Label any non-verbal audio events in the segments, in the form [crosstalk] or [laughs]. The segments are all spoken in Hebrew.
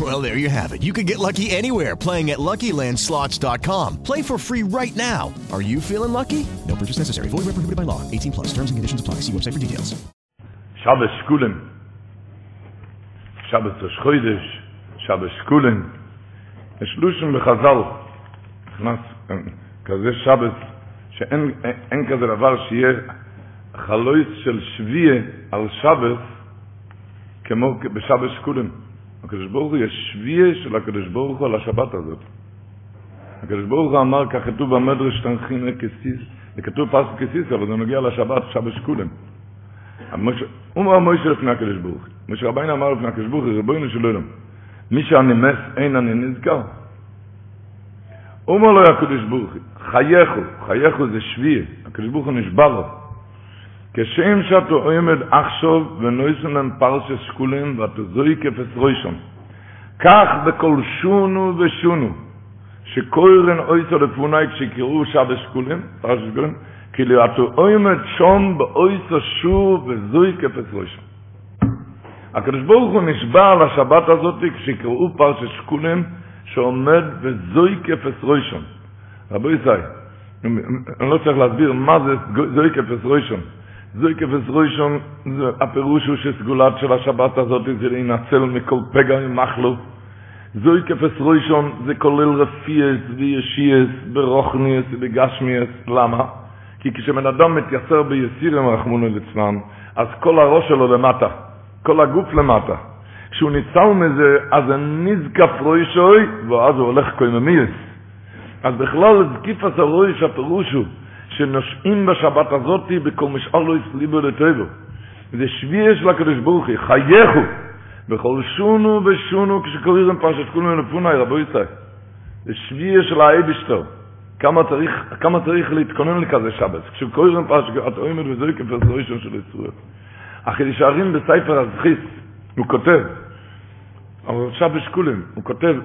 Well, there you have it. You can get lucky anywhere playing at LuckyLandSlots.com. Play for free right now. Are you feeling lucky? No purchase necessary. Void where prohibited by law. 18 plus. Terms and conditions apply. See website for details. Shabbos Skulim. Shabbos Rosh Shabbos Skulim. Es luschen בחז"ל. נכנס כזה שבס, שאין אין כזה דבר שיהיה חלויס של שביע על שבס כמו בשבס קודם. הקדוש ברוך הוא יש שביע של הקדוש ברוך הוא על השבת הזאת. הקדוש ברוך הוא אמר, כך כתוב במדרש תנחין כסיס, זה כתוב פס כסיס, אבל זה נוגע לשבת, שבס קודם. הוא אמר מוישה לפני הקדוש ברוך הוא. משה רבינו אמר לפני הקדוש ברוך הוא, רבונו של עולם, מי שהנמס אין אני נזכר. אומר לו הקדוש ברוך הוא, חייכו, חייכו זה שביע, הקדוש ברוך הוא נשבע לו. כשם שאתה עומד עכשיו ונויסן להם פרשס שקולים ואתה זוי כפס רוישון. כך בכל שונו ושונו, שקוירן אויסו לפונאי כשקראו שבת שקולים, פרשס שקולים, כאילו אתה עומד שום באויסו שור וזוי כפס רוישון. הקדוש ברוך הוא נשבע על השבת הזאת כשקראו פרשס שקולים, שעומד וזוי כפס רוישון. רבו ישי, אני לא צריך להסביר מה זה זוי כפס רוישון. זוי כפס רוישון, זה הפירוש הוא שסגולת של השבת הזאת זה להינצל מכל פגע ממחלו. זוי כפס רוישון זה כולל רפייס וישייס ברוכניאס ובגשמיאס. למה? כי כשבן אדם מתייסר ביסירם רחמונו לצנן, אז כל הראש שלו למטה, כל הגוף למטה. כשהוא ניצל מזה, אז נזקף רוישוי, ואז הוא הולך קויממיוס. אז בכלל זקיפת הרויש הפירוש הוא שנושעים בשבת הזאת בכל משאר לא יסליבו לטבו. זה שביע של הקדוש ברוך הוא, חייכו, בכל שונו ושונו כשקוראים פרשת כולנו לפונאי, רבו יצחק. זה שביע של האייבשטר. כמה צריך, כמה צריך להתכונן לכזה שבת. כשקוראים פרשת, אתה עומד וזוי כפרס ראשון של ישראל. החידש הערים בספר הזכיס, הוא כותב, אבל עכשיו בשקולים, הוא כותב,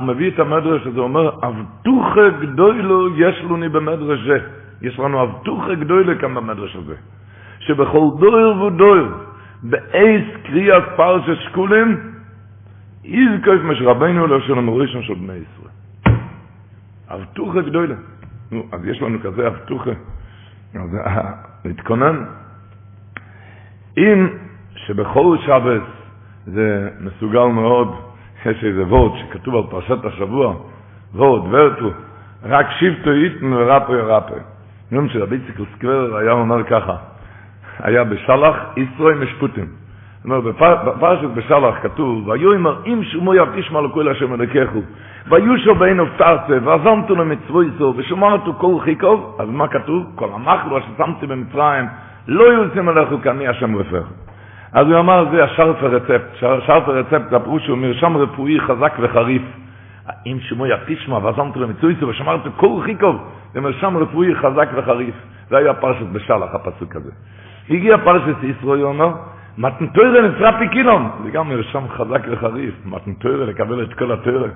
מביא את המדרש הזה, הוא אומר, אבטוחה גדולו יש לנו במדרש זה. יש לנו אבטוחה גדולה כאן במדרש הזה. שבכל דויר ודויר, באייס קריאת פרשת שקולים, יזכויף מש רבנו לא של המורישון של בני ישראל. אבטוחה גדולה. נו, אז יש לנו כזה אבטוחה. אז להתכונן. אם שבכל שבת זה מסוגל מאוד, [laughs] יש איזה וורד שכתוב על פרשת השבוע, וורד, ורטו, רק שבטו איתן ורפו ירפו. יום שרבי ציקל סקוור היה אומר ככה, היה בשלח ישראל משפוטים. זאת אומרת, בפרשת בשלח כתוב, והיו אמר, אם שומו יבטישמע לכל השם אלוקיכו, ויושו בין אופתרצה, ועזמתו למצווי זו, ושומרתו כל חיקוב, אז מה כתוב? כל המחלו אשר שמתי במצרים, לא יוצאים עליכו כעני השם רפאך. אז הוא אמר, זה השרף הרצפט. שרף הרצפט, הפירוש הוא מרשם רפואי חזק וחריף. אם שמו יתישמע ועזמת למצויסו ושמרת כל חיקוב, זה מרשם רפואי חזק וחריף. זה היה פרשת בשלח, הפסוק הזה. הגיע פרשת הוא אומר, מתנתוירה נצרה פיקינום. זה גם מרשם חזק וחריף. מתנתוירה לקבל את כל התוירה.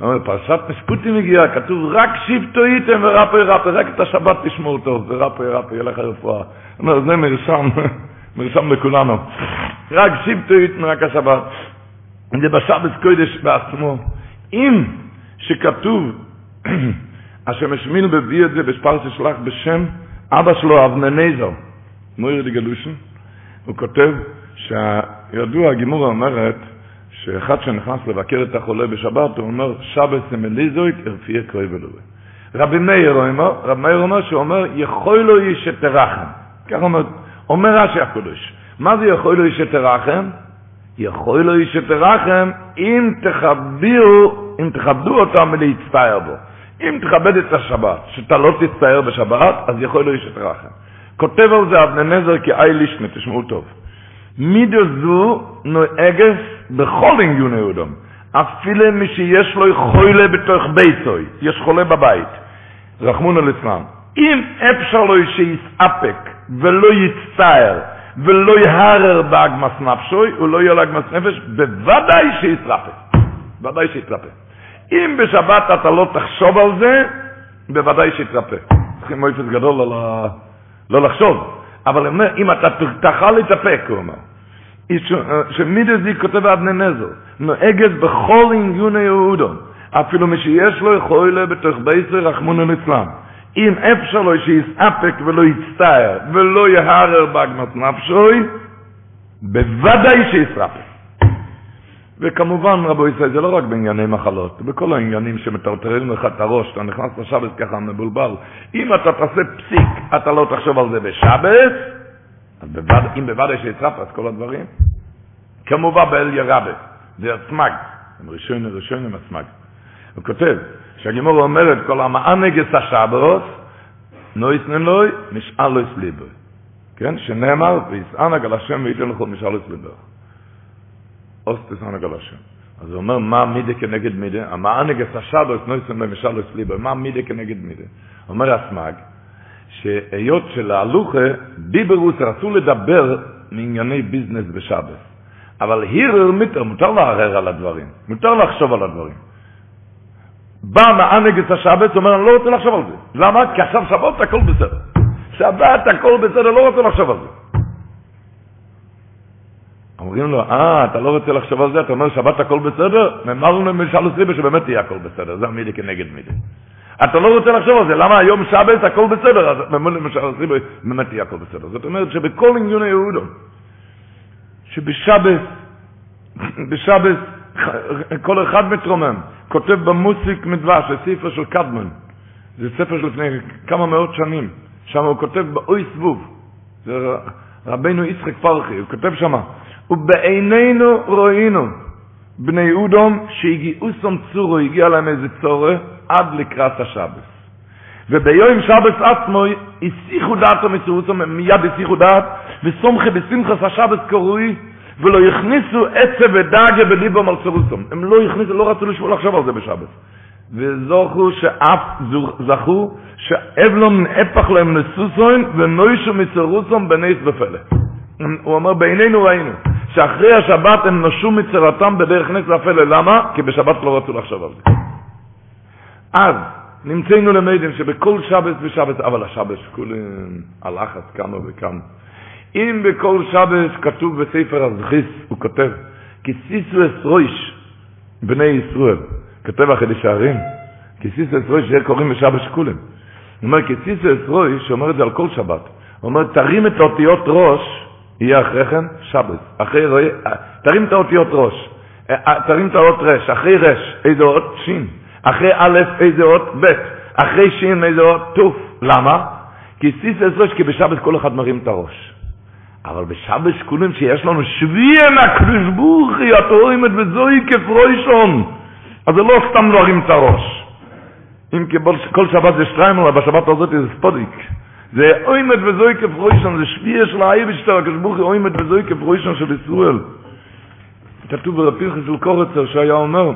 אומר, פרשת משפוטים הגיעה, כתוב רק שבטו איתם ורפו ירפו, רק את השבת תשמעו טוב, ורפו ירפו, יהיה לך רפואה. זה מרשם. [laughs] מרשם לכולנו. רק שבטו איתן רק השבת. זה בשבת קודש בעצמו. אם שכתוב, [clears throat] השם השמיל מביא את זה בפרשת שלח בשם אבא שלו אבנניזר, מויר דגלושן, הוא כותב שידוע, הגימורה אומרת, שאחד שנכנס לבקר את החולה בשבת, הוא אומר, שבת סמליזויק הרפיע קרוי ולובה. רבי מאיר אומר, רבי מאיר אומר, שהוא אומר, יכול לו איש שתרחם. כך אומר, אומר רש"י הקדוש, מה זה יכול לו איש שתרחם? יכול לו איש שתרחם אם תכבדו, אם תכבדו אותם ולהצטער בו. אם תכבד את השבת, שאתה לא תצטער בשבת, אז יכול לו איש שתרחם. כותב על זה אבני נזר כאי לישנה, תשמעו טוב. מידו זו נוהגס בכל עניון יהודם. אפילו מי שיש לו חולה בתוך ביתוי, יש חולה בבית. רחמונו ליצלן. אם אפשר לו שיסאפק ולא יצטער ולא יהרר באגמס נפשוי, ולא יהיה לאגמס נפש, בוודאי שיתרפא. בוודאי שיתרפא. אם בשבת אתה לא תחשוב על זה, בוודאי שיתרפא. צריכים מויפס גדול לא, לא לחשוב. אבל אומר, אם אתה תאכל להתאפק, הוא אומר. שמידס די כותב אבני נזר, נוהגת בכל עניון יהודו, אפילו מי שיש לו יכול בתוך בייסר רחמון אצלם. אם אפשר לו שיסאפק ולא יצטער ולא יהרר באגמת נפשוי, בוודאי שיסרפק. וכמובן, רבו ישראל, זה לא רק בענייני מחלות, בכל העניינים שמטרטרים לך את הראש, אתה נכנס לשבת ככה מבולבל. אם אתה תעשה פסיק, אתה לא תחשוב על זה בשבת, אז בווד... אם בוודאי שיצרף, אז כל הדברים. כמובא באליה רבה, זה הסמ"ג, הם ראשון ראשון עם הסמ"ג. הוא כותב, שהגמרא אומרת, כל המענג את השבת, נותנין לו, משאלות ליבו. כן? שנאמר, ויתענג על השם וייתן לך משאלות ליבו. אז תתענג על השם. אז הוא אומר, מה מידה כנגד מידה? המענג את השבת, נותנין לו, משאלות ליבו. מה מידה כנגד מידה? אומר הסמ"ג, שהיות שההלכה, ביברוס רצו לדבר מענייני ביזנס בשבת. אבל הירר מיטר, מותר לערער על הדברים, מותר לחשוב על הדברים. בא מענגס השבת, אומר, אני לא רוצה לחשוב על זה. למה? כי עכשיו שבת הכל בסדר. שבת הכל בסדר, לא רוצה לחשוב על זה. אומרים לו, אה, אתה לא רוצה לחשוב על זה, אתה אומר שבת הכל בסדר? נאמרנו למשל סיבה שבאמת יהיה הכל בסדר, זה המידי כנגד מידי. אתה לא רוצה לחשוב על זה, למה היום שבת הכל בסדר, אז למשל סיבה באמת יהיה הכל בסדר. זאת אומרת שבכל עניון היהודו, שבשבת, [laughs] בשבת, כל אחד מתרומם, כותב במוסיק מדבש, זה ספר של קדמן, זה ספר של לפני כמה מאות שנים, שם הוא כותב באוי סבוב, זה רבנו יצחק פרחי, הוא כותב שם, ובעינינו ראינו בני אודום שהגיעו סום צורו, הגיע להם איזה צורך, עד לקראת השבת. וביום שבת עצמו הסיחו דעתו מסירוסו, מיד הסיחו דעת, וסומכי בשמחס השבת קרוי, ולא יכניסו עצב ודאגה בליבם על. הם לא הכניסו, לא רצו לשמור לחשוב על זה בשבת. וזוכו שאף זכו שאבלום נהפך להם לסוסוין ונוישו מסירוסם בנס ופלא. הוא אומר, בעינינו ראינו שאחרי השבת הם נשו מצרתם בדרך נס ופלא. למה? כי בשבת לא רצו לחשוב על זה. אז נמצאנו למדים שבכל שבת ושבת, אבל השבת כולם הלחץ כמה וכמה. אם בכל שבת כתוב בספר הזכיס, הוא כותב, כסיסו אסרויש בני ישראל, כותב החידש הערים, כסיסו אסרויש, זה קוראים בשבת כולם. הוא אומר, כסיסו אסרויש, אומר את זה על כל שבת, הוא אומר, תרים את האותיות ראש, יהיה אחרי כן שבת. אחרי רואי, תרים את האותיות ראש, תרים את האות רש, אחרי רש, איזה אות? שין. אחרי א' איזה אות ב', אחרי שין איזה אות תוף. למה? כי סיס אסרוש, כי בשבת כל אחד מרים את הראש. אבל בשבת כולם שיש לנו שביען הקדוש בוכי, אתה רואים את וזוהי כפרוישון. אז זה לא סתם להרים את הראש. אם כל שבת זה שטריים, אבל בשבת הזאת זה ספודיק. זה אוימת וזוהי כפרוישון, זה שביע של האייבשטר, הקדוש בוכי, אוימת וזוהי כפרוישון של ישראל. כתוב ברפיל של קורצר שהיה אומר,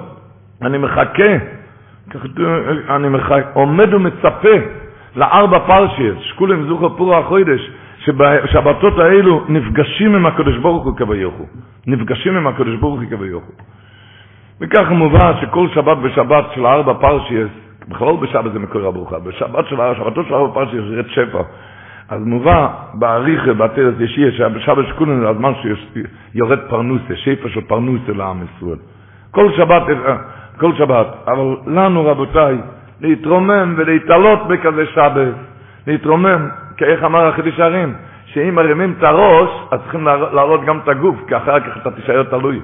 אני מחכה אני עומד ומצפה לארבע פרשיות, שכולם זוכר פור החודש, שבשבתות האלו נפגשים עם הקדוש ברוך הוא כביכו. נפגשים עם הקדוש ברוך הוא כביכו. וככה מובן שכל שבת בשבת של ארבע פרשיות, בכלל בשבת זה מקור הברוכה, בשבת של השבתות של ארבע פרשיות זה רד שפע. אז מובא בעריכה, בעטרת ישיה, שבשבת שכולם זה הזמן שיורד פרנוסה, שפע של פרנוסה לעם ישראל. כל שבת, כל שבת. אבל לנו, רבותיי, להתרומם ולהתעלות בכזה שבת, להתרומם, כי איך אמר החידוש הערים, שאם מרימים את הראש, אז צריכים להראות גם את הגוף, כי אחר כך אתה תישאר תלוי,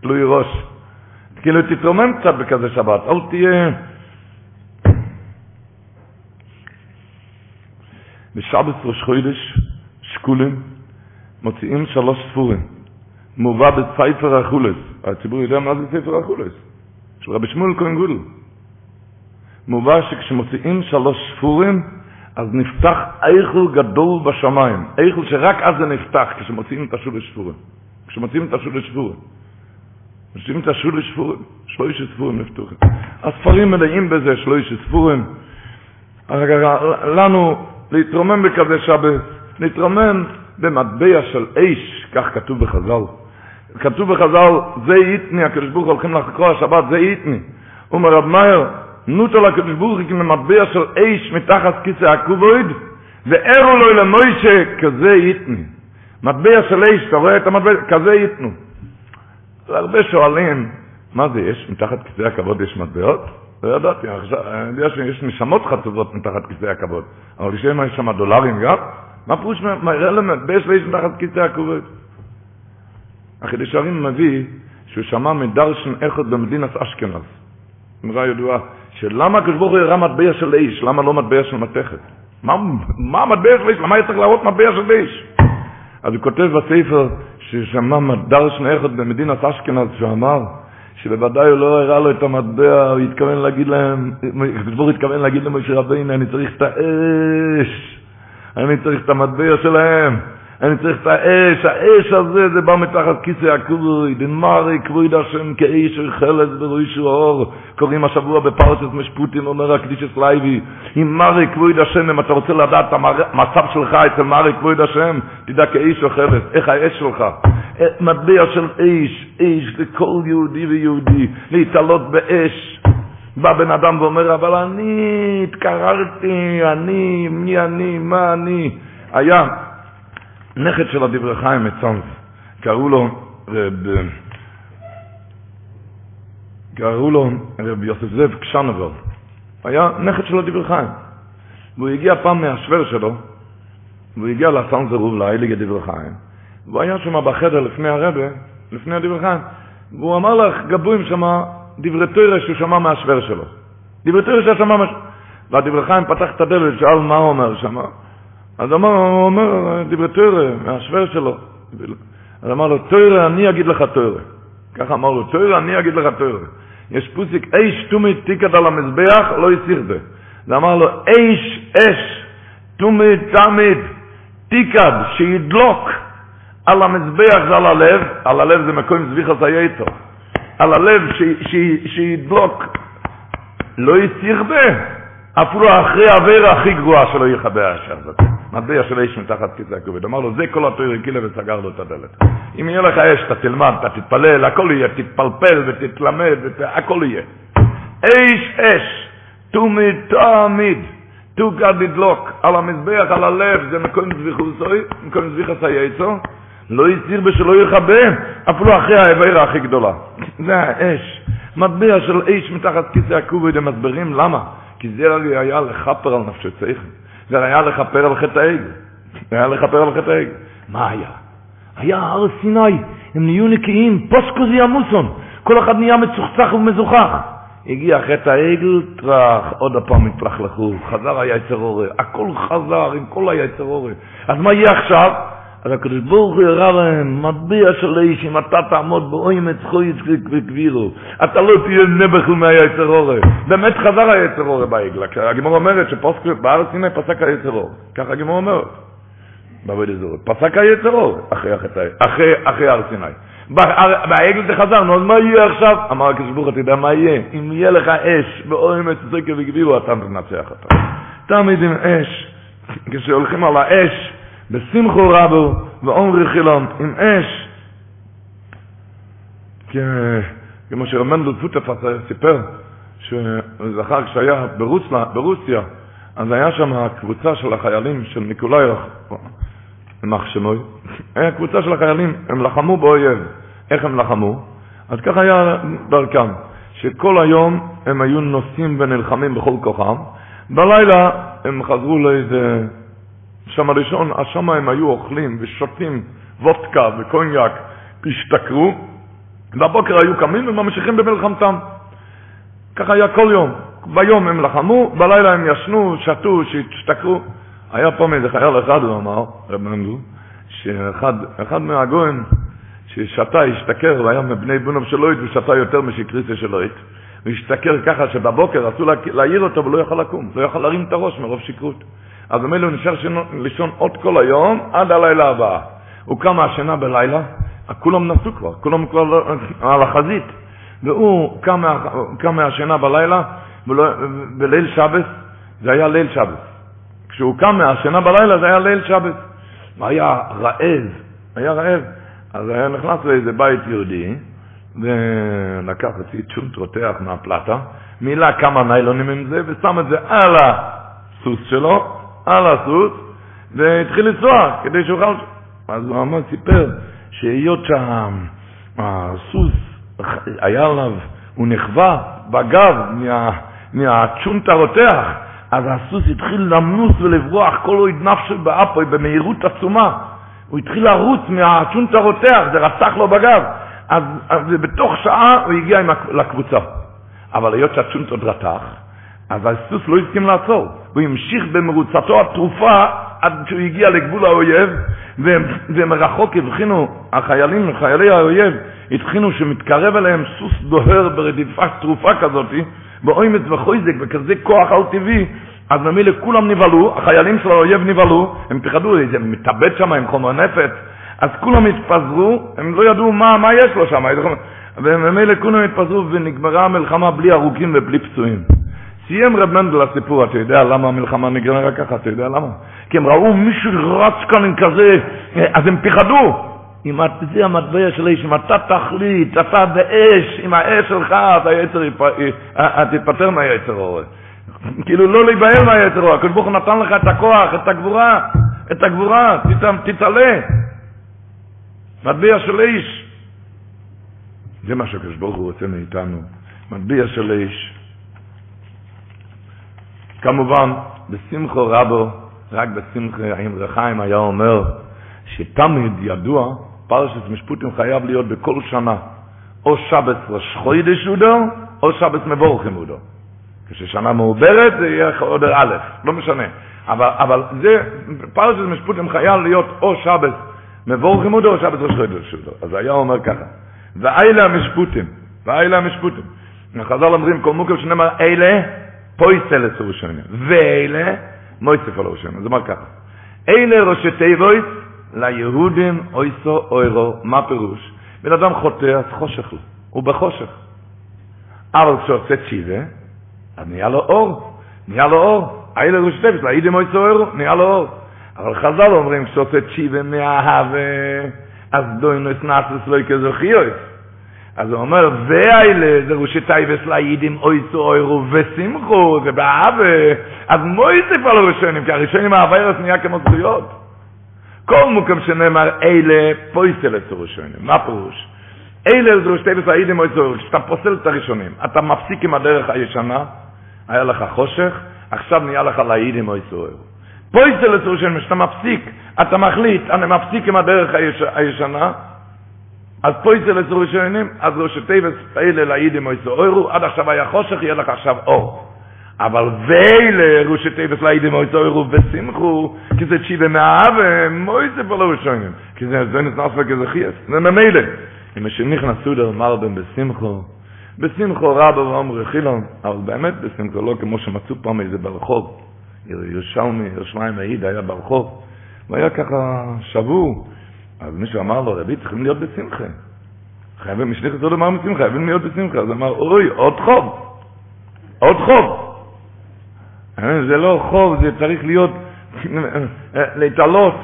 תלוי ראש. כאילו תתרומם קצת בכזה שבת, אל תהיה... בשבת ראש חודש, שקולים, מוציאים שלוש ספורים. מובא בספר החולס. הציבור יודע מה זה ספר החולס. של רבי שמואל כהן גודל. מובא שכשמוציאים שלוש ספורים, אז נפתח איכל גדול בשמיים. איכל שרק אז זה נפתח, כשמוציאים את השולש ספורים. כשמוציאים את השולש ספורים. מוציאים את השולש ספורים, שלוש ספורים נפתוחים. הספרים מלאים בזה, שלוש ספורים. לנו להתרומם בכזה שבת, להתרומם במטבע של אש, כך כתוב בחז"ל. כתוב בחז"ל, זה איתני, הקדוש ברוך הולכים לחקור השבת, זה איתני. אומר רב מאיר, נוטו לקדוש ברוך הוא כמטבע של אש מתחת כיסא הכובד, ואירו לו למוישה, כזה איתני. מטבע של אש, אתה רואה את המטבע, כזה ייתנו. הרבה שואלים, מה זה יש? מתחת כיסא הכבוד יש מטבעות? לא ידעתי, אני יודע שיש נשמות חצובות מתחת כיסא הכבוד, אבל יש שם דולרים גם? מה פירוש מראה למטבע של אש מתחת כיסא הכבוד? החידוש הרים מביא שהוא שמע מדרשן אחד במדינת אשכנז. אמרה ידועה, שלמה הקדוש ברוך הוא הראה מטבע של איש, למה לא מטבע של מתכת? מה, מה מטבע של איש? למה היה צריך להראות מטבע של איש? אז הוא כותב בספר ששמע דרשן אחד במדינת אשכנז, שהוא אמר שבוודאי הוא לא הראה לו את המטבע, הוא התכוון להגיד להם, הקדוש ברוך הוא התכוון להגיד למשה רבינו, אני צריך את האש, אני צריך את המטבע שלהם. אני צריך את האש, האש הזה זה בא מתחת כיסא הכבוי, דמרי כבוד השם כאש וחלס בראש האור, קוראים השבוע בפרשת משפטים, אומר הקדושת לוי, ומראה כבוד השם, אם אתה רוצה לדעת את המצב שלך אצל מראה כבוד השם, תדע כאש אוכלת, איך האש שלך, מטבע של אש, אש לכל יהודי ויהודי, להתעלות באש, בא בן אדם ואומר, אבל אני התקררתי, אני, מי אני, מה אני, היה נכד של הדברי חיים מצאנז, קראו לו רב, קראו לו רב יוסף זאב קשנובר, היה נכד של הדברי חיים, והוא הגיע פעם מהשוור שלו, והוא הגיע לסנזרוב, להיליג הדברי חיים, והוא היה שם בחדר לפני הרבה, לפני הדברי חיים, והוא אמר לך גבוים שם דברי תוירה שהוא שמע מהשוור שלו. דברי תוירה שהוא שמע מהשוור. והדברי חיים פתח את הדלת, שאל מה הוא אומר שם. אז אמר, הוא אומר, דברי תוירה, מהשוור שלו. אז אמר לו, תוירה, אני אגיד לך תוירה. ככה אמר לו, תוירה, אני אגיד לך תוירה. יש פוסיק, אש תומי תיקד על המזבח, לא יסיך זה. זה אמר לו, אש, אש, תומי תמיד, תיקד, שידלוק על המזבח זה על הלב, על הלב זה מקום זביחס היתו. על הלב שידלוק, לא יסירבה, אפילו אחרי העבירה הכי גרועה שלא יכבה האש הזאת. מטבע של אש מתחת כיסא הכובד. אמר לו, זה כל התויר קילה וסגר לו את הדלת. אם יהיה לך אש, אתה תלמד, אתה תתפלל, הכל יהיה, תתפלפל ותתלמד, הכל יהיה. אש, אש, תומי תמיד, תוגה דדלוק, על המזבח, על הלב, זה מקום זביחוסוי, מקום זביחס היצו, לא יסיר בשלא יכבה, אפילו אחרי העבירה הכי גדולה. [laughs] זה האש. מטבע של אש מתחת כיסא הכובד, הם מסבירים למה. כי זה הרי היה לכפר על נפשי צייכם. זה היה לכפר על חטא העגל. זה היה לכפר על חטא העגל. מה היה? היה הר סיני, הם נהיו נקיים, פוסקו זה ימוסון. כל אחד נהיה מצוחצח ומזוכח. הגיע חטא העגל, טראח, עוד הפעם התלכלכו, חזר היצר אורי, הכל חזר עם כל היצר אורי. אז מה יהיה עכשיו? אז הקדוש ברוך הוא הראה להם, מטבע של איש, אם אתה תעמוד באוימת זכוית וגבירו, אתה לא תהיה נבחל מהיצר אורי. באמת חזר היצר אורי בעגלה, הגמור אומרת שבארץ סיני פסק היצר אורי, ככה הגמור אומרת. בעבוד אזור, פסק היצר אורי, אחרי, אחרי, אחרי הר סיני. בעגל זה חזר, נו, אז מה יהיה עכשיו? אמר הקדוש ברוך הוא, יודע מה יהיה? אם יהיה לך אש באוימת זכוית וגבירו, אתה תנצח אותה. תמיד עם אש, כשהולכים על האש, בשמחו רבו ועומרי חילון עם אש. כמו שרמנדל פוטפס סיפר שזכר כשהיה ברוסיה, ברוסיה אז היה שם הקבוצה של החיילים של ניקולאי יימח שמוי. היה קבוצה של החיילים הם לחמו באויב. איך הם לחמו? אז ככה היה דרכם שכל היום הם היו נוסעים ונלחמים בכל כוחם. בלילה הם חזרו לאיזה שם הראשון, שם הם היו אוכלים ושותים וודקה וקוניאק, השתכרו, בבוקר היו קמים וממשיכים במלחמתם. ככה היה כל יום. ביום הם לחמו, בלילה הם ישנו, שתו, שהשתכרו. היה פעם איזה חייל אחד, הוא אמר, רב מנדל, שאחד מהגויים ששתה, השתכר, והיה מבני בונוב שלוית ושתה יותר משקריסה והשתכר ככה שבבוקר רצו להעיר אותו ולא יכל לקום, לא יכל להרים את הראש מרוב שקרות. אז ממילא הוא נשאר לישון עוד כל היום עד הלילה הבא. הוא קם מהשינה בלילה, כולם נסו כבר, כולם כבר לא, על החזית. והוא קם, קם מהשינה בלילה, בליל שבת, זה היה ליל שבת. כשהוא קם מהשינה בלילה זה היה ליל שבת. והיה רעב, היה רעב, אז היה נכנס לאיזה בית יהודי, ולקח חצי צ'ונט רותח מהפלטה, מילא כמה ניילונים עם זה, ושם את זה על הסוס שלו, על הסוס, והתחיל לנסוע כדי שיוכל... אז הוא אמר, סיפר, שהיות שהסוס היה עליו, הוא נכווה בגב מה, מהצ'ונט הרותח, אז הסוס התחיל למנוס ולברוח כל עוד נפשו באפוי במהירות עצומה. הוא התחיל לרוץ מהצ'ונט הרותח, זה רצח לו בגב. אז, אז בתוך שעה הוא הגיע לקבוצה. אבל היות שהצ'ונט עוד רתח, אז הסוס לא הסכים לעצור. הוא המשיך במרוצתו התרופה עד שהוא הגיע לגבול האויב, ומרחוק הבחינו החיילים, חיילי האויב, הבחינו שמתקרב אליהם סוס דוהר ברדיפה תרופה כזאת, באומץ וחויזק, בכזה כוח על טבעי, אז ממילא כולם נבהלו, החיילים של האויב נבהלו, הם פחדו, זה מתאבד שם עם חומר נפץ, אז כולם התפזרו, הם לא ידעו מה, מה יש לו שם, וממילא כולם התפזרו ונגמרה המלחמה בלי הרוגים ובלי פצועים. סיים רב מנדל הסיפור, אתה יודע למה המלחמה נגמרה ככה, אתה יודע למה? כי הם ראו מישהו רץ כאן עם כזה, אז הם פחדו. אם זה המטבע של האיש, אם אתה תחליט, אתה באש, עם האש שלך, אתה יצר, תתפטר מהיצר אורי. כאילו לא להיבהל מהיצר אורי, הקדוש ברוך הוא נתן לך את הכוח, את הגבורה, את הגבורה, תתעלה. מטבע של איש. זה מה שהקדוש ברוך הוא רוצה מאיתנו, מטבע של איש. כמובן, בשמחו רבו, רק בשמחו עם רחיים היה אומר, שתמיד ידוע, פרשת משפוטים חייב להיות בכל שנה, או שבת ראש חוידש אודו, או שבת מבורכים אודו. כששנה מעוברת זה יהיה עוד א', לא משנה. אבל, אבל זה, פרשת משפוטים חייב להיות או שבת מבורכים אודו, או שבת ראש חוידש אודו. אז היה אומר ככה, ואילה המשפוטים, ואילה המשפוטים. חז"ל אומרים, כל מוקר שנאמר אלה, פויסל ראשונים, ואלה, מויסף על ראשונים. זה אומר ככה, אלה ראשי תיבויס, ליהודים הייתה אורה, מה פירוש? בן אדם חוטא, אז חושך לו, הוא בחושך. אבל כשעושה תשובה, אז נהיה לו אור, נהיה לו אור. אלה ראשי תיבות, ליהודים הייתה אורה, נהיה לו אור. אבל חז"ל אומרים, כשעושה תשובה מאהבה, אז זדונות נעשות לו כזכויות. אז הוא אומר, ואלה, זה ראשי תיבות ליהודים הייתה אורה ושמחה, זה באהבה, אז מוסיף על הראשונים, כי הראשונים העבירות נהיה כמו זכויות. כל מקום שנאמר, אלה פוסל את הראשונים, מה פירוש? אלה זה ראשי תיבות ליהודים הייתה אורה, כשאתה פוסל את הראשונים, אתה מפסיק עם הדרך הישנה, היה לך חושך, עכשיו נהיה לך ליהודים הייתה אורה. פוסל את הראשונים, כשאתה מפסיק, אתה מחליט, אני מפסיק עם הדרך הישנה, אז פוסל את הראשונים, אז ראשי תיבות האלה ליהודים הייתה אורה, עד עכשיו היה חושך, יהיה לך עכשיו אור. אבל ואלה ראשי תיבות ליהודים הייתה אורה ושמחה, כי זה תשובה מאהבה, מוסיף על הראשונים, כי זה זה נכנס כזכויות, זה ממילא. משנכנס אדר מרבין בשמחה, בשמחה רבה ואומר חילון, אבל באמת בשמחה, לא כמו שמצאו פעם איזה ברחוב, ירושלמי, ירושלימער ייד היה ברחוב, והיה ככה שבור, אז מישהו אמר לו, רבי, צריכים להיות בשמחה. חייבים, משליך את זה לומר בשמחה, חייבים להיות בשמחה. אז אמר, אוי, עוד חוב. עוד חוב. זה לא חוב, זה צריך להיות, להתעלות.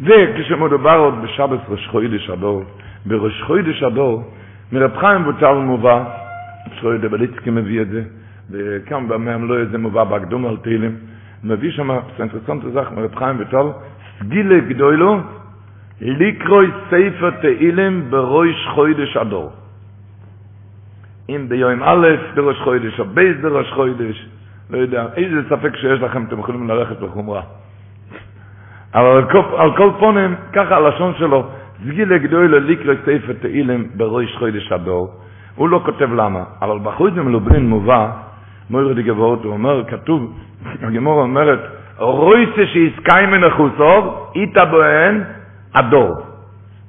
וכשמדובר עוד בשבת ראש חוידש הדור, בראש חוידש הדור, מרב חיים בוטל מובא, יודע, בליצקי מביא את זה, וכאן במהם לא איזה מובא בהקדום על תהילים, מביא שם, סנטרסנטר זך, מרב חיים בוטל, סגילה גדולו, לקרוי ספר תהילים בראש חוידש הדור. אם ביום א' בראש חוידש, או בייס בראש חוידש, לא יודע, איזה ספק שיש לכם, אתם יכולים ללכת בחומרה. אבל על כל, על כל פונים, ככה הלשון שלו, סגילה גדולה לקרוי ספר תהילים בראש חוידש הדור. הוא לא כותב למה, אבל בחוץ במלוברין מובא, מוירד גבוהות, הוא אומר, כתוב, הגמור אומרת, רויסה שיסקאי מנחוסוב, איתה בוהן, הדור.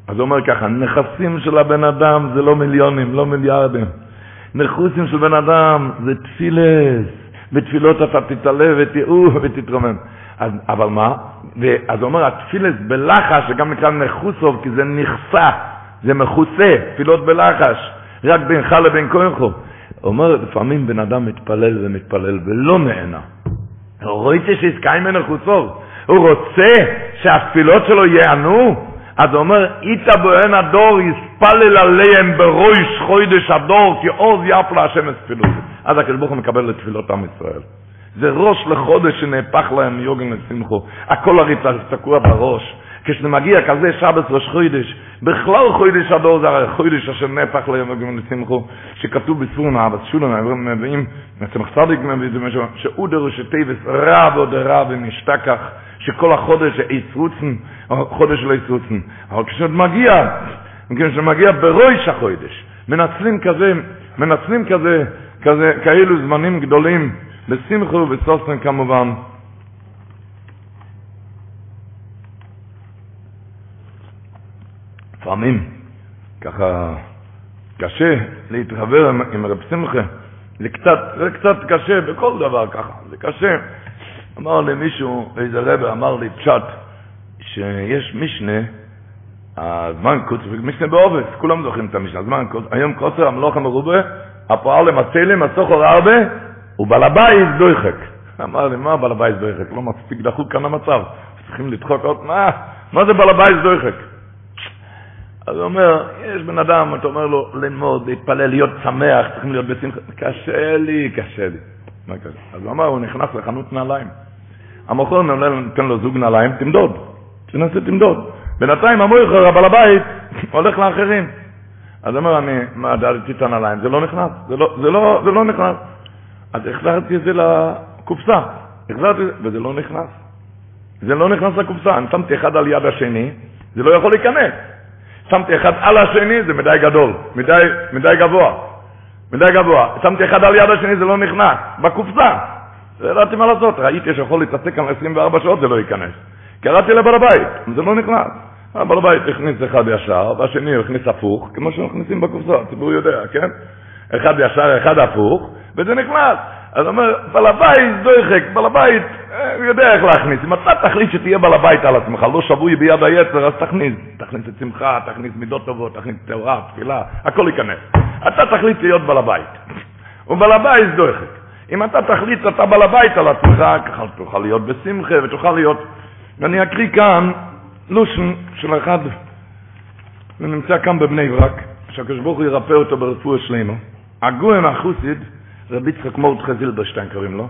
אז הוא אומר ככה, נכסים של הבן אדם זה לא מיליונים, לא מיליארדים. נכוסים של בן אדם זה תפילס, בתפילות אתה תתעלה ותראו ותתרומם. אז, אבל מה? אז הוא אומר, התפילס בלחש, שגם נקרא נחוסוב, כי זה נכסה, זה מכוסה, תפילות בלחש, רק בינך לבין כהנכו. הוא אומר, לפעמים בן אדם מתפלל ומתפלל ולא נהנה. ראיתי שעסקה ממנו חוסוב. הוא רוצה שהתפילות שלו ייענו? אז הוא אומר, איתה בוהן הדור יספלל עליהם בראש חוידש הדור, כי עוז יף להשם את תפילותו. אז הקדוש ברוך הוא מקבל את תפילות עם ישראל. זה ראש לחודש שנהפך להם יוגן לשמחו. הכל הרי תקוע בראש. כשזה מגיע כזה שבת ראש חוידש, בכלל חוידש הדור זה הרי חוידש אשר נהפך להם יוגן לשמחו, שכתוב בספור נאבס שולם, מביאים, צמח צדיק מביא את זה משהו, שאודר שטייבס רב עוד רב ומשתכח, שכל החודש יצרוצן, חודש לא יצרוצן. אבל כשעוד מגיע, כשזה מגיע בראש החודש, מנצלים כזה, מנצלים כזה, כזה, כאלו זמנים גדולים, בשמחו ובסוסן כמובן. לפעמים, ככה, קשה להתחבר עם, עם רב שמחה, זה קצת, זה קצת קשה בכל דבר ככה, זה קשה. אמר לי מישהו, איזה רב אמר לי פשט, שיש משנה, הזמן קוצר, משנה בעובס, כולם זוכרים את המשנה, הזמן קוצר, היום קוצר המלוך המרובה, הפועל למצלים, הסוחר הרבה, ובעל הבית דויחק. אמר לי, מה בעל הבית דויחק? לא מספיק דחוק כאן המצב. צריכים לדחוק עוד, מה? מה זה בעל הבית דויחק? אז הוא אומר, יש בן אדם, אתה אומר לו, ללמוד, להתפלל, להיות שמח, צריכים להיות בשמחה. קשה לי, קשה לי. אז הוא אמר, הוא נכנס לחנות נעליים. המוכר נותן לו זוג נעליים, תמדוד. תנסה תמדוד. בינתיים המוכר, הבעל הבית, [laughs] הולך לאחרים. אז הוא אומר, אני, מה, דלתי את הנעליים, זה לא נכנס, זה לא, זה לא, זה לא נכנס. אז החזרתי את זה לקופסה, החזרתי, וזה לא נכנס. זה לא נכנס לקופסה, אני שמתי אחד על יד השני, זה לא יכול להיכנס. שמתי אחד על השני, זה מדי גדול, מדי, מדי גבוה, מדי גבוה. שמתי אחד על יד השני, זה לא נכנס, בקופסה. לא ידעתי מה לעשות, ראיתי שיכול להתעסק על 24 שעות, זה לא ייכנס. קראתי לבעל הבית, זה לא נכנס. הבעל הבית הכניס אחד ישר, והשני הכניס הפוך, כמו שמכניסים בקופסה, הציבור יודע, כן? אחד ישר, אחד הפוך, וזה נכנס. אז אומר, בעל הבית דויחק, בעל הבית, אה, הוא יודע איך להכניס. אם אתה תחליט שתהיה בעל הבית על עצמך, לא שבוי ביד היצר, אז תכניס. תכניס את שמחה, תכניס מידות טובות, תכניס תאורה, תפילה, הכל ייכנס. אתה תחליט להיות בעל הבית. ובעל הבית דויחק. אם אתה תחליט שאתה בעל הבית על עצמך, ככה תוכל להיות בשמחה ותוכל להיות... ואני אקריא כאן לושן של אחד, הוא נמצא כאן בבני ברק, שהקדוש ברוך הוא ירפא אותו ברפואה שלנו. הגויים החוסיד, רבי יצחק מורדכי זילברשטיין קוראים לו,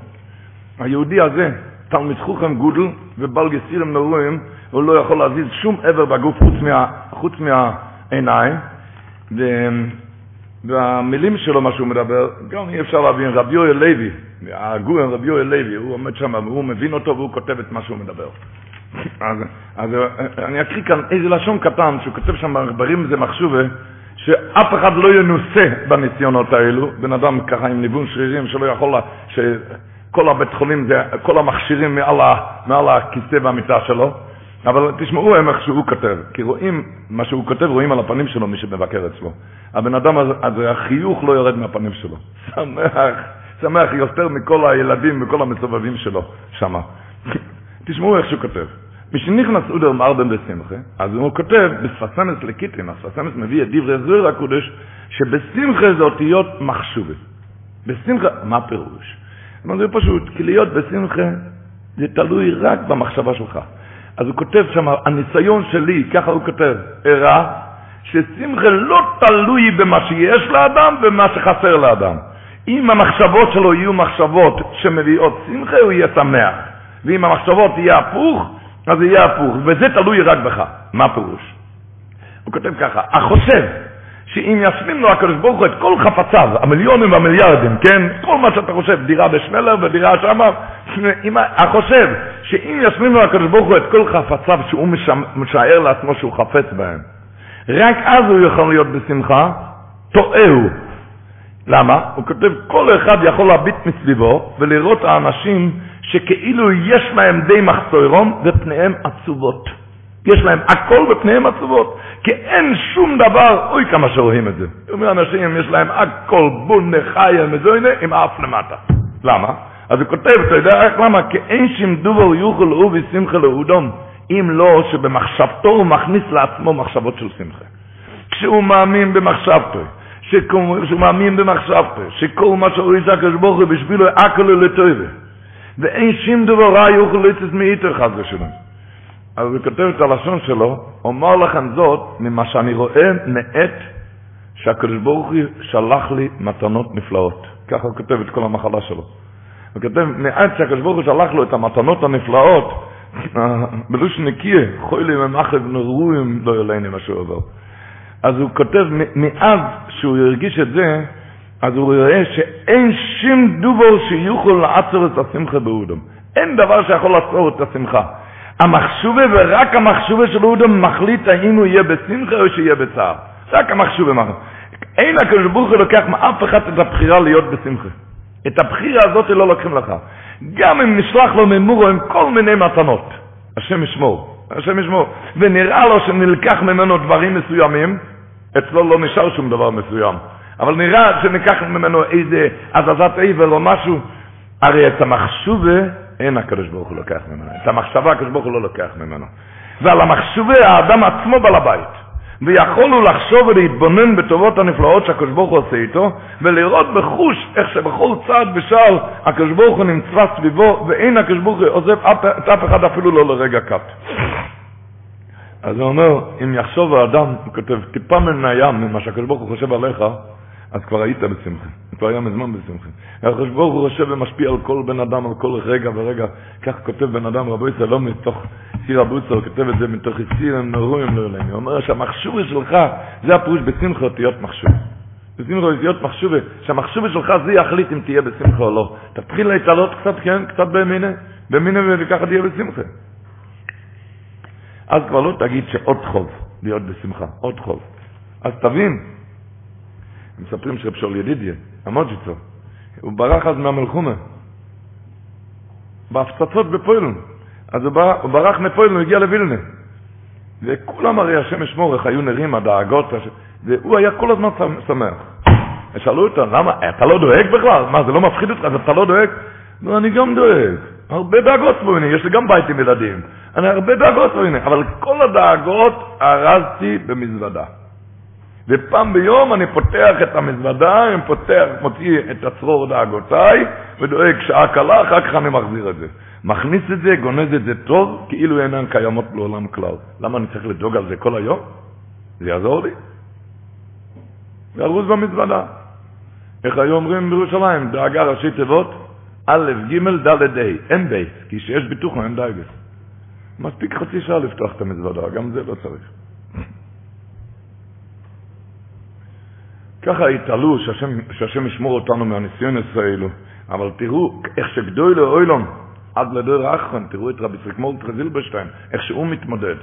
היהודי הזה, תלמיד חוכם גודל ובל גסירם נרואים, הוא לא יכול להזיז שום עבר בגוף חוץ, מה, חוץ מהעיניים, ו... והמילים שלו, מה שהוא מדבר, גם אי אפשר להבין, רבי יואל לוי, הגויים רבי יואל לוי, הוא עומד שם, והוא מבין אותו והוא כותב את מה שהוא מדבר. אז, אז אני אקריא כאן איזה לשון קטן, שהוא כותב שם, מחברים זה מחשובה, שאף אחד לא ינוסה בניסיונות האלו, בן אדם ככה עם ניוון שרירים שלא יכול, שכל הבית חולים זה, כל המכשירים מעל, ה, מעל הכיסא והמיטה שלו, אבל תשמעו איך שהוא כותב, כי רואים, מה שהוא כותב רואים על הפנים שלו מי שמבקר אצלו. הבן אדם הזה, החיוך לא יורד מהפנים שלו. [laughs] שמח, שמח יותר מכל הילדים וכל המסובבים שלו שמה. [laughs] תשמעו איך שהוא כותב. משנכנס אודר מרבן בשמחה, אז הוא כותב בספסמס לקיטין, הספסמס מביא את דברי זוהר הקודש, שבשמחה זה אותיות מחשובת. בשמחה, מה פירוש? זה פשוט, כי להיות בשמחה זה תלוי רק במחשבה שלך. אז הוא כותב שם, הניסיון שלי, ככה הוא כותב, הראה ששמחה לא תלוי במה שיש לאדם ומה שחסר לאדם. אם המחשבות שלו יהיו מחשבות שמביאות שמחה, הוא יהיה שמח. ואם המחשבות יהיה הפוך, אז זה יהיה הפוך, וזה תלוי רק בך. מה הפירוש? הוא כותב ככה, החושב שאם ישלים לו הקדוש ברוך הוא את כל חפציו, המיליונים והמיליארדים, כן? כל מה שאתה חושב, דירה בשמלר ודירה שמה, החושב שאם ישלים לו הקדוש ברוך הוא את כל חפציו שהוא משער לעצמו שהוא חפץ בהם, רק אז הוא יכול להיות בשמחה, טועה הוא. למה? הוא כותב, כל אחד יכול להביט מסביבו ולראות האנשים שכאילו יש להם די מחסורום ופניהם עצובות. יש להם הכל בפניהם עצובות, כי אין שום דבר, אוי כמה שרואים את זה. אומר אנשים, יש להם הכל בונה חיה מזוינה עם אף למטה. למה? אז הוא כותב, אתה יודע איך למה? כי אין שם דובר יוכל הוא ושמחה לאודום, אם לא שבמחשבתו הוא מכניס לעצמו מחשבות של שמחה. כשהוא מאמין במחשבתו, כשהוא מאמין במחשבתו, שכל מה שהוא יזק הוא בשבילו אקלו לטובה. ואין שום דבר רע יוכל לצאת מאיתו חס ושלום. אז הוא כותב את הלשון שלו, אומר לכם זאת ממה שאני רואה מעת שהקדוש ברוך הוא שלח לי מתנות נפלאות. ככה הוא כותב את כל המחלה שלו. הוא כותב, מעת שהקדוש ברוך הוא שלח לו את המתנות הנפלאות, [laughs] בלוש נקיה, חוילי ממחב נרויים לא ילני מה שהוא עובר. אז הוא כותב, מאז שהוא הרגיש את זה, אז הוא רואה שאין שום דובר שיוכל לעצור את השמחה באודם. אין דבר שיכול לעצור את השמחה. המחשובה ורק המחשובה של אודם מחליט האם הוא יהיה בשמחה או שיהיה בצער. רק המחשובה מחליט. אין הקדוש ברוך הוא לוקח מאף אחד את הבחירה להיות בשמחה. את הבחירה הזאת לא לוקחים לך. גם אם נשלח לו ממורו עם כל מיני מתנות. השם ישמור. השם ישמור. ונראה לו שנלקח ממנו דברים מסוימים, אצלו לא נשאר שום דבר מסוים. אבל נראה שניקח ממנו איזה הזזת עבר או משהו. הרי את המחשובה אין הקדוש ברוך הוא לוקח ממנו. את המחשבה הקדוש ברוך הוא לא לוקח ממנו. ועל המחשובה האדם עצמו בעל הבית. ויכול הוא לחשוב ולהתבונן בטובות הנפלאות שהקדוש ברוך הוא עושה איתו, ולראות בחוש איך שבכל צעד ושעל הקדוש ברוך הוא נמצא סביבו, ואין הקדוש ברוך הוא עוזב את אף אחד אפילו לא לרגע קט. אז הוא אומר, אם יחשוב האדם, הוא כותב, טיפה מן הים ממה שהקדוש ברוך הוא חושב עליך, אז כבר היית בשמחה, כבר היה מזמן בשמחה. הקדוש ברוך הוא חושב ומשפיע על כל בן אדם, על כל רגע ורגע. כך כותב בן אדם, רבו ישראל, לא מתוך שיר הבוצר, כותב את זה מתוך סיר הם נרואים לא אליהם. הוא אומר שהמחשובה שלך, זה הפירוש בשמחה תהיות מחשובה. בשמחה תהיות מחשובה, שהמחשובה שלך זה יחליט אם תהיה בשמחה או לא. תתחיל להתעלות קצת, כן, קצת במיני, במיני וככה תהיה בשמחה. אז כבר לא תגיד שעוד חוב להיות בשמחה, עוד חוב. אז תבין, מספרים שרב שאול ידידיה, המוג'יצו, הוא ברח אז מהמלחומה, בהפצצות בפוילן. אז הוא ברח, הוא ברח מפוילן, הוא הגיע לווילנה. וכולם הרי השם ישמור, איך היו נראים הדאגות, והוא היה כל הזמן שמח. שאלו אותו, למה, אתה לא דואג בכלל? מה, זה לא מפחיד אותך, אז אתה לא דואג? לא, אני גם דואג. הרבה דאגות פה, הנה, יש לי גם בית עם ילדים. אני הרבה דאגות פה, הנה, אבל כל הדאגות ארזתי במזוודה. ופעם ביום אני פותח את המזוודה, אני פותח, מוציא את הצרור דאגותיי, ודואג שעה קלה, אחר כך אני מחזיר את זה. מכניס את זה, גונז את זה טוב, כאילו אינן קיימות לעולם כלל. למה אני צריך לדאוג על זה כל היום? זה יעזור לי. זה ארוז במזוודה. איך היו אומרים בירושלים? דאגה ראשי תיבות, א', ג', ד', ה', אין ב', כי כשיש ביטוח אין דאגות. מספיק חצי שעה לפתוח את המזוודה, גם זה לא צריך. ככה התעלו שהשם, שהשם ישמור אותנו מהניסיון האלו. אבל תראו איך שגדוי לאוילון, עד לדור האחרון, תראו את רבי סריק מורט זילברשטיין, איך שהוא מתמודד.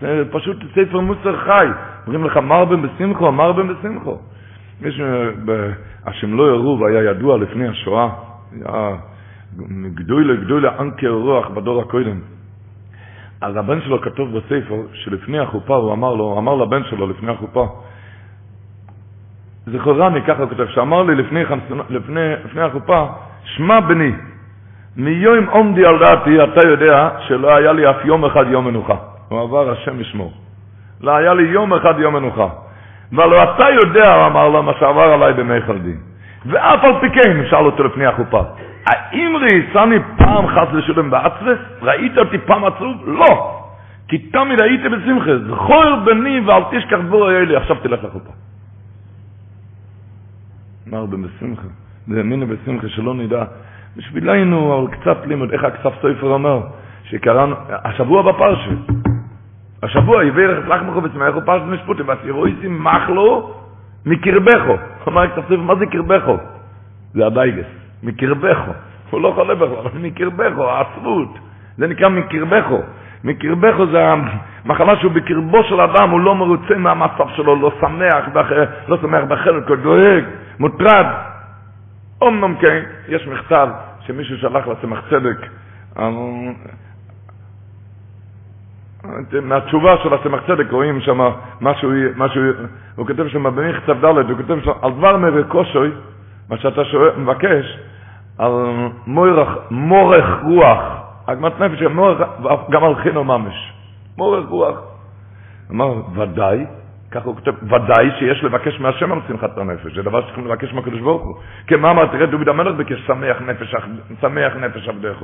זה פשוט ספר מוסר חי. אומרים לך, מרבן בשמחו, מרבן בשמחו. יש, השם לא ירוב היה ידוע לפני השואה, היה גדוי לגדוי לאנקר רוח בדור הקודם. אז הבן שלו כתוב בספר שלפני החופה, הוא אמר לו, אמר לבן שלו לפני החופה, זכורני, ככה הוא כותב, שאמר לי לפני, לפני, לפני החופה, שמע בני, מיום עומדי על דעתי, אתה יודע שלא היה לי אף יום אחד יום מנוחה. הוא עבר השם ישמור. לא היה לי יום אחד יום מנוחה. אבל אתה יודע, אמר לו, מה שעבר עליי במי חלדי. ואף על פי כן, שאל אותו לפני החופה, האם ראיסני פעם חס ושלום בעצרס? ראית אותי פעם עצוב? לא. כי תמיד הייתי בשמחה, זכור בני ואל תשכח דבור האלה, עכשיו תלך לחופה. אמר בשמחה, והאמינו בשמחה, שלא נדע. בשבילנו, אבל קצת לימוד, איך הכסף סופר אומר, שקראנו, השבוע בפרשה, השבוע, את לחמכו וצמחו פרשת משפוטים, והסירואיסים מחלו מקרבכו. אמר הכסף סופר, מה זה קרבכו? זה הדייגס, מקרבכו. הוא לא חולה בכלל, אבל מקרבכו, העצבות. זה נקרא מקרבכו. מקרבכו זה המחלה שהוא בקרבו של אדם, הוא לא מרוצה מהמצב שלו, לא שמח, לא שמח בחלק, הוא דואג, מוטרד. אומנם כן, יש מכתב שמישהו שלח לצמח צדק, מהתשובה של הצמח צדק רואים שם משהו, משהו, הוא כותב שם במכתב ד', הוא כותב שם על דבר מרקושוי, מה שאתה שואל, מבקש, על מורך, מורך רוח, עגמת נפש, גם על חינו ממש, מורך רוח. אמר, ודאי, ככה הוא כותב, ודאי שיש לבקש מהשם על שמחת הנפש, זה דבר שצריכים לבקש מהקדוש ברוך הוא. כמאמר תראה דוד המלך ביקש שמח נפש, שמח נפש עבדך.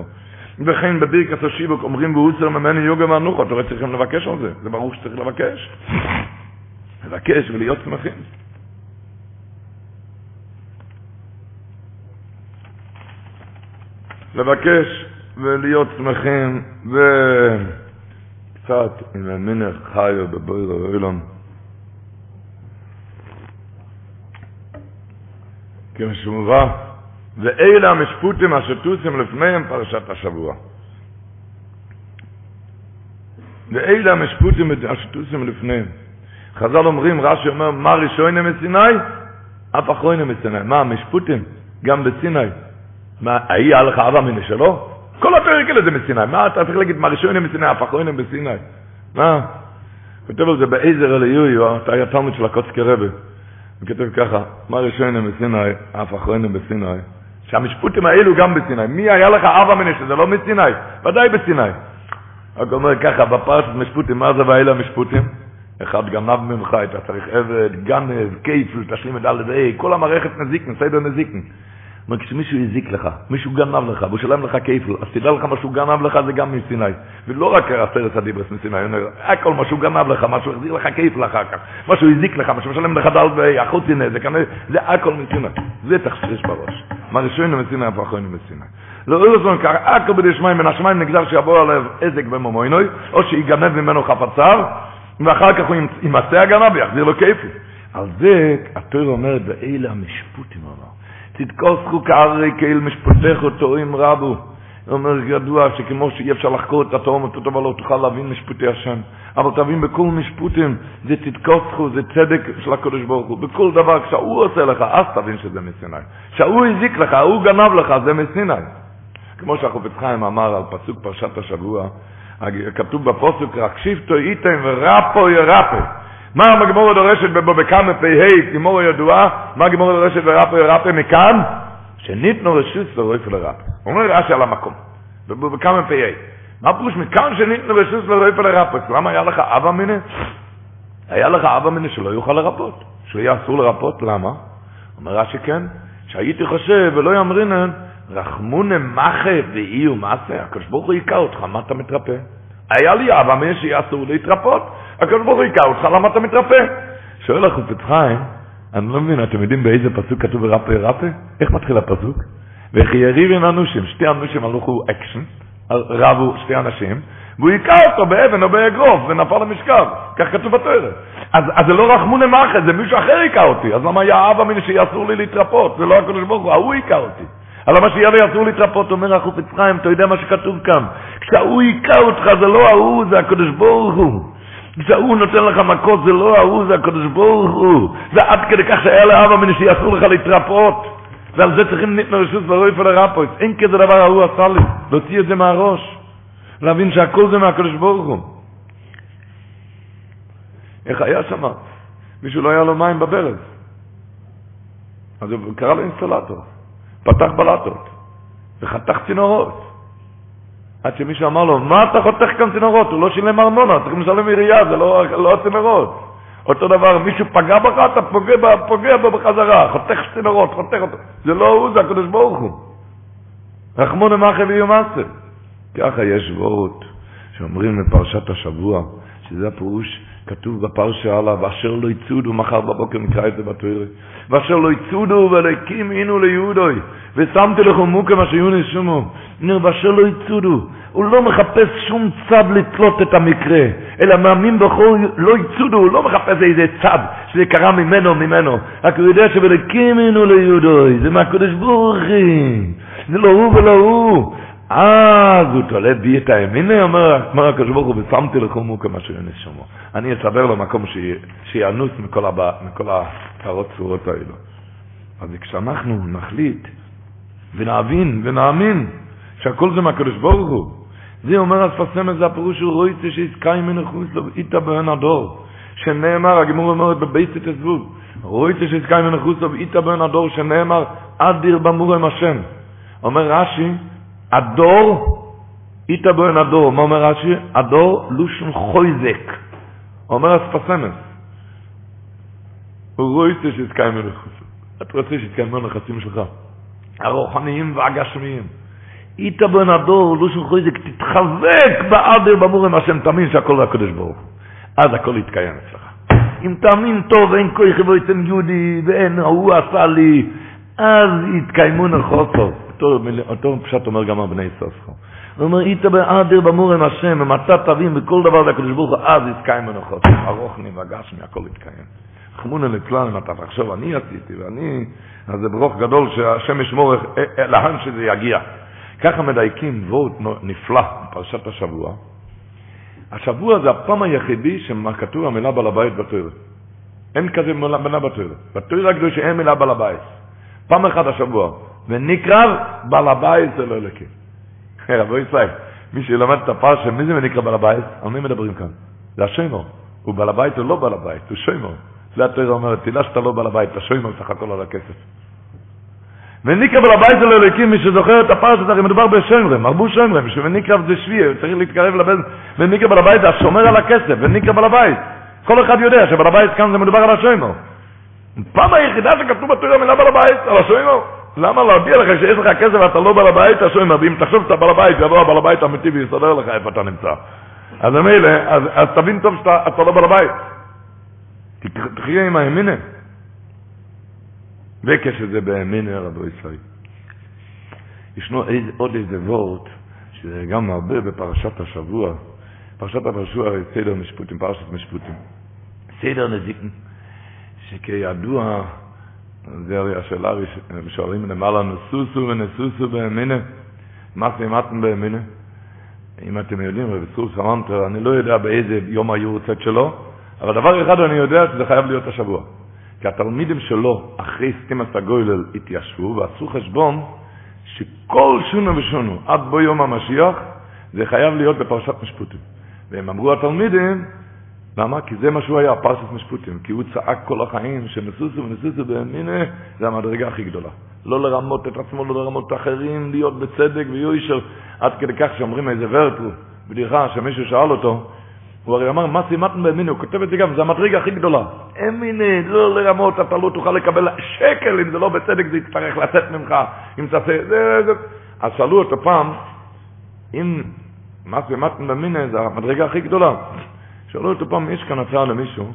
וכן בברכת השיבוק אומרים ואוסר ממני יוגה מהנוחות, הרי צריכים לבקש על זה, זה ברור שצריך לבקש. לבקש ולהיות שמחים. לבקש ולהיות שמחים וקצת עם המינך חיו בבויר האילון. כמשמורה, ואלה המשפוטים אשר תוסים לפניהם פרשת השבוע. ואלה המשפוטים אשר תוסים לפניהם. חז"ל אומרים, רש"י אומר, מה ראשון מסיני? אף אחרון מסיני. מה, המשפוטים? גם בסיני. מה, היה לך אבא מן שלו? כל הפרק הזה זה מסיני. מה אתה צריך להגיד, מה ראשון מסיני, אחרון בסיני? מה? כותב על זה בעזר אליהו, אתה היה תלמיד של הקוצקי רבה. הוא כותב ככה, מה בסיני, אף אחרון בסיני. שהמשפוטים האלו גם בסיני. מי היה לך אבא מן זה לא מסיני? ודאי בסיני. רק אומר ככה, בפרשת משפוטים, מה זה ואלה המשפוטים? אחד גנב ממך, אתה צריך עבד, גנב, כיפל, תשלים את דלת, כל המערכת נזיקן, סדר נזיקן. אומר, כשמישהו הזיק לך, מישהו גנב לך, והוא שלם לך כיפל, אז תדע לך מה שהוא גנב לך זה גם מסיני. ולא רק עשרת הדיברס מסיני, הוא אומר, הכל מה שהוא גנב לך, מה שהוא החזיר לך כיפל אחר כך, מה שהוא הזיק לך, מה שהוא משלם לך דל והחוצי נזק, זה הכל מסיני. זה תכשיש בראש. מה ראשון מסיני, אחרון מסיני. לא זמן כך, הכל בדי שמיים, מן השמיים נגזר שיבוא עליו עזק במומוינוי, או שיגנב ממנו חפציו, ואחר כך הוא ימצא הגנה ויחזיר לו כיפל. על זה התורה אומרת, ואלה המשפוטים אמר. תתקוסקו כארי כאל משפטך טועים רבו. הוא אומר, ידוע שכמו שאי אפשר לחקור את התאום, אותו דבר לא תוכל להבין משפטי השם. אבל תבין, בכל משפוטים זה תתקוסקו, זה צדק של הקדוש ברוך הוא. בכל דבר, כשהוא עושה לך, אז תבין שזה מסיני. כשהוא הזיק לך, הוא גנב לך, זה מסיני. כמו שהחופץ חיים אמר על פסוק פרשת השבוע, כתוב בפוסק, רק שיבתו איתם ורפו ירפא. מה הגמור דורשת בכמה פ"ה, גמור ידועה, מה הגמור דורשת ברפא ירפא מכאן? שניתנו רשוס לרויף לרפא. אומר רש"י על המקום, בכמה פ"ה. מה פירוש מכאן שניתנו רשוס לרויף לרפא? למה היה לך אבא מיני? היה לך אבא מיני שלא יוכל לרפות, שיהיה אסור לרפות, למה? אומר רש"י כן, שהייתי חושב ולא אמרינן, רחמנא מחי ואיהו מסי, הקדוש ברוך הוא היכה אותך, מה אתה מתרפא? הוה אמינא שיהיה אסור להתרפות, הקדוש ברוך הוא היכה אותך, למה אתה מתרפא? שואל החפץ חיים, אני לא מבין, אתם יודעים באיזה פסוק כתוב רפא ירפא? איך מתחיל הפסוק? וכי יריבון אנשים, שתי אנשים הלכו אקשן, רבו שתי אנשים, והוא היכה אותו באבן או באגרוף, ונפל למשכב, כך כתוב בתוארת. אז, אז זה לא רחמונה מאחד, זה מישהו אחר היכה אותי, אז למה היה אבא מיני שיהיה אסור לי להתרפות? זה לא הקדוש ברוך הוא, ההוא היכה אותי. על מה שיהיה אסור להתרפות, אומר החופץ חיים, אתה יודע מה שכתוב כאן. כשהוא היכה אותך זה לא ההוא, זה הקדוש ברוך הוא. כשהוא נותן לך מכות זה לא ההוא, זה הקדוש ברוך הוא. זה עד כדי כך שהיה לאבא מן שיאסור לך להתרפות. ועל זה צריכים ניתנו רשות לרוי ולרפות. אין כזה דבר ההוא עשה לי, להוציא את זה מהראש. להבין שהכל זה מהקדוש ברוך הוא. איך היה שם? מישהו לא היה לו מים בברז. אז הוא קרא לו אינסטלטור. פתח בלטות. וחתך צינורות. עד שמישהו אמר לו, מה אתה חותך כאן צינורות? הוא לא שילם ארנונה, צריך לשלם עירייה, זה לא, לא צינורות. אותו דבר, מישהו פגע בך, אתה פוגע, פוגע בו בחזרה, חותך צינורות, חותך אותו. זה לא הוא, זה הקדוש ברוך הוא. רחמון אמחה ויומסר. ככה יש וורט שאומרים בפרשת השבוע, שזה הפירוש כתוב בפרשה עליו, אשר לא יצודו, מחר בבוקר נקרא את זה בתוירה, ואשר לא יצודו ולקים אינו ליהודוי, ושמתי לכם מוקם אשר יוני שומו, ואשר לא יצודו, הוא לא מחפש שום צד לתלות את המקרה, אלא מאמין בכל, לא יצודו, הוא לא מחפש איזה צד שזה קרה ממנו, ממנו, רק הוא יודע שבלקים אינו ליהודוי, זה מהקדוש ברוך זה לא הוא ולא הוא, אז הוא תולה בי את הימיני, אומר הקדוש ברוך הוא, ושמתי לכם מוקם אשר יוני שומו. אני אסבר לו מקום שיאנוס מכל, הבא, מכל הקרות צורות האלו. אז כשאנחנו נחליט ונבין ונאמין שהכל זה מהקדוש ברוך הוא, זה אומר הספסם זה הפירוש הוא רואי זה שיזכאי מנחוס לו איתה בהן הדור. שנאמר, הגמור אומרת בבית תזבוב, רואי זה שיזכאי מנחוס לו איתה בהן הדור, שנאמר, אדיר במור עם השם. אומר רש"י, הדור, איתה בהן הדור. מה אומר רש"י? הדור לושן חויזק. אומר הספסמס, הוא רואה שיתקיים מנחסים. אתה רוצה שיתקיים מנחסים שלך. הרוחניים והגשמיים. איתה בן הדור, שולחו איזה, תתחזק באדר במורם השם, תאמין שהכל זה הקדוש ברוך אז הכל יתקיים אצלך. אם תאמין טוב, אין כוי חברו אצל יהודי, ואין, הוא עשה לי, אז יתקיימו נחוסו. אותו פשט אומר גם הבני סוסחו. הוא אומר, איתה באדר במורם השם, אתה תבין בכל דבר לקדוש ברוך הוא, אז יתקיים מנחוסו. הרוחני והגשמי, הכל יתקיים. חמונה לכלל, אם אתה תחשוב, אני עשיתי, ואני, אז זה ברוך גדול שהשם ישמור לאן שזה יגיע. ככה מדייקים וורט נפלא בפרשת השבוע. השבוע זה הפעם היחידי שכתוב המילה בעל הבית בתורה. אין כזה מילה בתורה. בתורה הקדוש אין מילה בעל הבית. פעם אחת השבוע. ונקרב בעל הבית לא אלוקים. [laughs] רבו ישראל, מי שלמד את הפרשה, מי זה ונקרא בעל הבית? על מי מדברים כאן? זה השוימו. הוא בעל הבית הוא לא בעל הבית, הוא שוימו. זה התורה אומרת, תדע שאתה לא בעל הבית, אתה שוימו סך הכל על הכסף. וניקרב על הבית של אלוקים, מי שזוכר את הפרשת, הרי מדובר בשמרם, הרבו שמרם, שווניקרב זה שביע, צריך להתקרב לבן, וניקרב על הבית השומר על הכסף, וניקרב על הבית. כל אחד יודע שבעל הבית כאן זה מדובר על השוימו. פעם היחידה שכתוב בתורה מילה בעל הבית, על השוימו. למה להודיע לך שיש לך כסף ואתה לא בעל הבית, השוימו, ואם תחשוב שאתה בעל הבית, יבוא הבעל הבית האמיתי ויסדר לך איפה אתה נמצא. אז מילא, אז, אז תבין טוב שאתה לא בעל הבית. תחיה עם הימינה. וכשזה באמינה רבו ישראל. ישנו עוד איזה וורט, שזה גם הרבה בפרשת השבוע, פרשת השבוע סדר משפוטים, פרשת משפוטים. סדר נזיקן, שכידוע, זה הרי השאלה שואלים למעלה, נסוסו ונסוסו באמינה, מה סימתם באמינה? אם אתם יודעים, רבי סוס אמרת, אני לא יודע באיזה יום היורצת שלו, אבל דבר אחד אני יודע שזה חייב להיות השבוע. כי התלמידים שלו, אחרי סתימת הגוילל, התיישבו ועשו חשבון שכל שונו ושונו, עד בו יום המשיח, זה חייב להיות בפרשת משפוטים. והם אמרו התלמידים, למה? כי זה מה שהוא היה, פרשת משפוטים. כי הוא צעק כל החיים שנסוסו ונסוסו באמינה, זה המדרגה הכי גדולה. לא לרמות את עצמו, לא לרמות את האחרים, להיות בצדק ויושר, עד כדי כך שאומרים איזה ורטו, בדיחה, שמישהו שאל אותו, הוא הרי אמר, מה סימטנו באמינה? הוא כותב את זה גם, זה המדרגה הכי גדולה. אמינה, לא לרמות, אתה לא תוכל לקבל שקל, אם זה לא בצדק, זה יצטרך לצאת ממך, אם תעשה, זה, זה. אז שאלו אותו פעם, אם מה סימטנו באמינה זה המדרגה הכי גדולה. שאלו אותו פעם, יש כאן הצעה למישהו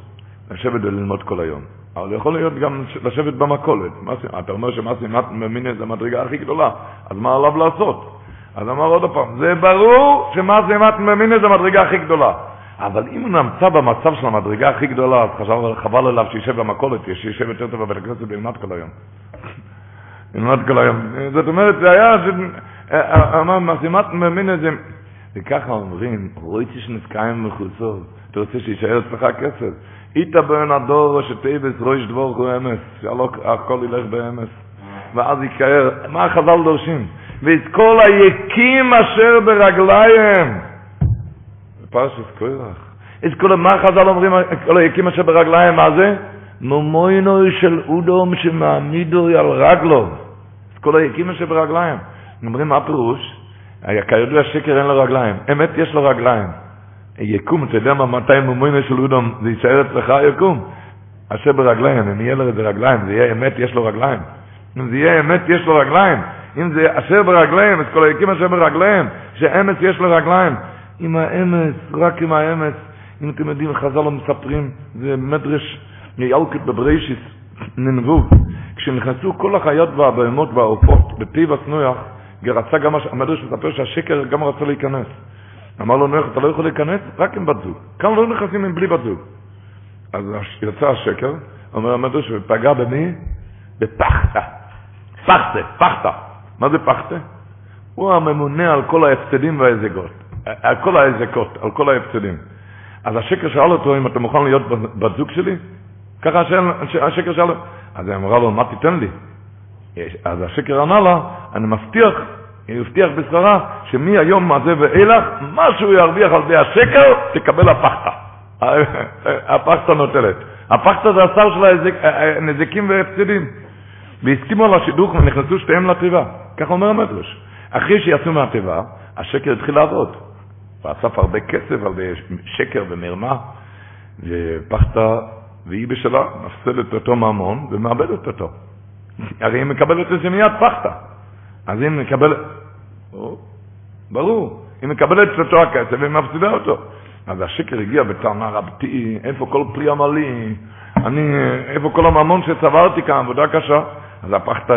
לשבת וללמוד כל היום. אבל יכול להיות גם לשבת במכולת. אתה אומר סימטנו באמינה זה המדרגה הכי גדולה, אז מה עליו לעשות? אז אמר עוד פעם, זה ברור סימטנו באמינה זה המדרגה הכי גדולה. אבל אם הוא נמצא במצב של המדרגה הכי גדולה, אז חשב, חבל עליו שישב במכולת, שישב יותר טוב בבית הכנסת וילמד כל היום. [laughs] ילמד כל היום. זאת אומרת, זה היה, אמר, משימת ממין איזה... וככה אומרים, רויתי שנזכאים מחוצות, אתה רוצה שישאר אצלך כסף? איתה בן הדור שטייבס רויש דבור הוא אמס, שהכל ילך באמס. ואז יקר, מה החז"ל דורשים? ואת כל היקים אשר ברגליים. פרשת קורח. את כל מה חז"ל אומרים, כל היקים אשר ברגליים, מה זה? מומוינו של אודום שמעמידו על רגלו. את כל היקים אשר ברגליים. אומרים, מה הפירוש? כידוע שקר אין לו רגליים. אמת יש לו רגליים. יקום, אתה יודע מה, מתי מומוינו של אודום, זה יישאר אצלך יקום. אשר ברגליים, אם יהיה לו איזה רגליים, זה יהיה אמת יש לו רגליים. אם זה יהיה אמת יש לו רגליים. אם זה אשר ברגליים, את כל היקים אשר ברגליים, שאמת יש לו רגליים. עם האמץ, רק עם האמץ. אם אתם יודעים, חז"ל מספרים, זה מדרש ילקט בבריישיס, ננבוב. כשנכנסו כל החיות והבהמות והעופות בטיב הסנויח, רצה גם, המדרש מספר שהשקר גם רצה להיכנס. אמר לו נויח, אתה לא יכול להיכנס? רק עם בת זוג. כאן לא נכנסים עם בלי בת זוג. אז יצא השקר, אומר המדרש, ופגע במי? בפחתה. פחתה, פחתה. מה זה פחתה? הוא הממונה על כל ההפסדים וההזגות. על כל ההזקות, על כל ההפסדים. אז השקר שאל אותו, אם אתה מוכן להיות בת זוג שלי? ככה השקר שאל. אז היא אמרה לו, מה תיתן לי? אז השקר ענה לה, אני מבטיח, הבטיח בשכרה, שמהיום הזה ואילך, מה שהוא ירוויח על ידי השקר, תקבל הפחתה. [laughs] הפחתה נוטלת. הפחתה זה השר של הנזקים וההפסדים. והסכימו על השידוך ונכנסו שתיהם לתיבה. ככה אומר המדרש. אחרי שיצאו מהתיבה, השקר התחיל לעבוד. ואסף הרבה כסף על שקר ומרמה, ופחתה והיא בשלה מפסלת אותו ממון ומאבדת אותו. הרי היא מקבלת את זה מיד פחתה. אז היא מקבלת... ברור, היא מקבלת את אותו הכסף ומפסידה אותו. אז השקר הגיע בטענה רבתי, איפה כל פרי עמלי, אני, איפה כל הממון שצברתי כאן, עבודה קשה. אז הפחתה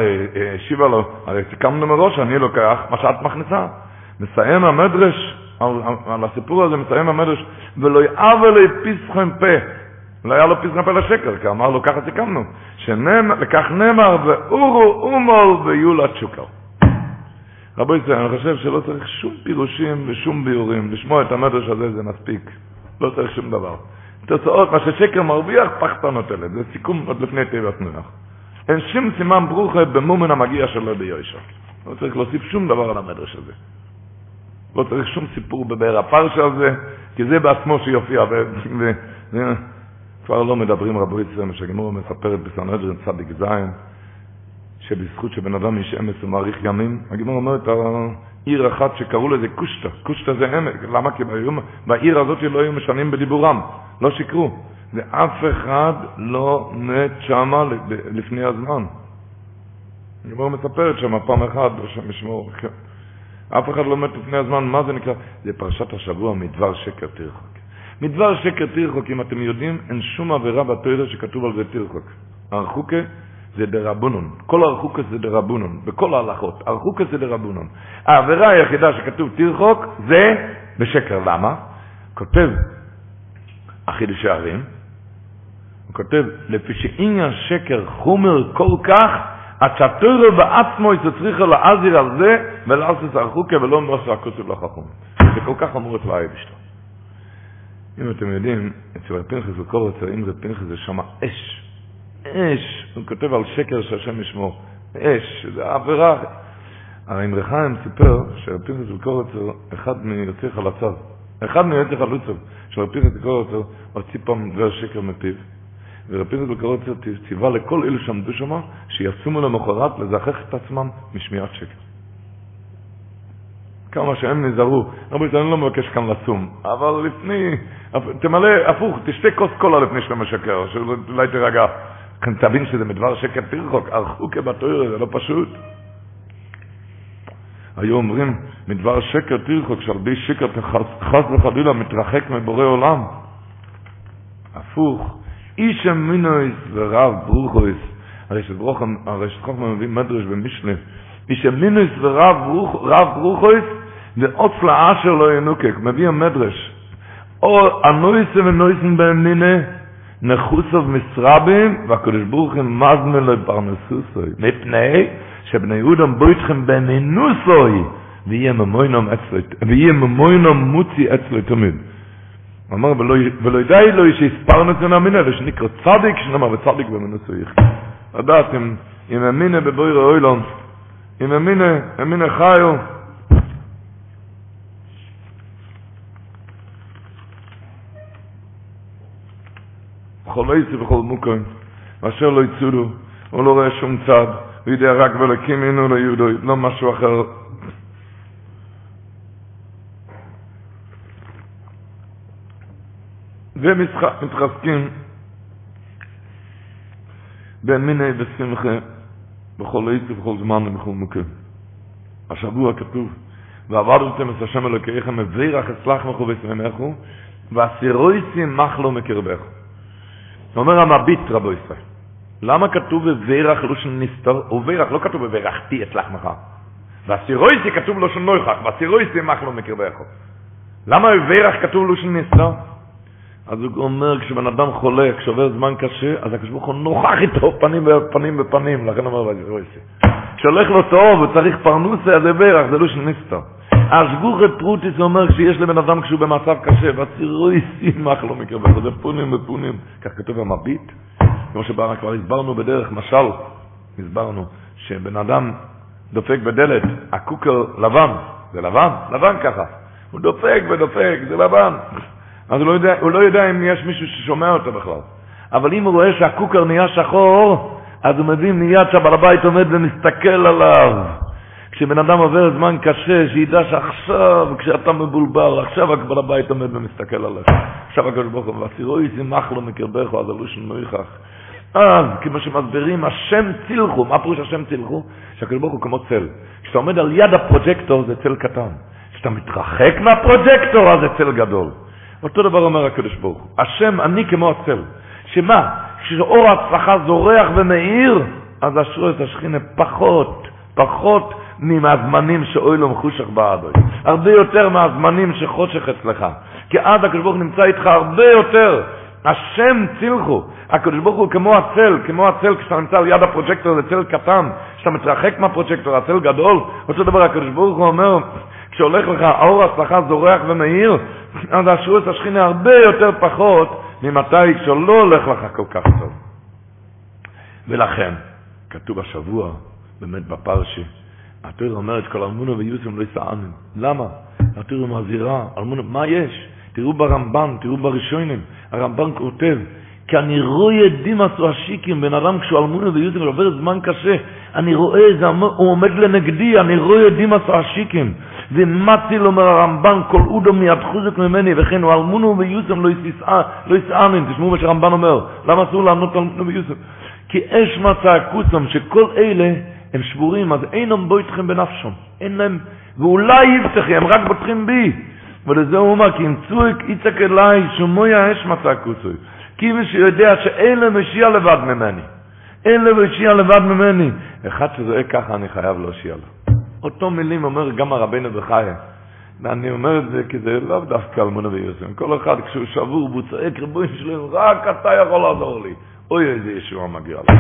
השיבה לו, הרי סיכמנו מראש, אני לוקח מה שאת מכניסה. מסיים המדרש, על, על הסיפור הזה מסיים המדרש, ולא יאב אלי פסחם פה. לא היה לו פסחם פה לשקר, כי אמר לו, ככה סיכמנו, לכך נאמר, ואורו אומול ויולה צ'וקר. רבו ישראל, אני חושב שלא צריך שום פירושים ושום ביורים, לשמוע את המדרש הזה זה מספיק, לא צריך שום דבר. תוצאות, מה ששקר מרוויח, פחתה נוטלת, זה סיכום עוד לפני תיבת נוח. אין שום סימן ברוכה במומן המגיע שלו ביושר. לא צריך להוסיף שום דבר על המדרש הזה. לא צריך שום סיפור בבאר הפרשה הזה, כי זה בעצמו שיופיע, וכבר לא מדברים רבו ישראל, שגמור מספרת בסנהדרין צדיק זין, שבזכות שבן אדם איש אמס ומאריך ימים, הגמור אומרת, עיר אחת שקראו לזה קושטה, קושטה זה עמק, למה? כי ביום, בעיר הזאת לא היו משנים בדיבורם, לא שיקרו, ואף אחד לא מת שמה לפני הזמן. הגמור מספרת שם פעם אחת, השם ישמור, כן. אף אחד לא מת לפני הזמן, מה זה נקרא? זה פרשת השבוע, מדבר שקר תרחוק. מדבר שקר תרחוק, אם אתם יודעים, אין שום עבירה בתוירה שכתוב על זה תרחוק. הרחוקה זה דרבונון. כל הרחוקה זה דרבונון, בכל ההלכות. הרחוקה זה דרבונון. העבירה היחידה שכתוב תרחוק זה בשקר. למה? כותב החידושי ערים, הוא כותב, לפי שעניין שקר חומר כל כך, שהתוירו בעצמו צריכה לעזיר על זה ולעשות הרחוקה ולא נוסע הכוסף לחכום. זה כל כך אמור את לאי בשלו. אם אתם יודעים, אצל פנחס וקורצר, אם פנחס זה שם אש. אש. הוא כותב על שקר שהשם ישמור. אש, זה עבירה. הרי אם רחיים סיפר שפנחס וקורצר, אחד מיוצאי חלציו, אחד מיוצאי חלוציו, של פנחס וקורצר, הוציא פעם דבר שקר מפיו. ורבי פנחס בקרוצר ציווה לכל אלו שעמדו שם, שיצומו למחרת לזכח את עצמם משמיעת שקר. כמה שהם נזהרו, רבי אני לא מבקש כאן לצום, אבל לפני, תמלא, הפוך, תשתה כוס קולה לפני שאתה משקר, שאולי תירגע. כאן תבין שזה מדבר שקר תרחוק, ערכו כבתויר, זה לא פשוט. היו אומרים, מדבר שקר תרחוק, שעל בי שקר חס וחלילה מתרחק מבורא עולם. הפוך, איש אמינויס ורב ברוכויס, הרי שברוכם, הרי שברוכם מביא מדרש במשנה, איש אמינויס ורב ברוכויס, ועוץ לאשר לא ינוקק, מביא המדרש, או הנויסם ונויסם באמינה, נחוסוב מסרבים, והקדוש ברוך הוא מזמן לו פרנסוסוי, מפני שבני יהודם בויתכם באמינוסוי, ויהיה ממוינום מוצי אצלו תמיד. הוא אמר, ולא ידעי לו שהספרנו את המינא, ושנקרא צדיק, שנאמר, וצדיק במנוסו יחי. לדעת, אם אמינא בבויר אוילון, אם אמינא, אמינא חיו, בכל עיסי ובכל מוקוין, ואשר לא יצודו, הוא לא רואה שום צד, הוא יודע רק ולקים אינו ליהודו, לא משהו אחר, ומתחזקים בין מיני ושמחה בכל עת ובכל זמן ובכל מקום. השבוע כתוב, ועבדתם את השם אלוקיכם מברך אצלח מחו ושמחו, והסירויסים מחלו מקרבך. אומר המביט רבו ישראל, למה כתוב בברך לושן נסתר, וברך לא כתוב בברכתי אצלח מחר. והסירויסי כתוב לושן נויחך, והסירויסי מחלו מקרבך. למה בברך כתוב לושן נסתר? אז הוא אומר, כשבן אדם חולה, כשעובר זמן קשה, אז הקדוש ברוך הוא נוכח איתו פנים בפנים בפנים, לכן אומר ואזירויסי. כשהולך לו טוב וצריך פרנוסה, אז זה ברך, זה לא של נסתר. השגוחי פרוטיס אומר שיש לבן אדם כשהוא במצב קשה, ואסירויסי מח לא מקרבך, זה פונים ופונים. כך כתוב המביט, כמו שכבר הסברנו בדרך משל, הסברנו, שבן אדם דופק בדלת, הקוקר לבן, זה לבן, לבן ככה. הוא דופק ודופק, זה לבן. אז הוא לא, יודע, הוא לא יודע אם יש מישהו ששומע אותו בכלל. אבל אם הוא רואה שהקוקר נהיה שחור, אז הוא מבין מיד שהבעל הבית עומד ומסתכל עליו. כשבן אדם עובר זמן קשה, שידע שעכשיו, כשאתה מבולבל, עכשיו הקבל הבית עומד ומסתכל עליך. עכשיו הקדוש ברוך הוא, ואסירוי ישמח לו מקרבך, אז הלושן נויכך. אז, כמו שמסבירים, השם צילחו, מה פירוש השם צילחו? שהקדוש ברוך הוא כמו צל. כשאתה עומד על יד הפרוג'קטור זה צל קטן. כשאתה מתרחק מהפרוג'קטור אז זה צל גדול. אותו דבר אומר הקדוש ברוך הוא. השם, אני כמו הצל. שמה? כשאור ההצלחה זורח ומאיר, אז אשרו את השכינה פחות, פחות מהזמנים שאוי לו מחושך בעדוי. הרבה יותר מהזמנים שחושך אצלך. כי אז הקדוש ברוך נמצא איתך הרבה יותר. השם צילחו. הקדוש ברוך הוא כמו הצל, כמו הצל כשאתה נמצא על יד הפרוג'קטור זה צל קטן, כשאתה מתרחק מהפרוג'קטור הצל גדול. אותו דבר הקדוש ברוך הוא אומר, כשהולך לך האור הצלחה זורח ומאיר, אז אשרו את השכינה הרבה יותר פחות ממתי כשלא הולך לך כל כך טוב. ולכן, כתוב השבוע, באמת בפרשי, התורה אומרת כל אלמונו ויוסם לא יסענו. למה? התורה מזהירה, אלמונו, מה יש? תראו ברמב"ן, תראו בראשונים, הרמב"ן כותב, כי אני רואה דימאס השיקים, בן אדם כשהוא אלמונו ויוסם עובר זמן קשה, אני רואה, זה, הוא עומד לנגדי, אני רואה דימאס השיקים. ומציל אומר הרמב"ן, כל אודו מיד חוזק ממני, וכן הוא אלמונו ויוסם לא יסענן, תשמעו מה שהרמב"ן אומר, למה אסור לענות אלמונו ויוסם? כי אש מצא הכוסם, שכל אלה הם שבורים, אז אינם בו איתכם בנפשם, אין להם, ואולי יבטחי, הם רק בוטחים בי. ולזה הוא אומר, כי ימצאו יצק אליי, שומוי האש מצא הכוסוי. כי מי שיודע שאין להם משיע לבד ממני. אין להם משיע לבד ממני. אחד שזועק ככה, אני חייב להושיע לו. אותו מילים אומר גם הרבנו בחיה. ואני אומר את זה כי זה לאו דווקא אלמונה ויוסם. כל אחד כשהוא שבור והוא צועק ריבועים שלהם, רק אתה יכול לעזור לי. אוי איזה ישועה מגיע לו.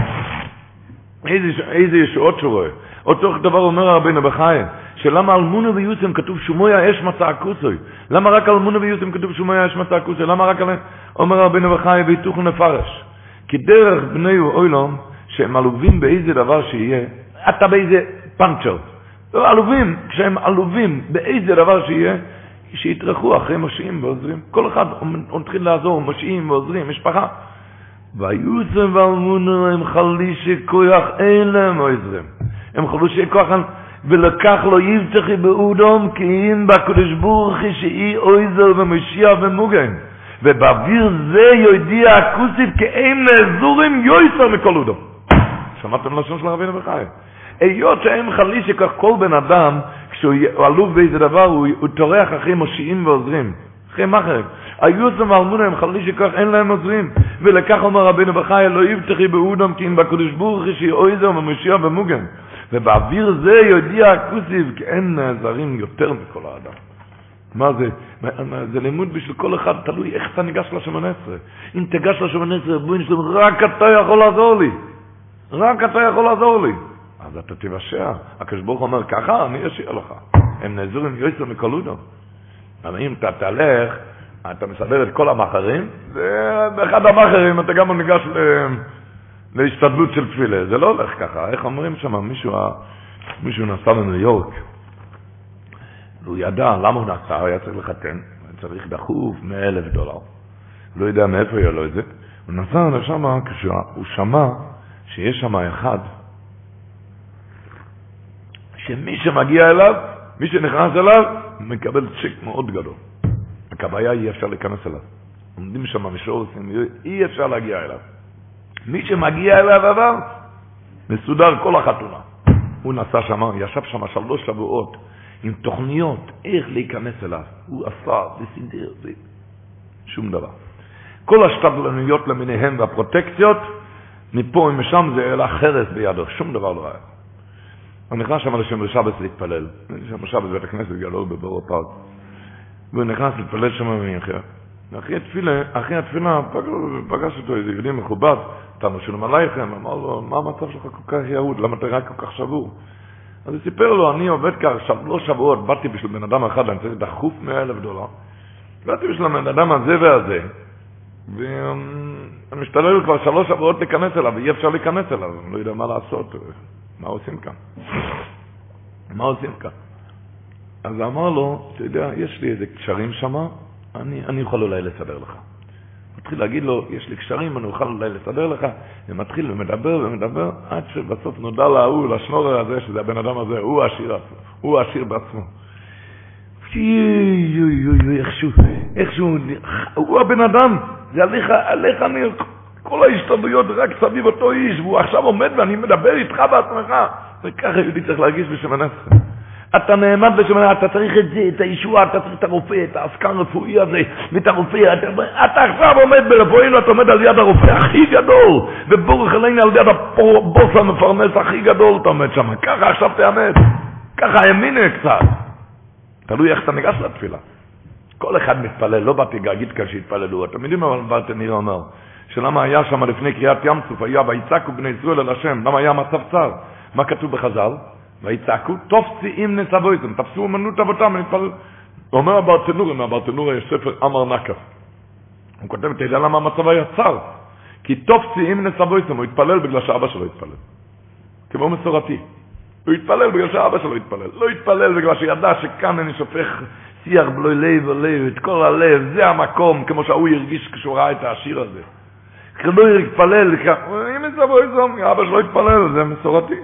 איזה, איזה ישועות רואה. אותו דבר אומר הרבנו בחיים, שלמה אלמונו ויוסם כתוב שומוי האש מצא הכוסוי? למה רק אלמונו ויוסם כתוב שומוי האש מצא הכוסוי? למה רק? אומר הרבנו בחיים, והיתוכו נפרש. כי דרך בני אוילום, שהם עלובים באיזה דבר שיהיה, אתה באיזה פנצ'ר. לא עלובים, כשהם עלובים באיזה דבר שיהיה, שיתרחו אחרי מושיעים ועוזרים. כל אחד מתחיל לעזור, מושיעים ועוזרים, משפחה. ויוסם ואלמונו הם חלישי כוח אין להם עוזרים. הם חלישי כוח ולקח לו יבטחי באודום כי אם בקדוש ברוך היא שאי עוזר ומשיח ומוגן. ובאוויר זה יודיע הכוסיף כי אין לאזורים יויסר מכל אודום. שמעתם לשון של רבינו בחיים? היות שהם חלישי כך כל בן אדם, כשהוא עלוב באיזה דבר, הוא, הוא טורח אחרי מושיעים ועוזרים. אחרי מאחרים. היוסם ואלמונה הם חלישי כך אין להם עוזרים. ולכך אומר רבינו בחי, לא יבטחי באודם כי אם בקדוש ברוך היא שהיא אויזר ומשיח ומוגן. ובאוויר זה יודיע הכוסיב כי אין נעזרים יותר מכל האדם. מה זה? זה לימוד בשביל כל אחד, תלוי איך אתה ניגש לשמונה עשרה. אם תיגש לשמונה עשרה, בואי נשלם, רק אתה יכול לעזור לי. רק אתה יכול לעזור לי. אז אתה תיוושע. הקדוש ברוך אומר, ככה אני אשאיר לך. הם נעזרו עם יועצר מקולודו. אבל אם אתה תלך, אתה מסדר את כל המאחרים, ובאחד המאחרים אתה גם ניגש. להשתדלות של תפילה. זה לא הולך ככה. איך אומרים שם? מישהו, מישהו נסע לניו יורק, והוא ידע למה הוא נסע, הוא היה צריך לחתן, הוא צריך דחוף 100 אלף דולר. לא יודע מאיפה יהיה לו את זה. הוא נסע לשם כשהוא שמע שיש שם אחד שמי שמגיע אליו, מי שנכנס אליו, מקבל צ'ק מאוד גדול. הבעיה אי אפשר להיכנס אליו. עומדים שם משורסים, אי אפשר להגיע אליו. מי שמגיע אליו עבר, מסודר כל החתונה. הוא נסע שם, ישב שם שלוש שבועות עם תוכניות איך להיכנס אליו. הוא עשה וסידר. שום דבר. כל השתדלנויות למיניהם והפרוטקציות, מפה ומשם זה העלה חרס בידו, שום דבר לא היה. הוא נכנס שם לשם בשבת להתפלל. שם בשבת בבית הכנסת גלול בבורו פארק. והוא נכנס להתפלל שם במנחה. ואחרי התפילה, אחרי התפילה פגש אותו איזה יהודי מכובד, תנו שלום עלייכם, אמר לו, מה המצב שלך כל כך יהוד? למה אתה רק כל כך שבור? אז הוא סיפר לו, אני עובד כך שלוש שבועות, באתי בשביל בן אדם אחד, אני צריך דחוף מאה אלף דולר. באתי בשביל הבן אדם הזה והזה, ואני משתלל כבר שלוש שבועות להיכנס אליו, ואי אפשר להיכנס אליו, אני לא יודע מה לעשות. מה עושים כאן? מה עושים כאן? אז אמר לו, אתה יודע, יש לי איזה קשרים שם, אני, אני יכול אולי לסדר לך. מתחיל להגיד לו, יש לי קשרים, אני אוכל אולי לסדר לך, ומתחיל ומדבר ומדבר, עד שבסוף נודע להוא, לשנורר הזה, שזה הבן אדם הזה, הוא העשיר עצמו, הוא העשיר בעצמו. איכשהו, איכשהו, הוא הבן אדם, זה עליך, עליך אני, כל ההשתלבויות רק סביב אותו איש, והוא עכשיו עומד ואני מדבר איתך בעצמך. וככה יהודי צריך להרגיש בשם הנצחה. אתה נעמד בשם אתה צריך את זה, את הישוע, אתה צריך את הרופא, את העסקן הרפואי הזה, ואת הרופא, אתה, אתה עכשיו עומד ברפואינו, אתה עומד על יד הרופא הכי גדול, ובורך אלינו על יד הבוס המפרנס הכי גדול, אתה עומד שם. ככה עכשיו תעמד. ככה האמינה קצת. תלוי איך אתה ניגש לתפילה. כל אחד מתפלל, לא באתי להגיד כאן שהתפללו. אתם יודעים מה ברטניר אומר? שלמה היה שם לפני קריאת ים סוף, היה ויצעקו בני ישראל אל השם, למה היה מצב צר? מה כתוב בחז"ל? ויצעקו, תופסי אם נצבויתם, תפסו אמנות אבותם, ונתפלל. אומר הברטנור, מהברטנור יש ספר אמר נקף. הוא כותב, אתה יודע למה המצב היה צר? כי תופסי אם נצבויתם, הוא התפלל בגלל שאבא שלו התפלל. כמו מסורתי. הוא התפלל בגלל שאבא שלו התפלל. לא התפלל בגלל שידע שכאן אני שופך שיח בלוי לב ולב, את כל הלב, זה המקום, כמו שההוא הרגיש כשהוא ראה את השיר הזה. לא התפלל, אם יצבו איזום, אבא שלו התפלל, זה מסורתי.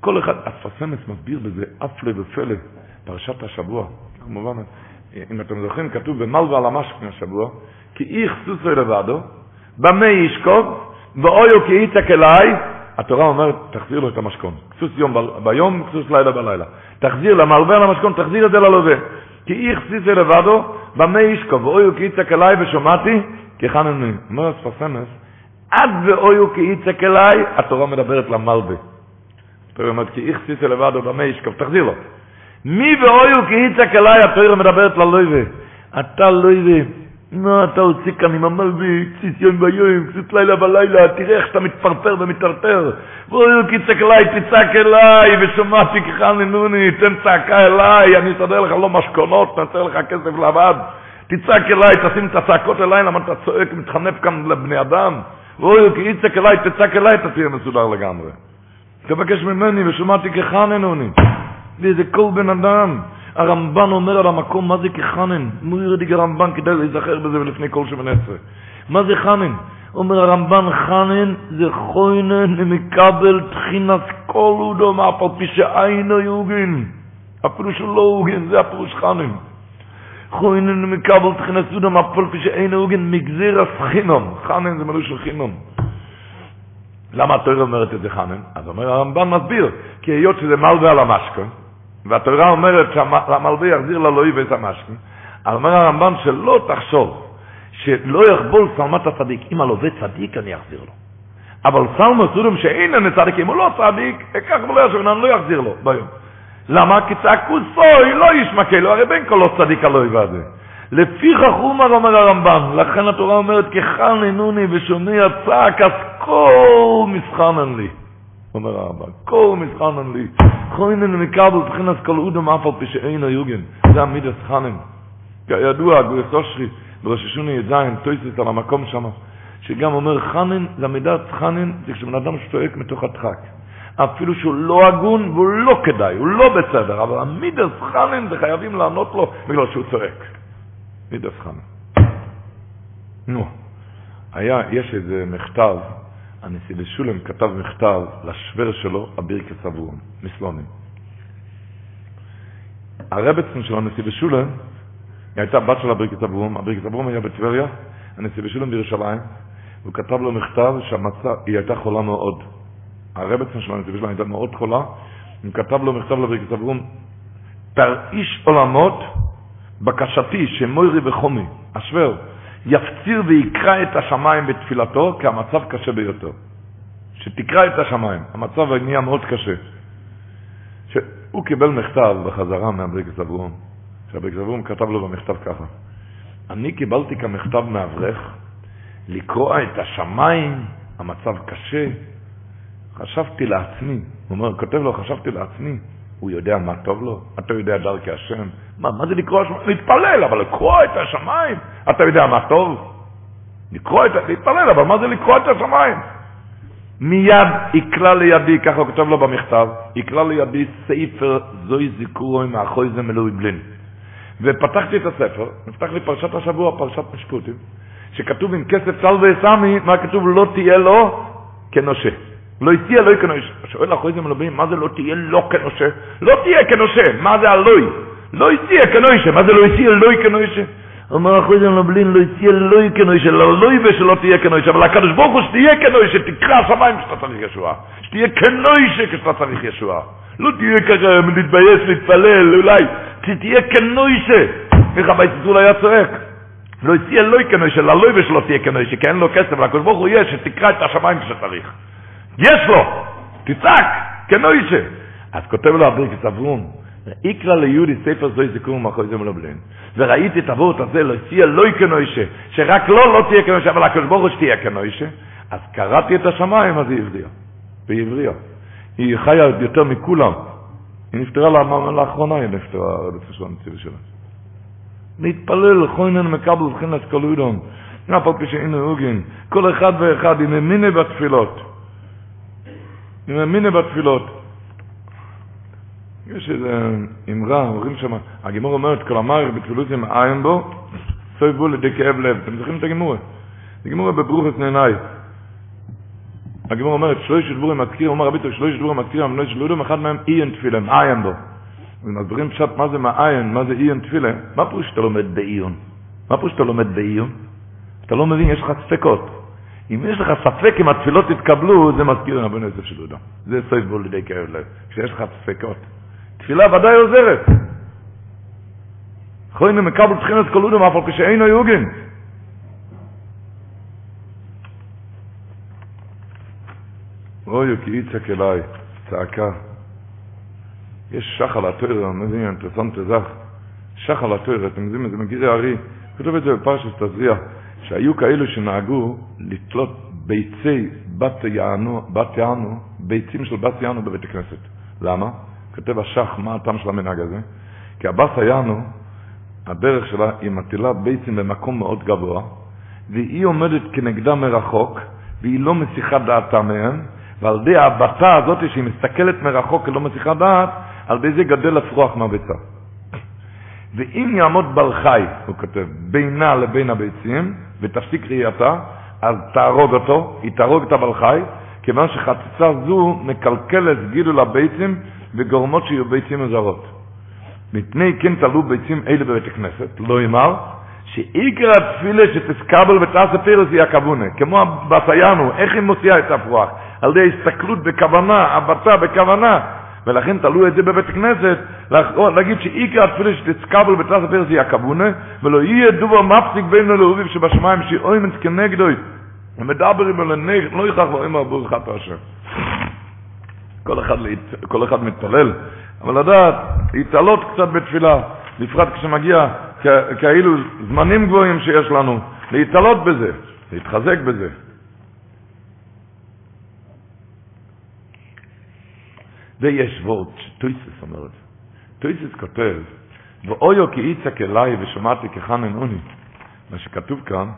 כל אחד, הספסמס מסביר בזה אפלה ופלא, פרשת השבוע, כמובן, אם אתם זוכרים, כתוב במלווה על המשק מהשבוע, כי איך סוסו לבדו, במה ישכוב, ואויו כי יצק אליי, התורה אומרת, תחזיר לו את המשכון. כסוס יום ביום, כסוס לילה בלילה. תחזיר למלווה על המשכון, תחזיר את זה ללווה. כי איך סוסו לבדו, במה ישכוב, ואויו כי יצק אליי ושומעתי, כי חנני. אומר הספסמס, עד ואויו כי יצק אליי, התורה מדברת למלווה. התורה אומרת, כי איך סיסה לבד או במה ישכב, תחזיר לו. מי ואויו כי יצק אליי, התורה מדברת ללויבה. אתה לויבה, מה אתה עושה כאן עם המלבי, קציס יום ויום, קציס לילה בלילה, תראה איך אתה מתפרפר ומטרטר. ואויו כי יצק אליי, תצעק אליי, ושומעתי כחננוני, תן צעקה אליי, אני אסדר לך לא משכונות, נעשה לך כסף לבד. תצעק אליי, תשים את הצעקות אליי, למה אתה צועק, מתחנף כאן לבני אדם? כי יצק אליי, תצעק אליי, אתה תהיה מסודר לגמרי. תבקש ממני ושמעתי כחנן עוני. ואיזה כל בן אדם. הרמב"ן אומר על המקום מה זה כחנן. מו ירדיג הרמב"ן כדאי להיזכר בזה לפני כל שמונה עשרה. מה זה חנן? אומר הרמב"ן חנן זה חוינן מקבל תחינס כל אודו מאף על פי שאינו יוגן. אפילו שלא הוגן, זה הפירוש חנן. חוינן מקבל תחינס אודו מאף על פי שאינו יוגן מגזיר הסחינום. חנן זה מלוא של חינום. למה התורה אומרת את זה חנן? אז אומר הרמב"ן מסביר, כי היות שזה מלווה על המשקה, והתורה אומרת שהמלווה יחזיר ללואי ואת אז אומר הרמב"ן שלא תחשוב שלא יחבול סלמת הצדיק. אם הלווה צדיק אני אחזיר לו. אבל סלמה סודם שאין אני צדיק, אם הוא לא צדיק, אקח ולא ישב, אני לא אחזיר לו ביום. למה? כי צעקו סוי, לא ישמקה לו, הרי בין כל לא צדיק הלואי והזה. לפי חכומר אומר הרמב"ן, לכן התורה אומרת, כחל ננוני ושומע צעק, אז כל מסחנן לי. אומר הרמב"ן, כל מסחנן לי. חוינן מקבל תחינס כל אודם אף על פי שאין היוגן. זה המידס חנן. כידוע, גויס אושרי, בראש השונה י"ז, טויסס על המקום שם, שגם אומר חנן, זה המידת חנן, זה כשבן אדם שצועק מתוך הדחק. אפילו שהוא לא הגון והוא לא כדאי, הוא לא בסדר, אבל המידס חנן זה חייבים לענות לו בגלל שהוא צועק. מידס חנן. נו, היה, יש איזה מכתב, הנשיא בשולם כתב מכתב לשוור שלו, הבירקס אברום, מסלונים. הרבצן של הנשיא בשולם, היא הייתה בת של הבירקס אברום, הבירקס אברום היה בטבריה, הנשיא בשולם בירושלים, הוא כתב לו מכתב שהמצב, היא הייתה חולה מאוד. הרבצן של הנשיא בשולם הייתה מאוד חולה, הוא כתב לו מכתב לבירקס אברום, תרעיש עולמות בקשתי שמוירי וחומי, אשבר, יפציר ויקרא את השמיים בתפילתו, כי המצב קשה ביותר. שתקרא את השמיים, המצב נהיה מאוד קשה. שהוא קיבל מכתב בחזרה מהבריקס אברום, שהבריקס אברום כתב לו במכתב ככה: אני קיבלתי כמכתב מאברך לקרוע את השמיים, המצב קשה. חשבתי לעצמי, הוא אומר, כותב לו, חשבתי לעצמי, הוא יודע מה טוב לו? אתה יודע דרכי השם? מה, מה זה לקרוא השמיים? להתפלל, אבל לקרוא את השמיים. אתה יודע מה טוב? לקרוא את, להתפלל, אבל מה זה לקרוא את השמיים? מיד יקלע לידי, ככה הוא כותב לו במכתב, יקלע לידי ספר זוי זיכרוי מאחוי זה מלואי בלין. ופתחתי את הספר, נפתח לי פרשת השבוע, פרשת משפוטים, שכתוב עם כסף צל וסמי, מה כתוב? לא תהיה לו כנושה. לא תהיה לו כנושה. שואל אחרי מלבים, מה זה לא תהיה לו כנושה? לא תהיה כנושה, מה זה הלוי? לא תהיה כנושה, מה זה לא תהיה לו כנושה? אומר אחרי זה מלבין, לא תהיה לו כנושה, לא לא יהיה שלא תהיה כנושה, אבל הקדוש ברוך הוא שתהיה כנושה, תקרא השמיים כשאתה צריך ישועה. שתהיה כנושה כשאתה צריך ישועה. לא תהיה ככה, להתבייש, להתפלל, אולי, תהיה כנושה. איך הבית זול היה צועק? לא תהיה לא כנושה, לא לא ושלא תהיה כנושה, כי אין לו כסף, לקדוש ברוך הוא יש, שתקרא את השמיים כשצריך. יש לו, תצעק, כנושה. אז כותב לו הברכת אברום, איקרא ליהודי ספר זוי זיכור מאחורי זה מלובלין. וראיתי את הוורט הזה, לא תהיה לא כנושה, שרק לא לא תהיה כנושה, אבל הקדוש ברוך הוא שתהיה כנושה. אז קראתי את השמיים, אז היא הבריאה. והיא הבריאה. היא חיה יותר מכולם. היא נפטרה לאחרונה, היא נפטרה, לפני של הנציב שלה. להתפלל, חוינן מקבל בחינת כל אודום. פי שהיינו הוגן. כל אחד ואחד, עם אמינה בתפילות. עם אמינה בתפילות. יש איזה אמרה, אומרים שם, הגימור אומרת, כל אמר בתפילות עם עין בו, סוי בו לידי כאב לב. אתם זוכרים את הגימור? הגימור בברוכת נעיניי. הגימור אומרת, שלוש דבורים מזכיר, אומר רבי שלוש דבורים מזכיר, אמנו יש לודם, אחד מהם אי תפילה, מעיין בו. ומסבירים פשט מה זה מעיין, מה זה עיון תפילה. מה פירוש שאתה לומד בעיון? מה פירוש שאתה לומד בעיון? אתה לא מבין, יש לך ספקות. אם יש לך ספק אם התפילות יתקבלו, זה מזכיר רבנו יוסף של יהודה. זה סויף בו לידי כאב לב, כשיש לך ספקות. תפילה ודאי עוזרת. חוינו מקבל תחינת כל אודם, אף על כשאינו יוגן. רואיו כי יצעק אליי, צעקה. יש שחל התויר, אני מבין, אינטרסנט זך. שחל התויר, אתם יודעים, זה מגירי הארי. כתוב את זה בפרשת תזריע, שהיו כאלו שנהגו לתלות ביצי בת יענו, בת יענו, ביצים של בת יענו בבית הכנסת. למה? כותב השח, מה הטעם של המנהג הזה? כי הבת יענו, הדרך שלה, היא מטילה ביצים במקום מאוד גבוה, והיא עומדת כנגדה מרחוק, והיא לא מסיחה דעתה מהם, ועל ידי הבתה הזאת שהיא מסתכלת מרחוק ולא מסיחה דעת, על ידי זה גדל הפרוח מהביצה. ואם יעמוד בל חי, הוא כותב, בינה לבין הביצים, ותפסיק ראייתה, אז תהרוג אותו, היא תהרוג את הבל חי, כיוון שחציצה זו מקלקלת גידול הביצים וגורמות שיהיו ביצים מזרות. מפני כן תלו ביצים אלה בבית הכנסת, לא אמר, שעיקר התפילה שתסקבל ותעשה פרס היא הכוונה, כמו הבתיינו, איך היא מוציאה את הפרוח? על ידי הסתכלות בכוונה, הבטה בכוונה, ולכן תלו את זה בבית הכנסת, להגיד שעיקר התפילה שתסקבל ותעשה פרס היא הכוונה, ולא יהיה דובר מפסיק בין הלאוביב שבשמיים שאוימנס כנגדוי, ומדברים על הנגד, לא יכח לו אמר ברכת השם. כל אחד, כל אחד מתפלל, אבל לדעת, להתעלות קצת בתפילה, בפרט כשמגיע כאילו זמנים גבוהים שיש לנו, להתעלות בזה, להתחזק בזה. ויש ווארט, תוספות אומר את זה. תוספות כותב, והיה כי יצעק אליי ושמעתי כי חנון אני. מה שכתוב כאן,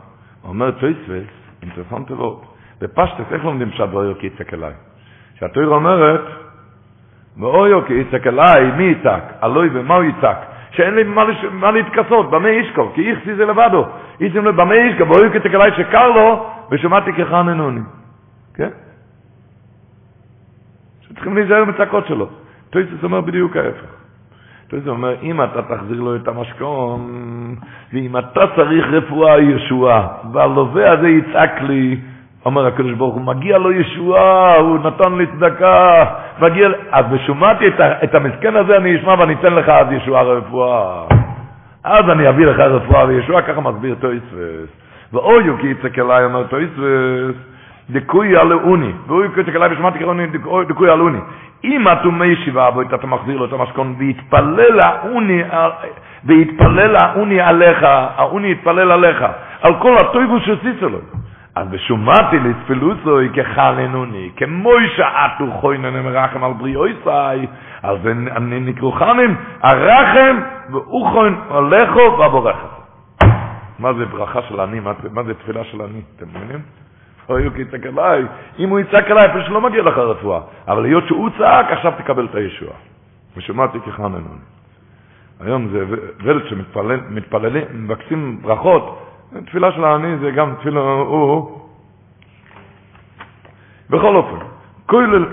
אומר תוספות, אינטערעסאנט ווארט, בפשטות, איך לומדים פשט והיה כי יצעק אליי? שהתורה אומרת, והיה כי יצעק אליי, מי יצעק? אליי ומה הוא יצעק? שאין לי מה, לש... מה להתכסות, במה ישכב? כי היא כסותה לבדה. אין שום לו, במה ישכב? והיה כי יצעק אליי שקר לו, ושמעתי כי חנון אני. כן? שצריכים להיזהר מצעקות שלו. תוספות אומר בדיוק ההפך. תוספות אומר, אם אתה תחזיר לו את המשכון, ואם אתה צריך רפואה ישועה, והלווה הזה יצעק לי, אומר הקדוש ברוך הוא, מגיע לו ישועה, הוא נתן לי צדקה, מגיע... אז ושומעתי את, את המסכן הזה, אני אשמע ואני אתן לך אז ישועה רפואה. אז אני אביא לך רפואה וישועה, ככה מסביר טויסווס. ואוי הוא כי יצק אליי, אומר טויסווס, דקוי עלאוני, ואוי כי יצק אליי ושמעתי כרוני דקוי עלאוני. אם אטומי ישיבה בו, אתה מחזיר לו את המשכון, ויתפלל העוני, ויתפלל העוני עליך, העוני יתפלל עליך, על כל הטויבוס שעשית לו. אז בשומעתי לספילוסוי כחננוני, כמו שעתו חוינן מרחם על בריאויסאי, אז אני נקראו חנן, הרחם ואוכוין הולכו ובורכו. מה זה ברכה של אני? מה זה תפילה של אני? אתם מבינים? אוי, הוא יצעק אליי. אם הוא יצעק אליי, אפילו שלא מגיע לך רפואה. אבל היות שהוא צעק, עכשיו תקבל את הישועה. ושומעתי כחננוני. היום זה ולד שמתפללים, מבקשים ברכות, תפילה של העני זה גם תפילה, הוא, בכל אופן, כולל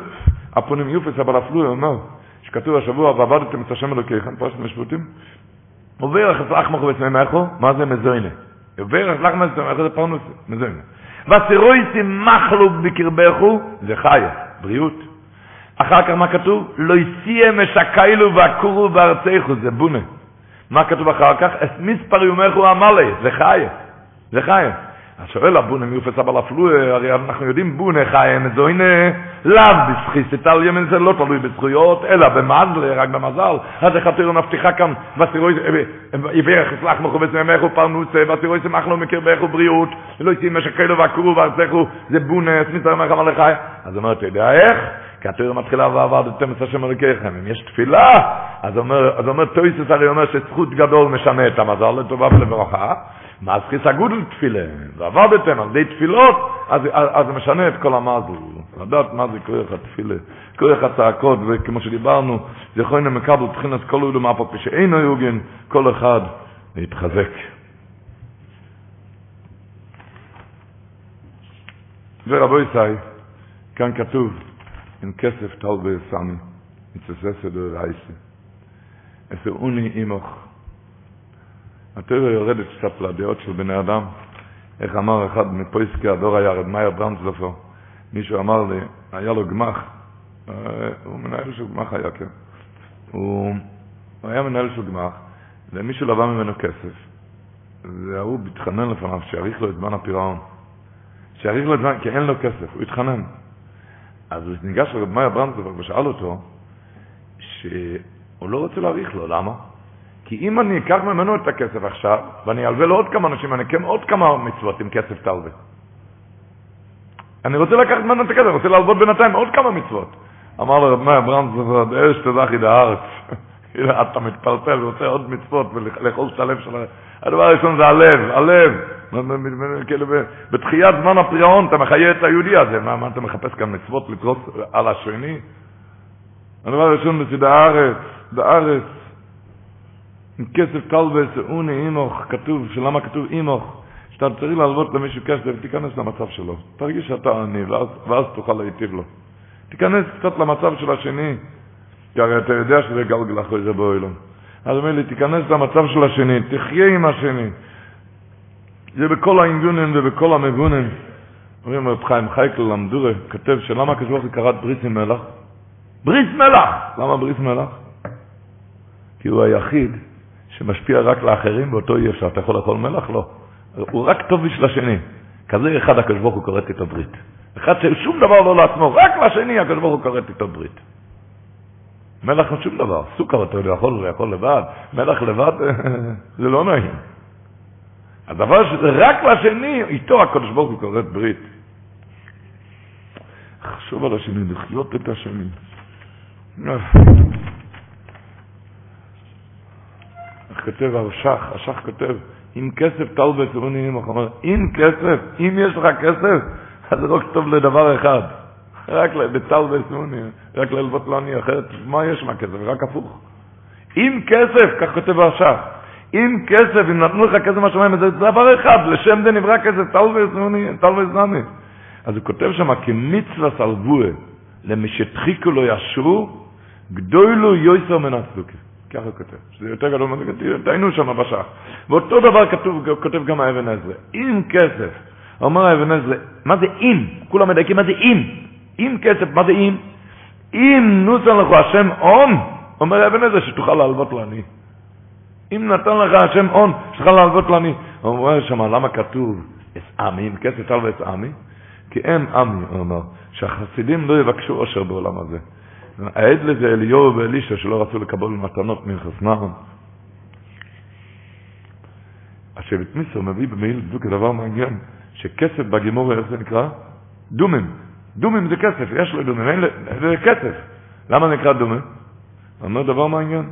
הפונים יופס אבל אפלו אומר, שכתוב השבוע, ועבדתם את השם אלוקיכם, פרשת משפוטים, עובר אחת לחמך וצמחו, מה זה מזוינה? עובר אחת לחמך וצמחו זה פרנוס, מזוינה. וסירויסי מחלוק בקרבכו, זה חי, בריאות. אחר כך מה כתוב? לא יסיים משקיילו ועקורו בארצךו, זה בונה. מה כתוב אחר כך? את מספר יומךו עמלה, זה חי, זה חי. אז שואל הבונה מיופס אבל אפלו, הרי אנחנו יודעים בונה חי, מזוינה, לאו בסחיסת על ימין זה לא תלוי בזכויות, אלא במזל, רק במזל. אז איך התיאור מבטיחה כאן, וסירוי, יברך אצלך מחובץ ממך פרנוס, וסירוי שמח לו מקרבך ובריאות, ולא יצאים משקלו ועקרו וארצךו, זה בונה, עצמית הרמך המלכי. אז אומר, אתה יודע איך? כי התיאור מתחילה ועבדתם את השם אלוקיכם. אם יש תפילה, אז אומר, אז אומר טויסס הרי אומר שזכות גדול משנה את המזל לטובה ולברכה. מסחיס הגודל תפילה, ועבדתם על די תפילות, אז, אז, אז זה משנה את כל המזל. לדעת מה זה כוח התפילה, כוח הצעקות, וכמו שדיברנו, זה יכול להיות מקבל תחילת כל אולו מהפה, כשאין היוגן, כל אחד להתחזק. ורבו ישי, כאן כתוב, עם כסף טל וסמי, מצססת ורייסה. אסר אוני אימוך, התיאוריה יורדת קצת לדעות של בני אדם. איך אמר אחד מפויסקי הדור היה רב מאיר ברנצלופר, מישהו אמר לי, היה לו גמח, אה, הוא מנהל של גמח היה, כן. הוא, הוא היה מנהל של גמח, ומישהו לבא ממנו כסף, והוא התחנן לפניו שיאריך לו את זמן הפירעון. שיאריך לו את זמן, כי אין לו כסף, הוא התחנן. אז הוא ניגש לרב מאיר ברנצלופר ושאל אותו, שהוא לא רוצה להאריך לו, למה? כי אם אני אקח ממנו את הכסף עכשיו, ואני אלווה לו עוד כמה אנשים, אני אקם עוד כמה מצוות עם כסף תלווה. אני רוצה לקחת ממנו את הכסף, אני רוצה להלוות בינתיים עוד כמה מצוות. אמר לו רב מאיר ברנס, אש תזכי דארץ. [laughs] אתה מתפלפל ורוצה עוד מצוות ולאכול את הלב שלך. הדבר הראשון זה הלב, הלב. כאילו בתחיית זמן הפריעון אתה מחיה את היהודי הזה. מה, אתה מחפש כאן מצוות לקרוס על השני? הדבר הראשון זה דארץ, דארץ. עם כסף קל וסעוני אימוך, כתוב, שלמה כתוב אימוך, שאתה צריך להלוות למישהו כסף, תיכנס למצב שלו. תרגיש שאתה עני, ואז, ואז תוכל להיטיב לו. תיכנס קצת למצב של השני, כי הרי אתה יודע שזה גלגל אחרי זה באוילון. אז אומר לי, תיכנס למצב של השני, תחיה עם השני. זה בכל האינגונים ובכל המבונים. אומרים רב חיים חייקל למדורה, כתב שלמה הוא קראת בריס עם מלח? בריס מלח! למה בריס מלח? כי הוא היחיד שמשפיע רק לאחרים, ואותו אי אפשר. אתה יכול לאכול מלח? לא. הוא רק טוב בשביל השני. כזה אחד הקדוש ברוך הוא כורת איתו ברית. אחד ששום דבר לא לעצמו, רק לשני הקדוש ברוך הוא כורת איתו ברית. מלח הוא שום דבר. סוכר אתה יכול לאכול לבד, מלח לבד [laughs] זה לא נעים. הדבר שזה רק לשני, איתו הקדוש ברוך הוא כורת ברית. חשוב על השני, לחיות את השני. כותב הרשך, השך כותב, אם כסף טל בצרוני נמוך, אומר, אם כסף, אם יש לך כסף, אז רק טוב לדבר אחד, רק בטל בצרוני, רק ללוות לעני, אחרת מה יש מהכסף? רק הפוך. אם כסף, כך כותב הרשך, אם כסף, אם נתנו לך כסף מהשמיים, זה דבר אחד, לשם זה נברא כסף, טל בצרוני, טל בצרוני. אז הוא כותב שם, כמצווה סלבוה, למי שתחיקו לו ישרו, גדולו יויסר מן הצדוקים. ככה כותב, שזה יותר גדול מזה, דיינו שם בשח. ואותו דבר כתוב, כותב גם האבן עזרא. אם כסף, אומר האבן עזרא, מה זה אם? כולם מדייקים מה זה אם? אם כסף, מה זה אם? אם נוסן לך השם און, אומר האבן עזרא, שתוכל להלוות לעני. אם נתן לך השם און, שתוכל להלוות לעני. אומר שם, למה כתוב אסעמי, אם כסף על ואסעמי? כי אין עמי, הוא אומר, שהחסידים לא יבקשו עושר בעולם הזה. העד לזה אליהו ואלישע שלא רצו לקבל מתנות מחסנם. השבט מיסר מביא במעיל בדיוק דבר מעניין, שכסף בגימור, איך זה נקרא? דומים. דומים זה כסף, יש לו דומים, אין, זה כסף. למה נקרא דומים? הוא אומר דבר מעניין.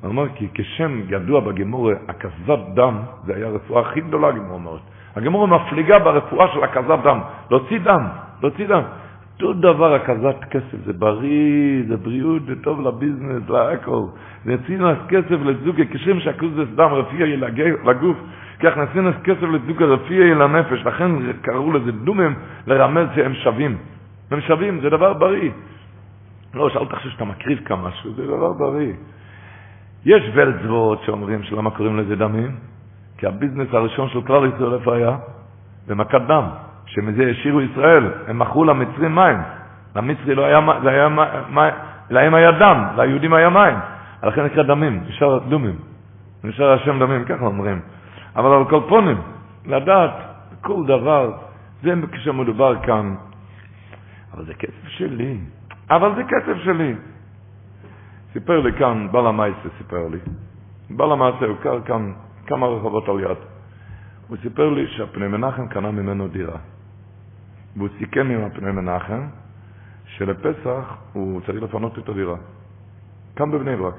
הוא אומר כי כשם ידוע בגימור, הקזת דם, זה היה הרפואה הכי גדולה, הגימור אומרת. הגימור מפליגה ברפואה של הקזת דם, להוציא דם, להוציא דם. אותו דבר הקזת כסף, זה בריא, זה בריאות, זה טוב לביזנס, להכל. זה נצינס כסף לצדוקה, כשם שהקוזס דם רפיע לגוף, כך נצינס כסף לצדוקה רפיע לנפש, לכן קראו לזה דומם לרמז שהם שווים. הם שווים, זה דבר בריא. לא, שאל תחשוב שאתה מקריב כמה משהו, זה דבר בריא. יש ולצבאות שאומרים שלמה קוראים לזה דמים? כי הביזנס הראשון של כלל ישראל איפה היה? במכת דם. שמזה השאירו ישראל, הם מכרו למצרים מים. למצרי לא היה, זה היה, מה, להם היה דם, ליהודים היה מים. לכן נקרא דמים, נשאר דומים. נשאר השם דמים, ככה אומרים. אבל על כל פונים, לדעת כל דבר, זה כשמדובר כאן. אבל זה כסף שלי. אבל זה כסף שלי. סיפר לי כאן, בעל המייסה סיפר לי. בעל המעשה הוא קר כאן כמה רחובות על יד. הוא סיפר לי שהפני מנחם קנה ממנו דירה. והוא סיכם עם הפני מנחם שלפסח הוא צריך לפנות את הדירה. כאן בבני ברק.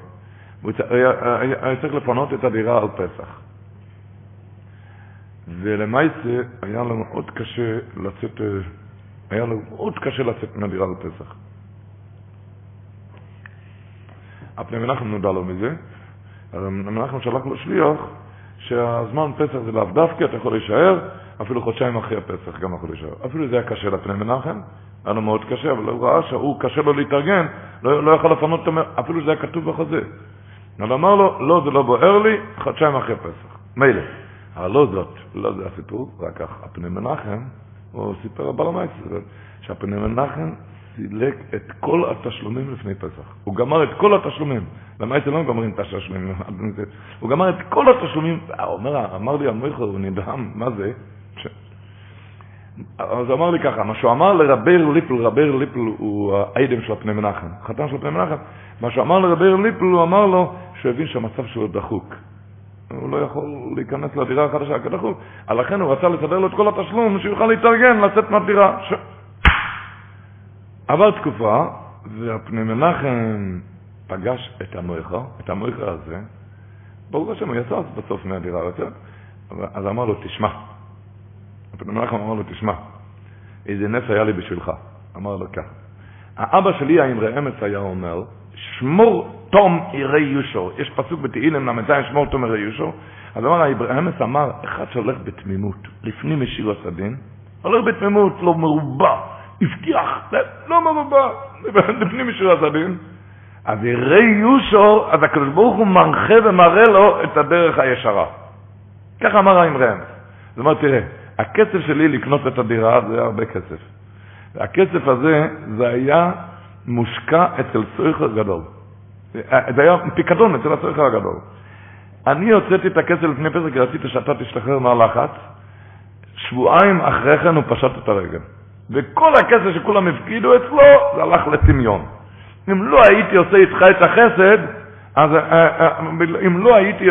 הוא היה, היה צריך לפנות את הדירה על פסח. ולמעשה היה לנו מאוד קשה לצאת, היה לנו מאוד קשה לצאת מהדירה על פסח. הפני מנחם נודע לו מזה, מנחם שלח לו שליח שהזמן פסח זה לאו דווקא, אתה יכול להישאר, אפילו חודשיים אחרי הפסח גם יכול להישאר. אפילו זה היה קשה לפני מנחם, היה לו מאוד קשה, אבל הוא ראה שהוא קשה לו להתארגן, לא, לא יכול לפנות אותו, אפילו זה היה כתוב בחוזה. אבל אמר לו, לא, זה לא בוער לי, חודשיים אחרי פסח. מילא. אבל לא זאת, לא זה הסיפור, רק כך, הפני מנחם, הוא סיפר על בעל שהפני מנחם סילק את כל התשלומים לפני פסח. הוא גמר את כל התשלומים. למעשה לא גומרים את התשלומים. [laughs] הוא גמר את כל התשלומים. אומר, אמר לי המויכר, הוא נדהם, מה זה? אז הוא אמר לי ככה, מה שהוא אמר לרבר ליפל, רבר ליפל הוא האיידם של הפני מנחם, חתן של הפני מנחם, מה שהוא אמר לרבר ליפל, הוא אמר לו שהוא הבין שהמצב שלו דחוק. הוא לא יכול להיכנס לדירה החדשה כדחוק, לכן הוא רצה לסדר לו את כל התשלום, שיוכל להתארגן, לצאת מהדירה. ש... עבר תקופה, והפני מנחם פגש את המויכה, את המויכה הזה, ברוך השם, הוא יצא בסוף מהדירה, יצא, אז אמר לו, תשמע, הפני מנחם אמר לו, תשמע, איזה נס היה לי בשבילך. אמר לו כך, האבא שלי, האמרי אמץ, היה אומר, שמור תום ירא יושו. יש פסוק בתהילים ל"ז, שמור תום ירא יושו. אז אמר, האמרי אמץ אמר, אחד שהולך בתמימות, לפנים משיר הסדין, הולך בתמימות, לא מרובע, הבטיח, לא מרובע, לפנים משיר הסדין, אז ירא יושו, אז הקדוש ברוך הוא מנחה ומראה לו את הדרך הישרה. ככה אמר האמרי אמץ. זאת אומרת, תראה, הכסף שלי לקנות את הדירה זה היה הרבה כסף. הכסף הזה, זה היה מושקע אצל סויכר גדול. זה היה פיקדון אצל הסויכר הגדול. אני הוצאתי את הכסף לפני פסק, כי רציתי שאתה תשתחרר מהלחץ. שבועיים אחרי כן הוא פשט את הרגל. וכל הכסף שכולם הפקידו אצלו, זה הלך לטמיון. אם לא הייתי עושה איתך את החסד, אז אה, אה, אה, אם לא הייתי,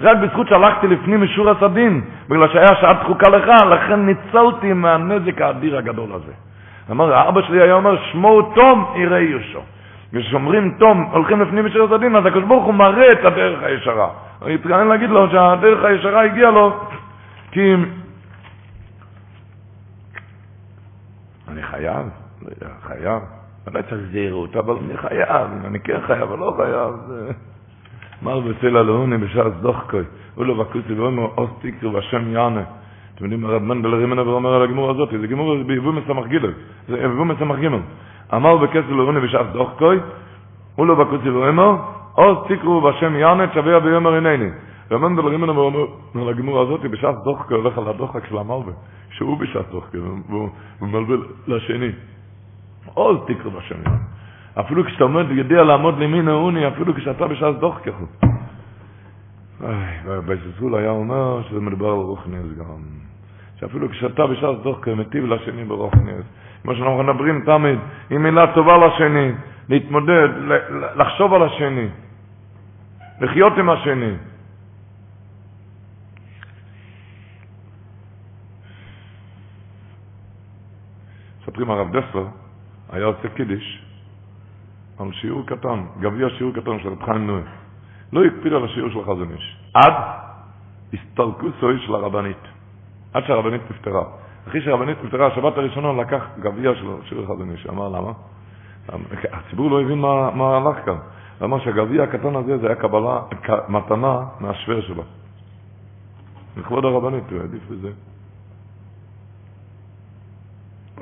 רק בזכות שהלכתי לפנים משור הסדין, בגלל שהיה שעת תחוקה לך, לכן ניצלתי מהנזק האדיר הגדול הזה. אמר, אבא שלי היה אומר, שמור תום יראה יושו. כששומרים תום, הולכים לפנים משור הסדין, אז הקדוש ברוך הוא מראה את הדרך הישרה. אני מתכוון להגיד לו שהדרך הישרה הגיעה לו, כי... אני חייב, חייב. ודאי צריך זהירות, אבל אני חייב, אני כן חייב או לא חייב. מר בסלע לאוני בשער דוחקוי, הוא לא בקוסי ואומר עוז תקרו והשם יענה. אתם יודעים, הרב מנדל רימנה ואומר על הגמור הזאת, זה גמור ביבוא מסמך גילל, זה ביבוא מסמך גימל. אמר בכסף לאוני בשער דוחקוי, הוא לא בקוסי ואומר עוז תקרו והשם יענה תשביע ביומר עיניני. רב מנדל רימנה ואומר על הגמור הזאת, בשער דוחקוי הולך על הדוחק של המלווה, שהוא בשער דוחקוי, והוא מלווה לשני. עוז תקרא בשם. אפילו כשאתה עומד ויודע לעמוד לימין העוני, אפילו כשאתה בשעת דוח ככה. ובזלזול היה אומר שזה מדובר על רוחניאס גם. שאפילו כשאתה בשעת דוח כמטיב לשני ברוחניאס. כמו שאנחנו מדברים תמיד, עם מילה טובה לשני, להתמודד, לחשוב על השני, לחיות עם השני. מספרים הרב דסלר, היה עושה קידיש על שיעור קטן, גביע שיעור קטן של רב חיים נוי. לא הקפיד על השיעור של חזון איש. עד הסתלקוסוי של הרבנית. עד שהרבנית נפטרה. אחרי שהרבנית נפטרה, השבת הראשונה לקח גביע של שיר חזון איש, אמר למה? הציבור לא הבין מה, מה הלך כאן. אמר שהגביע הקטן הזה זה היה קבלה, מתנה מהשוור שלו. לכבוד הרבנית, הוא העדיף בזה.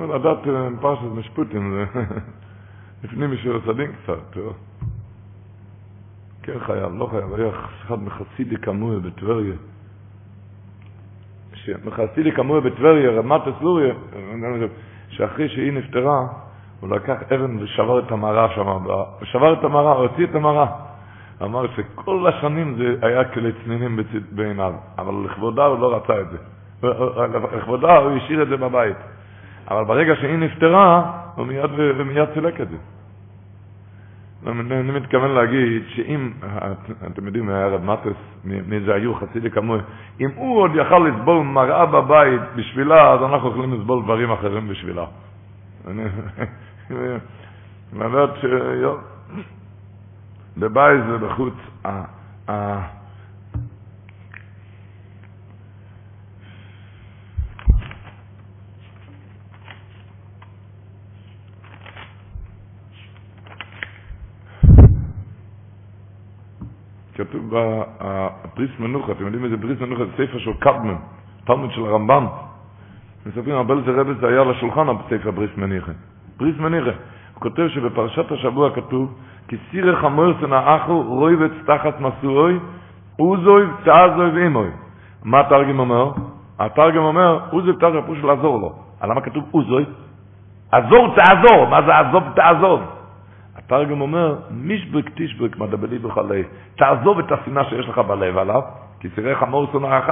לדעת אה, פרשת משפוטים, זה לפנים משורת הדין קצת. כן חייב, לא חייב, היה אחד מחסידי כמוה בטבריה. מחסידי כמוה בטבריה, רמת הסוריה, שאחרי שהיא נפטרה, הוא לקח אבן ושבר את המראה שם, שבר את המראה, הוציא את המראה. אמר שכל השנים זה היה כלצנינים בעיניו, אבל לכבודה הוא לא רצה את זה. לכבודה הוא השאיר את זה בבית. אבל ברגע שהיא נפטרה, הוא מיד, מיד סילק את זה. אני מתכוון להגיד שאם, אתם יודעים, היה רב מטס, מי זה היו חסידי כמוה, אם הוא עוד יכל לסבול מראה בבית בשבילה, אז אנחנו יכולים לסבול דברים אחרים בשבילה. אני אומרת ש... בבית ובחוץ, כתוב בפריס מנוחה, אתם יודעים איזה פריס מנוחה? זה ספר של קדמן, תלמוד של הרמב"ם. מספרים, רבי זה היה על השולחן בספר בריס מניחה. בריס מניחה. הוא כותב שבפרשת השבוע כתוב, כי סירך המורסן האחו רויבץ תחת מסועוי, אוזוי תעזוי ואימוי. מה התרגם אומר? התרגם אומר, אוזוי תעזוי פירוש לעזור לו. למה כתוב אוזוי? עזור תעזור, מה זה עזוב תעזוב? התרגם אומר, מישבק תשבק מדבלי בחלי. תעזוב את השנאה שיש לך בלב עליו, כי תראה חמור שונאך.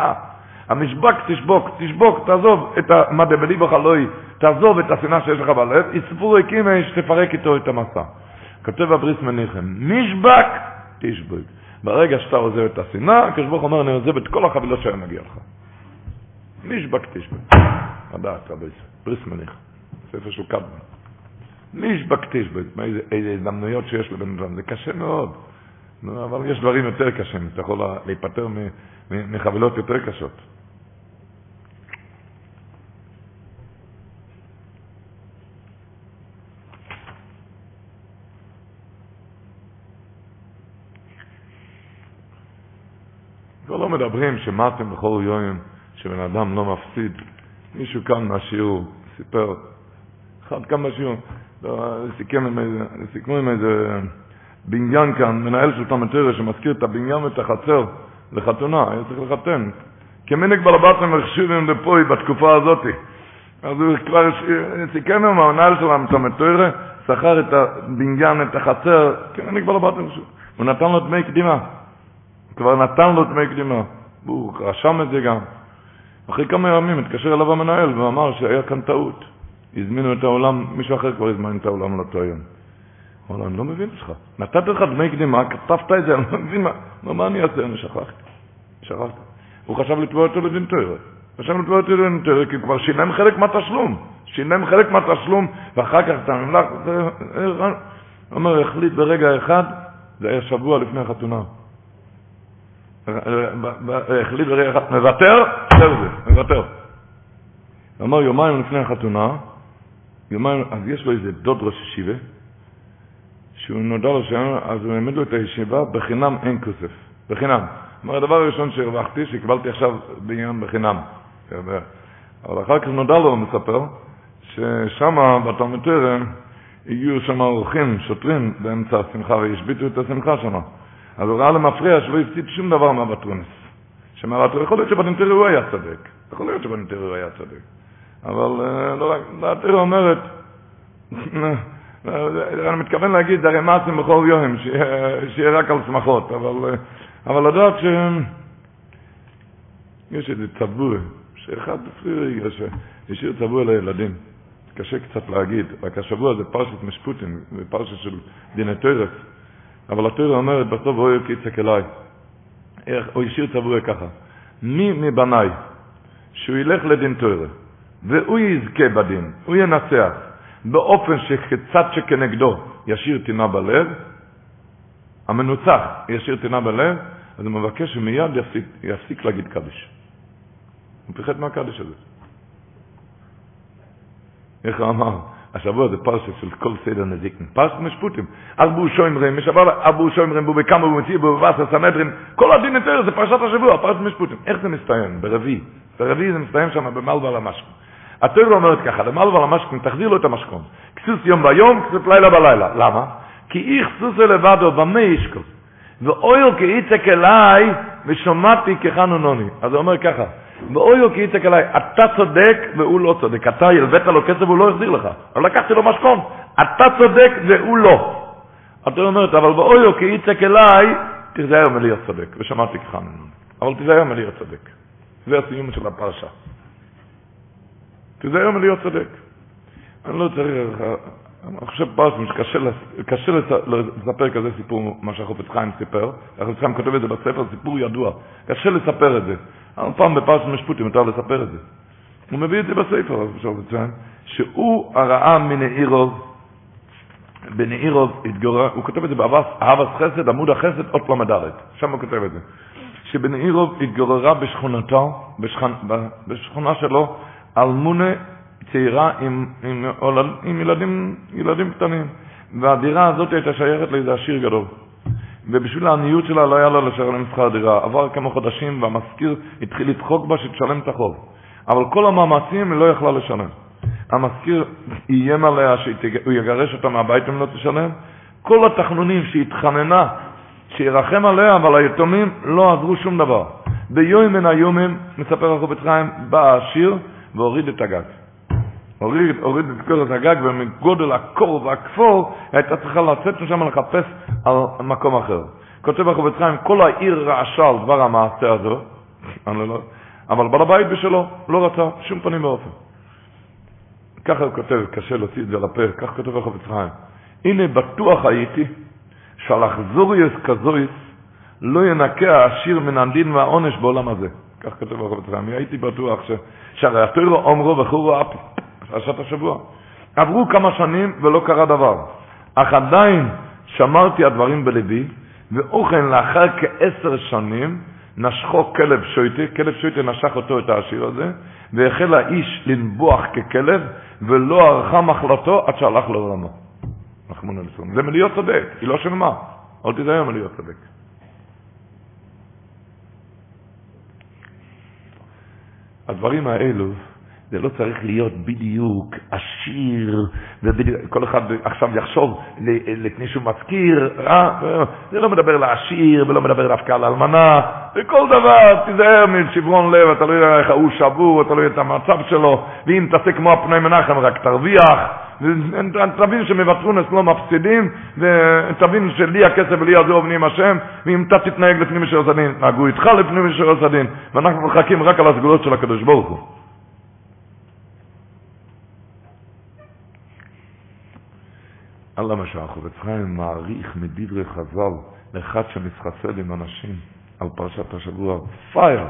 המשבק תשבוק, תשבוק, תעזוב את המדבלי בחלוי, תעזוב את השנאה שיש לך בלב, יצפו ריקים שתפרק איתו את המסע. כותב הבריס מניחם, מישבק תשבוק. ברגע שאתה עוזב את השנאה, הקדוש ברוך אומר, אני עוזב את כל החבילות שהיה מגיע לך. מישבק תשבוק. לדעת, בריס מניחם. ספר של קדמן. מישבק תשבוק. איזה הזדמנויות שיש לבן אדם, זה קשה מאוד. אבל יש דברים יותר קשים, אתה יכול להיפטר מחבילות יותר קשות. כבר לא מדברים שמעתם בכל יום שבן אדם לא מפסיד. מישהו כאן מהשיעור סיפר, אחד כאן מהשיעור, לא, סיכם עם איזה, סיכמו עם איזה בניין כאן, מנהל של תמטרה שמזכיר את הבניין ואת החצר לחתונה, היה צריך לחתן. כמנהג בלבטים החשיבים לפוי בתקופה הזאת. אז הוא כבר סיכם עם המנהל של תמטרה, שכר את הבניין, את החצר, כמנהג בלבטים. הוא נתן לו דמי קדימה. כבר נתן לו דמי קדימה. הוא רשם את זה גם. אחרי כמה ימים התקשר אליו המנהל ואמר שהיה כאן טעות. הזמינו את העולם, מישהו אחר כבר הזמן את העולם לאותו יום. אמר לו, אני לא מבין אותך. נתתי לך דמי קדימה, כתבת את זה, אני לא מבין מה. אמר, מה אני אעשה? אני שכחתי. שכחתי. הוא חשב לתבוע אותו לדין תוירה. חשב לתבוע אותו לדין תוירה, כי כבר שילם חלק מהתשלום. שילם חלק מהתשלום, ואחר כך אתה נמלך. הוא אומר, החליט ברגע אחד, זה היה שבוע לפני החתונה. החליט ברגע אחד, מוותר, זהו זה, מוותר. הוא אמר, יומיים לפני החתונה, יומיים, אז יש לו איזה דוד ראש ישיבה, שהוא נודע לו שם, אז הוא העמיד לו את הישיבה, בחינם אין כסף. בחינם. אומר, הדבר הראשון שהרווחתי, שקיבלתי עכשיו בעניין בחינם. אבל אחר כך נודע לו, הוא מספר, ששם, בתלמותרם, הגיעו שם אורחים, שוטרים, באמצע השמחה, והשביתו את השמחה שם. אז הוא ראה למפריע שלא הפסיד שום דבר מהבטרונס. שמעלה יכול להיות שבנינטרי הוא היה צדק. יכול להיות שבנינטרי הוא היה צדק. אבל לא רק, דעתו אומרת, אני מתכוון להגיד, זה הרי מעשים בכל יום, שיהיה רק על שמחות, אבל, אבל לדעת שיש איזה צבוע, שאחד רגע שהשאיר צבוע לילדים. קשה קצת להגיד, רק השבוע זה פרשת משפוטין, זה פרשת של דיני תוירס, אבל התוירה אומרת בסוף הוא יצק אליי. הוא השאיר צבוע ככה, מי מבניי שהוא ילך לדין תוירה, והוא יזכה בדין, הוא ינצח, באופן שקצת שכנגדו ישאיר טינה בלב, המנוצח ישאיר טינה בלב, אז הוא מבקש שמיד יפסיק, יפסיק להגיד קדש. הוא פחד מהקדש הזה. איך הוא אמר? השבוע זה פרשה של כל סדר נזיקין. פרשת משפוטים. ארבו שוימרים, משבר ארבו שוימרים, בו בכמה בו מציא, בו בבאס, הסנהדרין, כל הדין יותר, זה פרשת השבוע, פרשת משפוטים. איך זה מסתיים? ברביעי. ברביעי זה מסתיים שם במלבל המשכון. התורה אומרת ככה, למלבל המשכון, תחזיר לו את המשכון. כסוס יום ביום, כסוס לילה בלילה. למה? כי איך סוסו לבדו, במה ישקוס? ואויו כאיצק אליי, ושומעתי כחנונוני. אז הוא אומר ככה, ואויו כאיצק אליי, אתה צודק והוא לא צודק. אתה הלבאת לו כסף והוא לא החזיר לך. אבל לקחתי לו משכון. אתה צודק והוא לא. אתה אומרת, אבל באויו כאיצק אליי, תיזהר מלהיות צודק. ושמעתי כחנונוני. אבל תיזהר מלהיות צודק. זה הסיום של הפרשה. תיזהר מלהיות צודק. אני לא צריך, אני חושב פרשם שקשה לספר כזה סיפור, מה שהחופץ חיים סיפר, החופץ חיים כותב את זה בספר, סיפור ידוע, קשה לספר את זה. אבל פעם בפרשם משפוטים מותר לספר את זה. הוא מביא את זה בספר, שהוא הרעה מנעירוב, בנעירוב התגורר, הוא כותב את זה באהבת חסד, עמוד החסד, עוד פעם הדרת, שם הוא כותב את זה. שבנעירוב התגוררה בשכונתו, בשכונה שלו, אלמונה צעירה עם, עם, עם, ילדים, ילדים קטנים. והדירה הזאת הייתה שייכת לאיזה עשיר גדול. ובשביל העניות שלה לא היה לה לשלם שכר דירה. עבר כמה חודשים והמשכיר התחיל לצחוק בה שתשלם את החוב. אבל כל המאמצים היא לא יכלה לשלם. המשכיר איים עליה שהוא יגרש אותה מהבית אם לא תשלם. כל התחנונים שהתחננה, שירחם עליה, אבל היתומים לא עזרו שום דבר. ביום מן היומים, מספר החובץ חיים, בא העשיר והוריד את הגג. הוריד, הוריד את כל הגג, ומגודל הקור והכפור, הייתה צריכה לצאת משם לחפש על מקום אחר. כותב החובץ חיים, כל העיר רעשה על דבר המעשה הזו, לא, אבל בעל הבית בשלו לא רצה, שום פנים ואופן. ככה הוא כותב, קשה להוציא את זה לפה, כך כותב החובץ חיים. הנה בטוח הייתי שעל אכזוריוס כזויס לא ינקה העשיר מן הדין והעונש בעולם הזה. כך כותב החובץ חיים. הייתי בטוח ש... שהרי התוירו אומרו וחורו אפי. פרשת השבוע. עברו כמה שנים ולא קרה דבר. אך עדיין שמרתי הדברים בלבי, ואוכן לאחר כעשר שנים נשכו כלב שויטה, כלב שויטה נשך אותו, את העשיר הזה, והחל האיש לנבוח ככלב, ולא ערכה מחלתו עד שהלך לעולמו. זה מלהיות צודק, היא לא של מה. אל תיזהר מלהיות צודק. הדברים האלו זה לא צריך להיות בדיוק עשיר, ובדיוק, כל אחד עכשיו יחשוב לפני שהוא מזכיר, אה, זה לא מדבר לעשיר ולא מדבר דווקא על אלמנה, וכל דבר, תיזהר משברון לב, אתה לא יודע איך הוא שבור, אתה לא יודע את המצב שלו, ואם תעשה כמו הפני מנחם רק תרוויח, תבין שמבטרונס לא מפסידים, ותבין שלי הכסף ולי הזו עובדים השם, ואם אתה תתנהג לפנים משורת הדין, נהגו איתך לפנים משורת הדין, ואנחנו מחכים רק על הסגולות של הקדוש ברוך הוא. אללה מה שהחובץ חיים מעריך מדברי חז"ל לאחד שמתחסד עם אנשים על פרשת השבוע, פייר.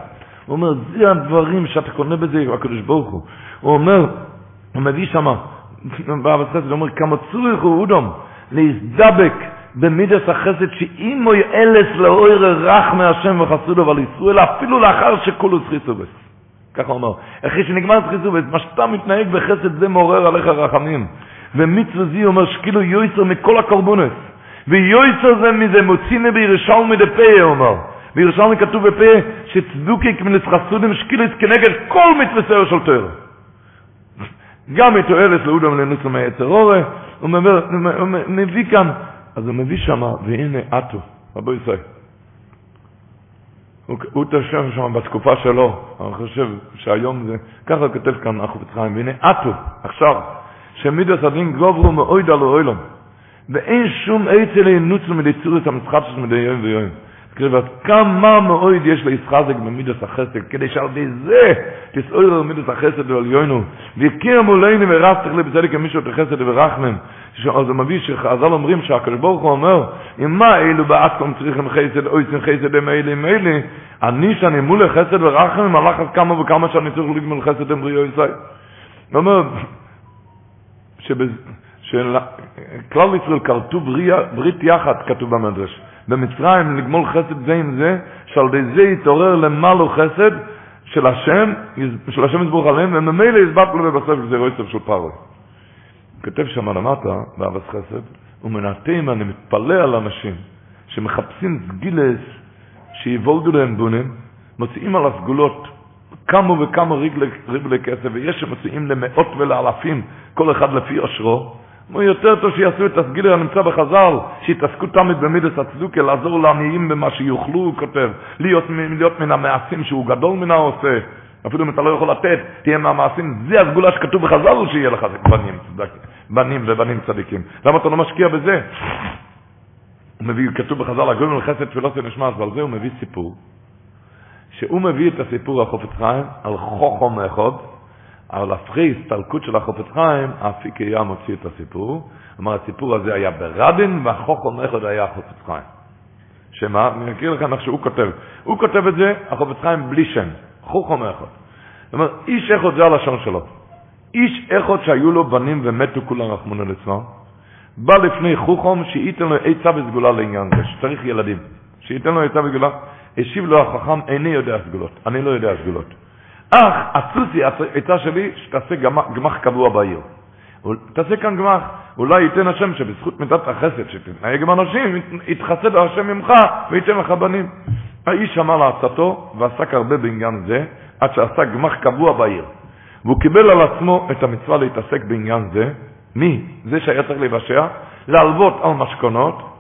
הוא אומר, זה הדברים שאתה קונה בזה, הקדוש ברוך הוא. הוא אומר, הוא מביא שמה, באבס חסד, אומר, כמה צורך הוא אודום, להזדבק במידס החסד שאם הוא אלס לאויר רך מהשם וחסודו, אבל ישראל אפילו לאחר שכולו סחיסובס. ככה הוא אומר, אחרי שנגמר סחיסובס, מה שאתה מתנהג בחסד זה מעורר עליך רחמים. ומצווה זי אומר שכאילו יויצר מכל הקורבונס. ויויצר זה מזה מוצינה בירושלמי דפה, הוא אומר. בירושלמי כתוב בפה שצדוקי כמנס חסודים שקילס כנגד כל מצווה סר של תואר. גם את תועלת לאודם לנוסו מהיצר אורה, הוא מביא כאן, אז הוא מביא שמה, והנה אטו, רבו ישראל. הוא תשב שם בתקופה שלו, אני חושב שהיום זה, ככה כותב כאן החופץ חיים, והנה אטו, עכשיו, שמידס הדין גוברו מאויד על. ואין שום עצה להינוצו מליצור את המשחק שלו מדי יום ויום. כתוב, כמה מאויד יש לישחזק במידס החסד, כדי שעל די זה תסעור על מידס החסד ועל יוינו. והכיר מולנו ורסתך לבצדק כמישהו תחסד ורחמם. אז הוא מביא שחז"ל אומרים שהקדוש ברוך הוא אומר, אם מה אלו באסקום צריכים חסד, אוי צריכים חסד הם אלה עם אלה, אני שאני מול חסד ורחמם, הלך אז כמה וכמה שאני צריך לגמול חסד עם בריאו ישראל. הוא אומר, שכלל ישראל כרתו ברית יחד, כתוב במדרש. במצרים לגמול חסד זה עם זה, שעל ידי זה יתעורר למעלו חסד של השם, של השם יסבור עליהם, וממילא יסבק לו בבסוף גזירו יצב של פרוי. כותב שם למטה, באבס חסד, ומנעתים אני מתפלא על אנשים שמחפשים סגילס שיבולדו להם בונים, מוציאים על הסגולות כמה וכמה ריבלי כסף, ויש שמוציאים למאות ולאלפים, כל אחד לפי עושרו, נו יותר טוב שיעשו את הסגילר הנמצא בחז"ל, שיתעסקו תמיד במידס הצדוקה, לעזור לעניים במה שיוכלו, הוא כותב, להיות, להיות מן המעשים שהוא גדול מן העושה, אפילו אם אתה לא יכול לתת, תהיה מהמעשים, זה הסגולה שכתוב בחז"ל שיהיה לך בנים, צדק, בנים ובנים צדיקים. למה אתה לא משקיע בזה? הוא מביא, כתוב בחז"ל, הגויים לחסד תפילות ונשמעת, ועל זה הוא מביא סיפור, שהוא מביא את הסיפור החופץ חיים על חוכם אחד, אבל אחרי הסתלקות של החופץ חיים, האפיק היה מוציא את הסיפור. אמר, הסיפור הזה היה ברדין, והחוכם אחד היה החופץ חיים. שמה? אני אקריא לכם איך שהוא כותב. הוא כותב את זה, החופץ חיים בלי שם. חוכם אחד. זאת אומרת, איש אחד זה הלשון שלו. איש אחד שהיו לו בנים ומתו כולם רחמונו ליצלן, בא לפני חוכם שייתן לו עצה וסגולה לעניין זה, שצריך ילדים. שייתן לו עצה וסגולה. השיב לו החכם, איני יודע סגולות. אני לא יודע סגולות. אך הסוסי, העצה שלי, שתעשה גמח קבוע בעיר. תעשה כאן גמח, אולי ייתן השם שבזכות מידת החסד שתתנהג עם אנשים, יתחסד השם ממך וייתן לך בנים. האיש שמע לעצתו ועסק הרבה בעניין זה, עד שעשה גמח קבוע בעיר. והוא קיבל על עצמו את המצווה להתעסק בעניין זה. מי? זה שהיה צריך לבשע, להלוות על משכונות,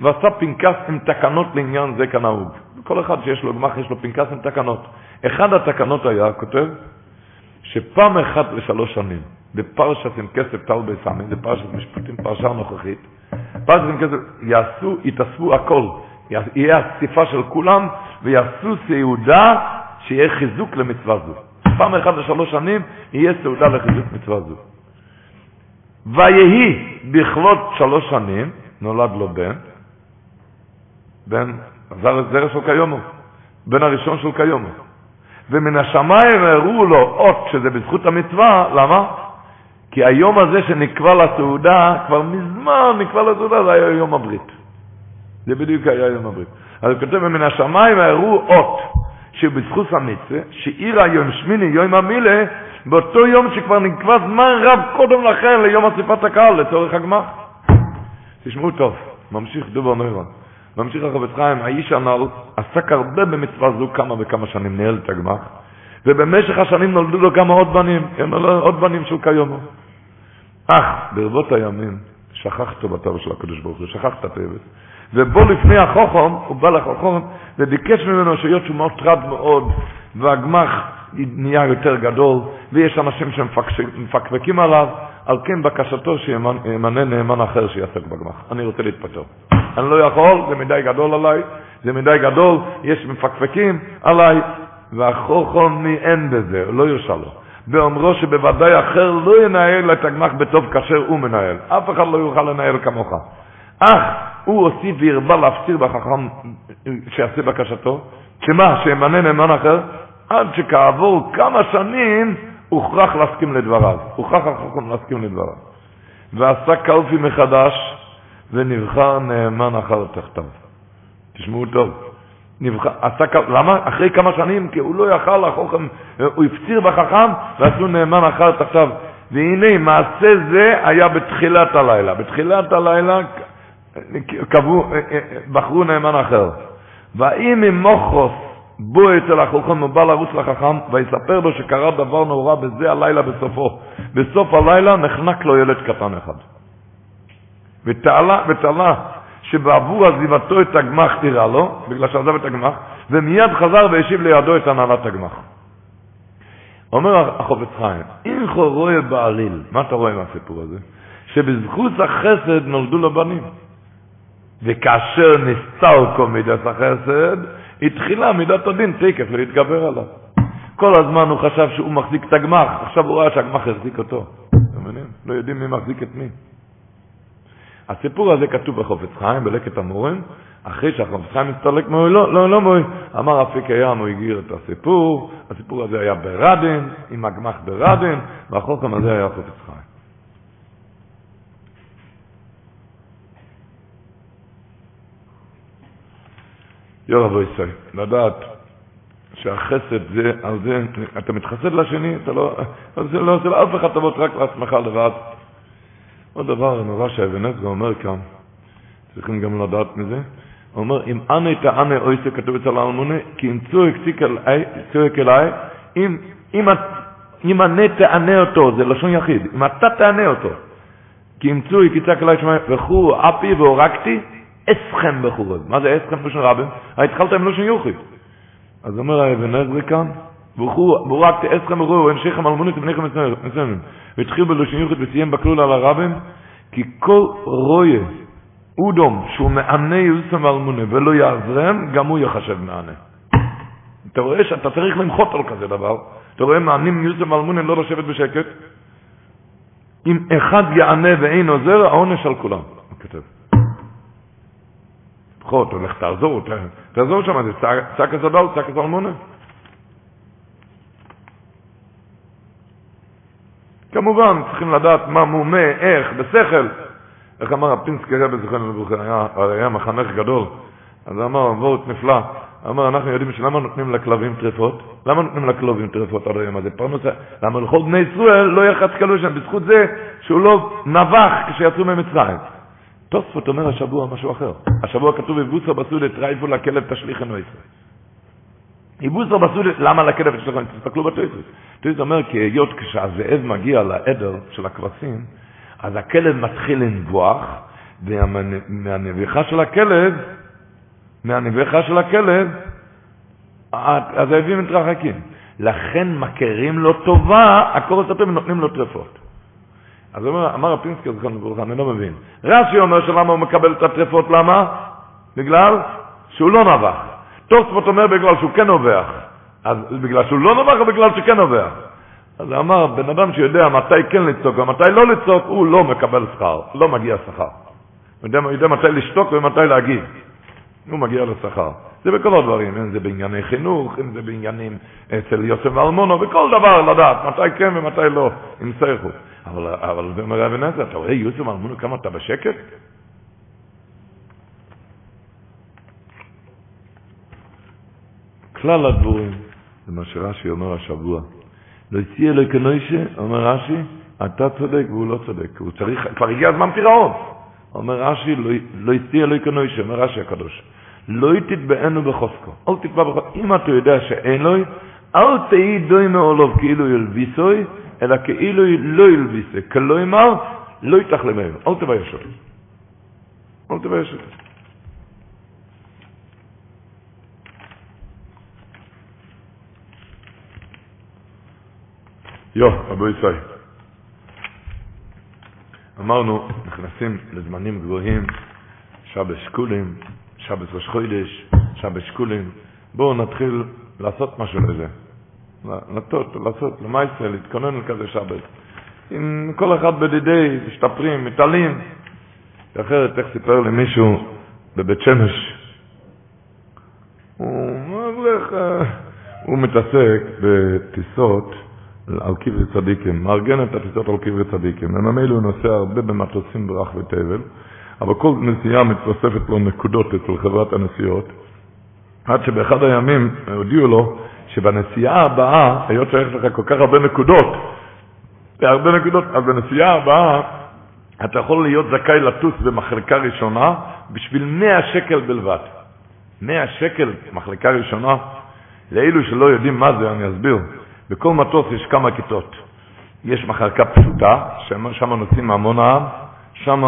ועשה פנקס עם תקנות לעניין זה כנהוג. כל אחד שיש לו גמח יש לו פנקס עם תקנות. אחד התקנות היה, כותב, שפעם אחת לשלוש שנים, בפרשת עם כסף טל בסמי, זה פרשת משפטים, פרשה נוכחית, פרשת עם כסף, יעשו, יתאספו הכל, יהיה אסיפה של כולם, ויעשו סעודה שיהיה חיזוק למצווה זו. פעם אחת לשלוש שנים יהיה סעודה לחיזוק מצווה זו. ויהי בכלות שלוש שנים, נולד לו בן, בן זרע של קיומו, בן הראשון של קיומו. ומן השמיים הראו לו אות שזה בזכות המצווה, למה? כי היום הזה שנקבע לסעודה, כבר מזמן נקבע לסעודה, זה היה יום הברית. זה בדיוק היה יום הברית. אז כותב, ומן השמיים הראו אות שבזכות המצווה, שעיר היום שמיני יום המילה, באותו יום שכבר נקבע זמן רב קודם לכן ליום אסיפת הקהל, לצורך הגמח. תשמעו טוב, ממשיך דובר נוירון. ממשיך החפץ חיים, האיש הנ"ל עסק הרבה במצווה זו כמה וכמה שנים, ניהל את הגמח, ובמשך השנים נולדו לו כמה עוד בנים, עוד בנים של כיומו. אך ברבות הימים שכח טובתו של הקדוש ברוך הוא, שכח את הטבת, ובו לפני החוכם, הוא בא לחוכם וביקש ממנו שהיות שהוא מאוד טרד מאוד, והגמח נהיה יותר גדול, ויש אנשים שמפקפקים עליו, על כן בקשתו שימנה נאמן אחר שיעסק בגמח. אני רוצה להתפטר. אני לא יכול, זה מדי גדול עליי, זה מדי גדול, יש מפקפקים עליי, והחוכם מי אין בזה, לא ירשה לו. באומרו שבוודאי אחר לא ינהל את הגמח בטוב כאשר הוא מנהל. אף אחד לא יוכל לנהל כמוך. אך הוא הוסיף והרבה להפציר בחכם שיעשה בקשתו, שמה, שימנה נאמן אחר, עד שכעבור כמה שנים הוכרח להסכים לדבריו. הוכרח החכם להסכים לדבריו. ועשה קלפי מחדש, ונבחר נאמן אחר תחתיו. תשמעו טוב. נבחר, עשה, למה? אחרי כמה שנים, כי הוא לא יכל לחוכם, הוא הפציר בחכם, ועשו נאמן אחר תחתיו. והנה, מעשה זה היה בתחילת הלילה. בתחילת הלילה קבעו, בחרו נאמן אחר. והאם עם מוכרוס בוא אצל החוכם ובא לרוץ לחכם, ויספר לו שקרה דבר נורא בזה הלילה בסופו. בסוף הלילה נחנק לו ילד קטן אחד. ותעלה, ותעלה שבעבור עזיבתו את הגמח תירא לו, בגלל שעזב את הגמח, ומיד חזר והשיב לידו את הנהלת הגמח. אומר החופץ חיים, אם רואה בעליל, מה אתה רואה מהסיפור הזה? שבזכות החסד נולדו לו בנים. וכאשר נסתר כל מידת החסד, התחילה מידת הדין תקף להתגבר עליו. כל הזמן הוא חשב שהוא מחזיק את הגמח, עכשיו הוא רואה שהגמח החזיק אותו. אתם מבינים? לא יודעים מי מחזיק את מי. הסיפור הזה כתוב בחופץ חיים, בלקט המורים, אחרי שהחופץ חיים הסתלק מוי, לא, לא, לא מוי, אמר אפיק הים, הוא הגיר את הסיפור, הסיפור הזה היה ברדן, עם הגמח ברדן, והחוכם הזה היה חופץ חיים. יור אבו ישראל, לדעת שהחסד זה, על זה, אתה מתחסד לשני, אתה לא, זה לא עושה לאף אחד טובות, רק לעצמך לבד. עוד דבר נורא שאבן עזרא אומר כאן, צריכים גם לדעת מזה, הוא אומר, אם אנא תענה אויסה כתוב אצל האלמונה, כי אם צועק אליי, אם, אם, אם אני תענה אותו, זה לשון יחיד, אם אתה תענה אותו, כי אם צועק יצעק אליי שמע, וכו אפי והורגתי, אסכם בחורב. מה זה אסכם בשביל רבים? התחלת עם לשון יוחיד. אז אומר האבן עזרא כאן, והורגתי אסכם בחורב, ואנשיכם אלמונית ובניכם מסוימים. והתחיל בלשון יוחיד וסיים בכלול על הרבים, כי כל רויה אודום שהוא מענה יוסם אלמונה ולא יעזרם, גם הוא יחשב מענה. אתה רואה שאתה צריך למחות על כזה דבר. אתה רואה מענים יוסם אלמונה לא לשבת בשקט? אם אחד יענה ואין עוזר, העונש על כולם. הוא כותב. לפחות, הולך תעזור, תעזור שם, זה צעק הסדל, צעק הסלמונה. כמובן, צריכים לדעת מה מומה, איך, בשכל. איך אמר הפינסקי רבי זכרנו לברכה, היה, היה מחנך גדול, אז אמר, ווארט נפלא, אמר, אנחנו יודעים שלמה נותנים לכלבים טרפות? למה נותנים לכלבים טרפות עד היום הזה? פרנסה, למה לכל בני ישראל לא יחרץ כלב לשונו, בזכות זה שהוא לא נבח כשיצאו ממצרים. תוספות אומר השבוע משהו אחר. השבוע כתוב, ובשר בשדה, טריפה לכלב תשליכון אותו ישראל. ובשר בשדה, למה לכלב תשליכון? תסתכלו בתוספות. תוספות אומר, כי היות כשהזאב מגיע לעדר של הכבשים, אז הכלב מתחיל לנבוח, ומהנביחה של הכלב, מהנביחה של הכלב, הזאבים מתרחקים. לכן מכירים לו טובה, הכל הטוב ונותנים לו טרפות. אז אומר, אמר הפינסקי, זכרנו לברכה, אני לא מבין. רש"י אומר שלמה הוא מקבל את הטרפות, למה? בגלל שהוא לא נבח. תוספות אומר בגלל שהוא כן נובח. אז בגלל שהוא לא נובח או בגלל שכן נובח? אז אמר, בן אדם שיודע מתי כן לצעוק ומתי לא לצעוק, הוא לא מקבל שכר, לא מגיע שכר. הוא יודע, מתי לשתוק ומתי להגיב. הוא מגיע לשכר. זה בכל הדברים, אם זה בענייני חינוך, אם זה בעניינים אצל יוסף אלמונו, בכל דבר לדעת מתי כן ומתי לא, עם סייכו. אבל, אבל זה אומר אבן עזר, אתה רואה יוסף אלמונו כמה אתה בשקט? כלל הדבורים, זה מה שרש"י אומר השבוע. לא הציע אלוהי כנוישה, אומר רש"י, אתה צודק והוא לא צודק, הוא צריך, כבר הגיע הזמן פירעון. אומר רש"י, לא הציע אלוהי כנוישה, אומר רש"י הקדוש, לא תתבענו בחוזקו, אל תתבע בחוזקו, אם אתה יודע שאין לו, אל תהי דוי מעולוב כאילו ילביסוי, אלא כאילו לא ילביסי, כלא יאמר, לא יתאכלמנו, אל תבייש אותו. אל תבייש אותו. יו, רבו ישראל. אמרנו, נכנסים לזמנים גבוהים, שבס שקולים, שבס ראש חודש, שבס שקולים. בואו נתחיל לעשות משהו לזה. לטות, לעשות, למעשה, להתכונן לכזה שבס. עם כל אחד בדידי, משתפרים, מתעלים. אחרת, איך סיפר לי מישהו בבית שמש? הוא, הוא מתעסק בטיסות על קברי צדיקים, מארגן את הטיסות על קברי צדיקים. וממילא הוא נוסע הרבה במטוסים ברחבי תבל, אבל כל נסיעה מתווספת לו נקודות אצל חברת הנסיעות, עד שבאחד הימים הודיעו לו שבנסיעה הבאה, היות שיש לך כל כך הרבה נקודות, הרבה נקודות, אז בנסיעה הבאה אתה יכול להיות זכאי לטוס במחלקה ראשונה בשביל 100 שקל בלבד. 100 שקל מחלקה ראשונה, לאלו שלא יודעים מה זה, אני אסביר. בכל מטוס יש כמה כיתות. יש מחלקה פשוטה, שם נוסעים המון העם, שם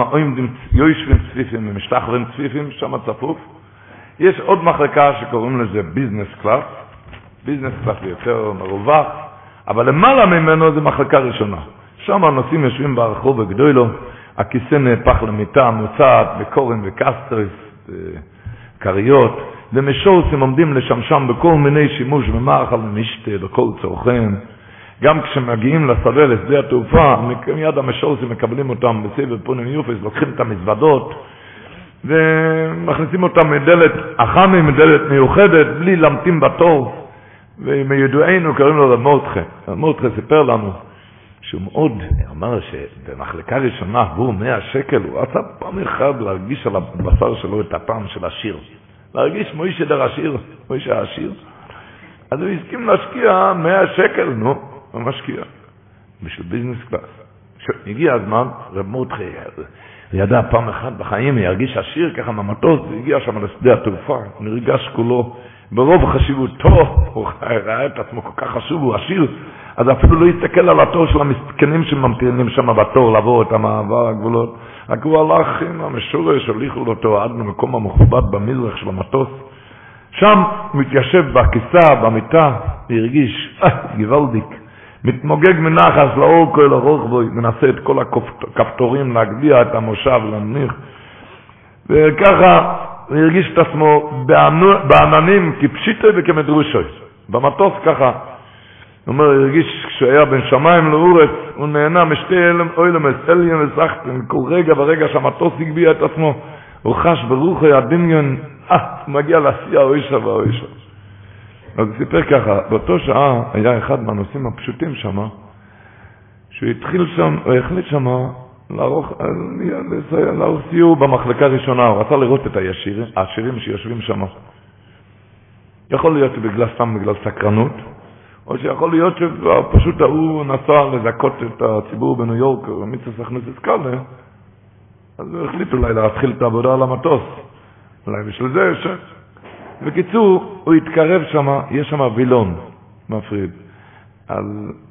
יושבים צפיפים ומשתחווים צפיפים, שם צפוף. יש עוד מחלקה שקוראים לזה business class, business class יותר מרווח, אבל למעלה ממנו זה מחלקה ראשונה. שם הנוסעים יושבים ברוב גדולה, הכיסא נהפך למיטה מוצעת בכר וכסתות, כריות, ומשורסים עומדים לשמשם בכל מיני שימוש ומאכל ומשתה בכל צורכיהם. גם כשמגיעים לשדה, לשדה התעופה, מיד המשורסים מקבלים אותם בסבב פונים יופס, לוקחים את המזוודות ומכניסים אותם מדלת אחמי, מדלת מיוחדת, בלי להמתין בתור. ומידוענו קוראים לו רמורטחה. רמורטחה סיפר לנו שהוא מאוד, אמר שבמחלקה ראשונה עבור 100 שקל, הוא רצה פעם אחת להרגיש על הבשר שלו את הטעם של השיר. להרגיש מוישה דר עשיר, מוישה העשיר. אז הוא הסכים להשקיע 100 שקל, נו, הוא משקיע. בשביל ביזנס קלאס. הגיע הזמן, רב מורדכי, הוא ידע פעם אחת בחיים, הוא ירגיש עשיר ככה מהמטוס, הוא הגיע שם לשדה התעופה, הוא נרגש כולו ברוב חשיבותו, [laughs] הוא ראה את עצמו כל כך חשוב, הוא עשיר, אז אפילו לא הסתכל על התור של המסכנים שממתינים שם בתור לעבור את המעבר הגבולות. רק הוא הלך עם המשורש, הוליכו אותו עד למקום המכובד במזרח של המטוס. שם הוא מתיישב בכיסה, במיטה, והרגיש, אה, גוואלדיק, מתמוגג מנחס לאור כל ארוך בו, מנסה את כל הכפתורים להגביה את המושב, להנמיך. וככה הוא הרגיש את עצמו בעננים כפשיטי וכמדרושוי. במטוס ככה. הוא אומר, הרגיש כשהוא היה בין שמיים לאורץ, הוא נהנה משתי אוילמס, אליין וסחטן, כל רגע ורגע שהמטוס הגביה את עצמו, הוא חש ברוחו הדמיון, אה, הוא מגיע לשיא האוישה והאוישה. אז הוא סיפר ככה, באותו שעה היה אחד מהנושאים הפשוטים שם, שהוא התחיל שם, הוא החליט שם לערוך, לערוך סיור במחלקה הראשונה, הוא רצה לראות את הישירים, העשירים שיושבים שם. יכול להיות בגלל, סתם בגלל סקרנות, או שיכול להיות שפשוט ההוא נסע לזכות את הציבור בניו יורק, מיצוס הכנסס קאלה, אז הוא החליט אולי להתחיל את העבודה על המטוס. אולי בשביל זה ש... בקיצור, הוא התקרב שם, יש שם וילון מפריד. אז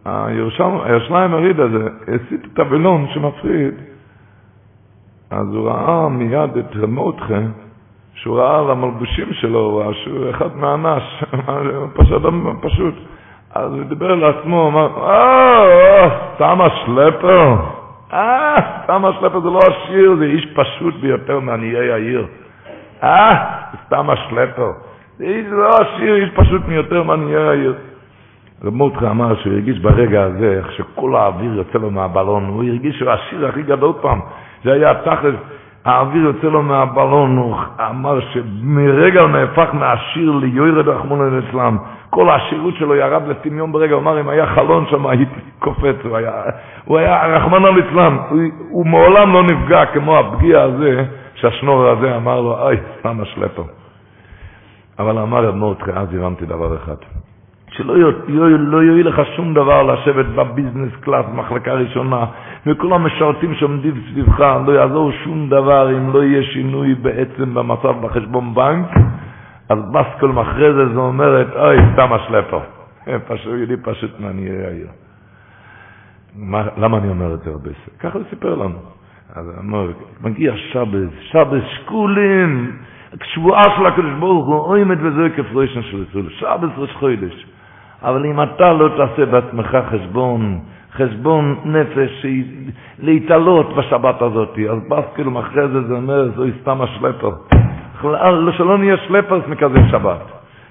הירושלים הריד הזה הסיט את הווילון שמפריד, אז הוא ראה מיד את רמותכם, שהוא ראה על המלבושים שלו, הוא ראה שהוא אחד מהאנש, [laughs] פשוט, פשוט. אז הוא דיבר לעצמו, אמר, אה, סתם השלפר, אה, סתם השלפר זה לא עשיר, זה איש פשוט ביותר מעניי העיר. אה, סתם השלפר. זה איש לא עשיר, איש פשוט מיותר מעניי העיר. רב מורדכי אמר שהוא הרגיש ברגע הזה, איך שכל האוויר יוצא לו מהבלון, הוא הרגיש שהוא העשיר הכי גדול פעם. זה היה תכלס, האוויר יוצא לו מהבלון, הוא אמר שמרגע הוא נהפך מעשיר ליוירד רחמונו ליצלם. כל העשירות שלו ירד לטמיון ברגע, הוא אמר, אם היה חלון שם הייתי קופץ, הוא היה, הוא היה רחמנא ליצלן, הוא, הוא מעולם לא נפגע כמו הפגיע הזה, שהשנור הזה אמר לו, אוי, סתם השלפר. אבל אמר רב מורדכי, אז הבנתי דבר אחד. שלא לא יועיל לך שום דבר לשבת בביזנס קלאס, מחלקה ראשונה, וכל המשרתים שעומדים סביבך, לא יעזור שום דבר אם לא יהיה שינוי בעצם במצב בחשבון בנק, אז בסקול אחרי זה זה אומרת, אוי, סתם השלפר. [laughs] פשוט, ידי פשוט מעניי העיר. למה אני אומר את זה הרבה? ככה הוא סיפר לנו. אז אומר, מגיע שבס, שבס שקולים, שבועה של הקדוש ברוך הוא, אוימת וזוהי כפרוישן של ישראל, שבס ראש חודש. אבל אם אתה לא תעשה בעצמך חשבון, חשבון נפש, להתעלות בשבת הזאת, אז בסקל אחרי זה זה אומר, זוהי סתם השלפר. שלא נהיה שלפרס מכזה שבת.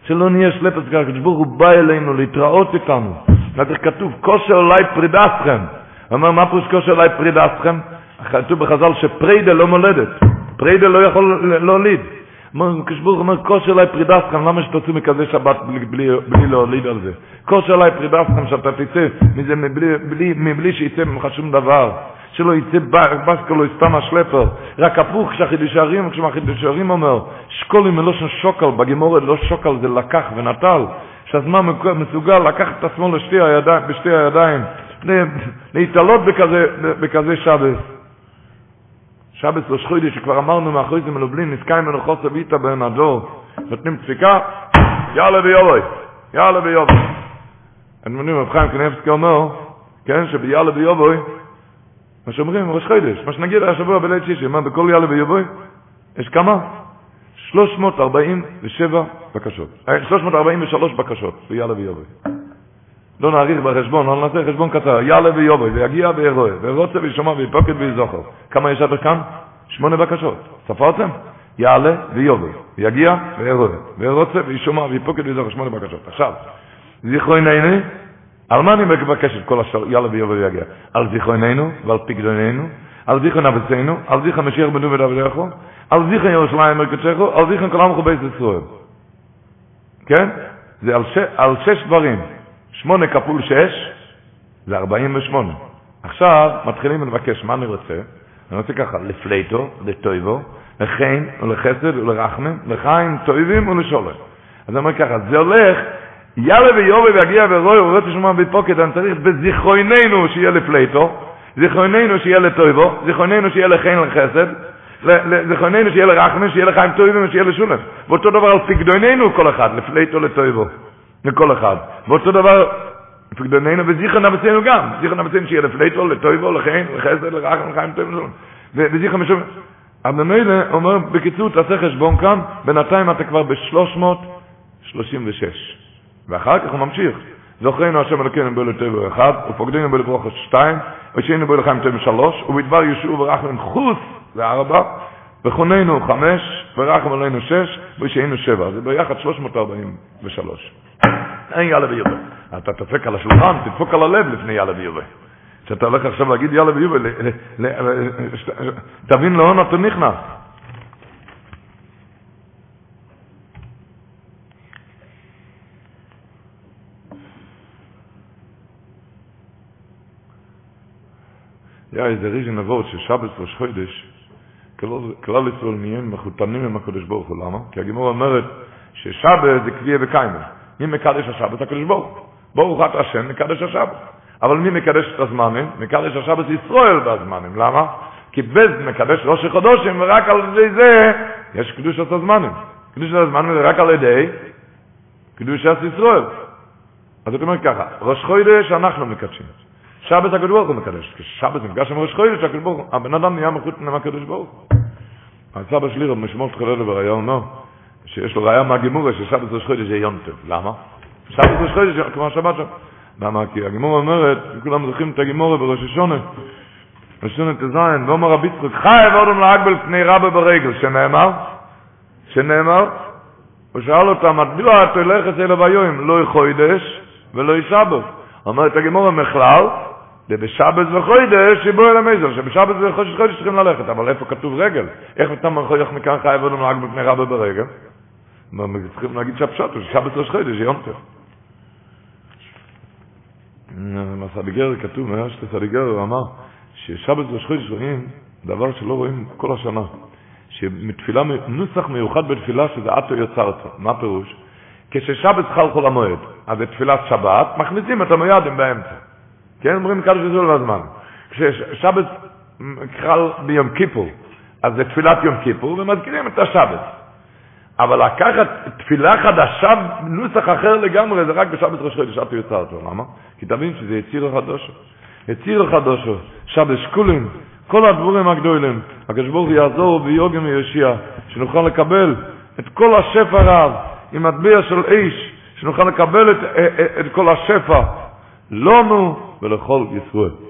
שלא נהיה שלפרס, כי הקדוש ברוך הוא בא אלינו להתראות איתנו. ואיך כתוב, כושר אולי פרידסכם. הוא אומר, מה פירוש כושר אולי פרידסכם? כתוב בחז"ל שפרידה לא מולדת. פרידה לא יכול להוליד. כשבור אומר, כושר אליי פרידסכם, למה שתוצאו מכזה שבת בלי, בלי להוליד על זה? כושר אליי פרידסכם, שאתה תצא מזה מבלי, בלי, מבלי שיצא ממך שום דבר. שלא יצא בסקו לא יסתם השלפר. רק הפוך, כשהחידוש הערים, כשהחידוש הערים אומר, שקולים מלושן שוקל, בגימורת לא שוקל זה לקח ונטל. שהזמן מסוגל לקחת את עצמו לשתי הידיים, בשתי הידיים, להתעלות בכזה, בכזה שבס. שבס ראש חודש שכבר אמרנו מאחורי זה מלובלין, נזכה ממנו חוסר ויטה בהם הדור, נותנים דפיקה, יאללה ויובוי, יאללה ויובוי. אתם יודעים, רב חיים קנבסקי אומר, כן, שביאללה ויובוי, מה שאומרים, ראש חודש, מה שנגיד השבוע בליל שישי, מה, בכל יאללה ויובוי, יש כמה? 347 בקשות, 343 בקשות ביאללה ויובוי. לא נאריך בחשבון, לא נעשה חשבון קצר, יאללה ויובוי, ויגיע וירואה, ורוצה וישמע ויפוקד ויזוכר. כמה יש עד כאן? שמונה בקשות. ספרתם? יעלה ויובוי, ויגיע וירואה, ורוצה וישמע ויפוקד ויזוכר, שמונה בקשות. עכשיו, זיכרוננו, על מה אני מבקש את כל השאר, יאללה ויובוי ויגיע? על זיכרוננו ועל פקדוננו, על זיכרון אבצנו, על זיכרון משיח בנו ודבדךו, על זיכרון ירושלים מרכזכו, על זיכרון כל עמכו בית ישראל. כן? זה על, ש... על שש דברים. שמונה כפול שש זה ארבעים ושמונה. עכשיו מתחילים לבקש, מה אני רוצה? אני רוצה ככה, לפלטו, לטויבו, לחן ולחסד ולרחמם, לחיים טויבים ולשולם. אז אני אומר ככה, זה הולך, יאללה ויובי ויגיע ורוי, הוא רוצה לשמוע בפוקד, אני צריך בזיכרוננו שיהיה לפלטו, זיכרוננו שיהיה לטויבו, זיכרוננו שיהיה לחן לחסד, זיכרוננו שיהיה לרחמי, שיהיה לחיים טובים ושיהיה לשולם. ואותו דבר על פקדוננו כל אחד, לפליטו לטויבו, לכל אחד. ואותו דבר, פקדוננו וזיכרון אבצנו גם, זיכרון אבצנו שיהיה לפליטו, לטויבו, לחן, לחסד, לרחמי, לחיים טובים ושולם. וזיכרון משולם. אבל ממילא אומר, בקיצור, תעשה חשבון כאן, בינתיים אתה כבר ב-336. ואחר כך הוא ממשיך. זוכרנו השם אלוקינו בו לטבע אחד, ופוקדינו בו לברוכס שתיים, ושיינו בו לחיים טבע שלוש, ובדבר ישוע ורחמן חוץ לארבע, וכוננו חמש, ורחם עלינו שש, ושיינו שבע. זה ביחד 343. אין יאללה ויובה. אתה תדפק על השולחן, תדפוק על הלב לפני יאללה ויובה. כשאתה הולך עכשיו להגיד יאללה ויובה, תבין לאן אתה נכנס. Ja, איזה ריז'ן אבות ששבת ראש חודש, כלל ישראל נהיים מחותנים עם הקדוש ברוך הוא, למה? כי הגימור אומרת ששבת זה קביע וקיימה. מי מקדש השבת? הקדוש ברוך הוא. ברוך את השם, מקדש השבת. אבל מי מקדש את הזמנים? מקדש השבת ישראל בזמנים. למה? כי בז מקדש ראש החודשים, ורק על ידי זה יש קדושת הזמנים. קדושת הזמנים זה רק על ידי קדושת ישראל. אז זאת אומרת ככה, ראש חודש אנחנו מקדשים. שבת הקדוש ברוך הוא מקדש. כששבת נפגש עם ראש חודש, הקדוש ברוך הוא, הבן אדם נהיה מחוץ עם הקדוש ברוך הוא. הסבא שלי, רב משמעות חלל היה אומר, שיש לו ראיה מהגימורה ששבת ראש חודש זה יום טוב. למה? שבת ראש חודש כמו השבת שם. למה? כי הגימורה אומרת, כולם זוכרים את הגימורה בראש השונה, ראש השונה ט"ז, ואומר רבי יצחק, חי ועודם להגבל פני רבה ברגל, שנאמר, שנאמר, הוא שאל אותם, מדוע תלכת אליו היום, לא חודש ולא שבת? אומרת הגימורה מכלל, ובשבת וחודש שיבוא אל המזר, שבשבת וחודש חודש צריכים ללכת, אבל איפה כתוב רגל? איך אתה מוכיח מכאן חייב לנו רק בפני רבה ברגל? צריכים להגיד שהפשט הוא ששבת ראש חודש, יום טוב. בסדיגר כתוב, מה שסדיגר הוא אמר, ששבת ראש חודש רואים דבר שלא רואים כל השנה. שמתפילה, נוסח מיוחד בתפילה שזה עטו יצרת. מה פירוש? כששבת חל חול המועד, אז בתפילת שבת מכניסים את המוידים באמצע. כן, אומרים קדוש ישראל בזמן. כששבת חל ביום כיפור, אז זה תפילת יום כיפור, ומזכירים את השבת. אבל לקחת תפילה חדשה, נוסח אחר לגמרי, זה רק בשבת ראש חודש, עטו יצרתו. למה? כי תבין שזה יציר החדושו. יציר החדושו, שבת שקולים, כל הדבורים הגדולים. הקדוש ברוך יעזור ויוגם ויושיע, שנוכל לקבל את כל השפע הרב, עם מטבע של איש, שנוכל לקבל את, את, את כל השפע, לנו ולכל ישראל.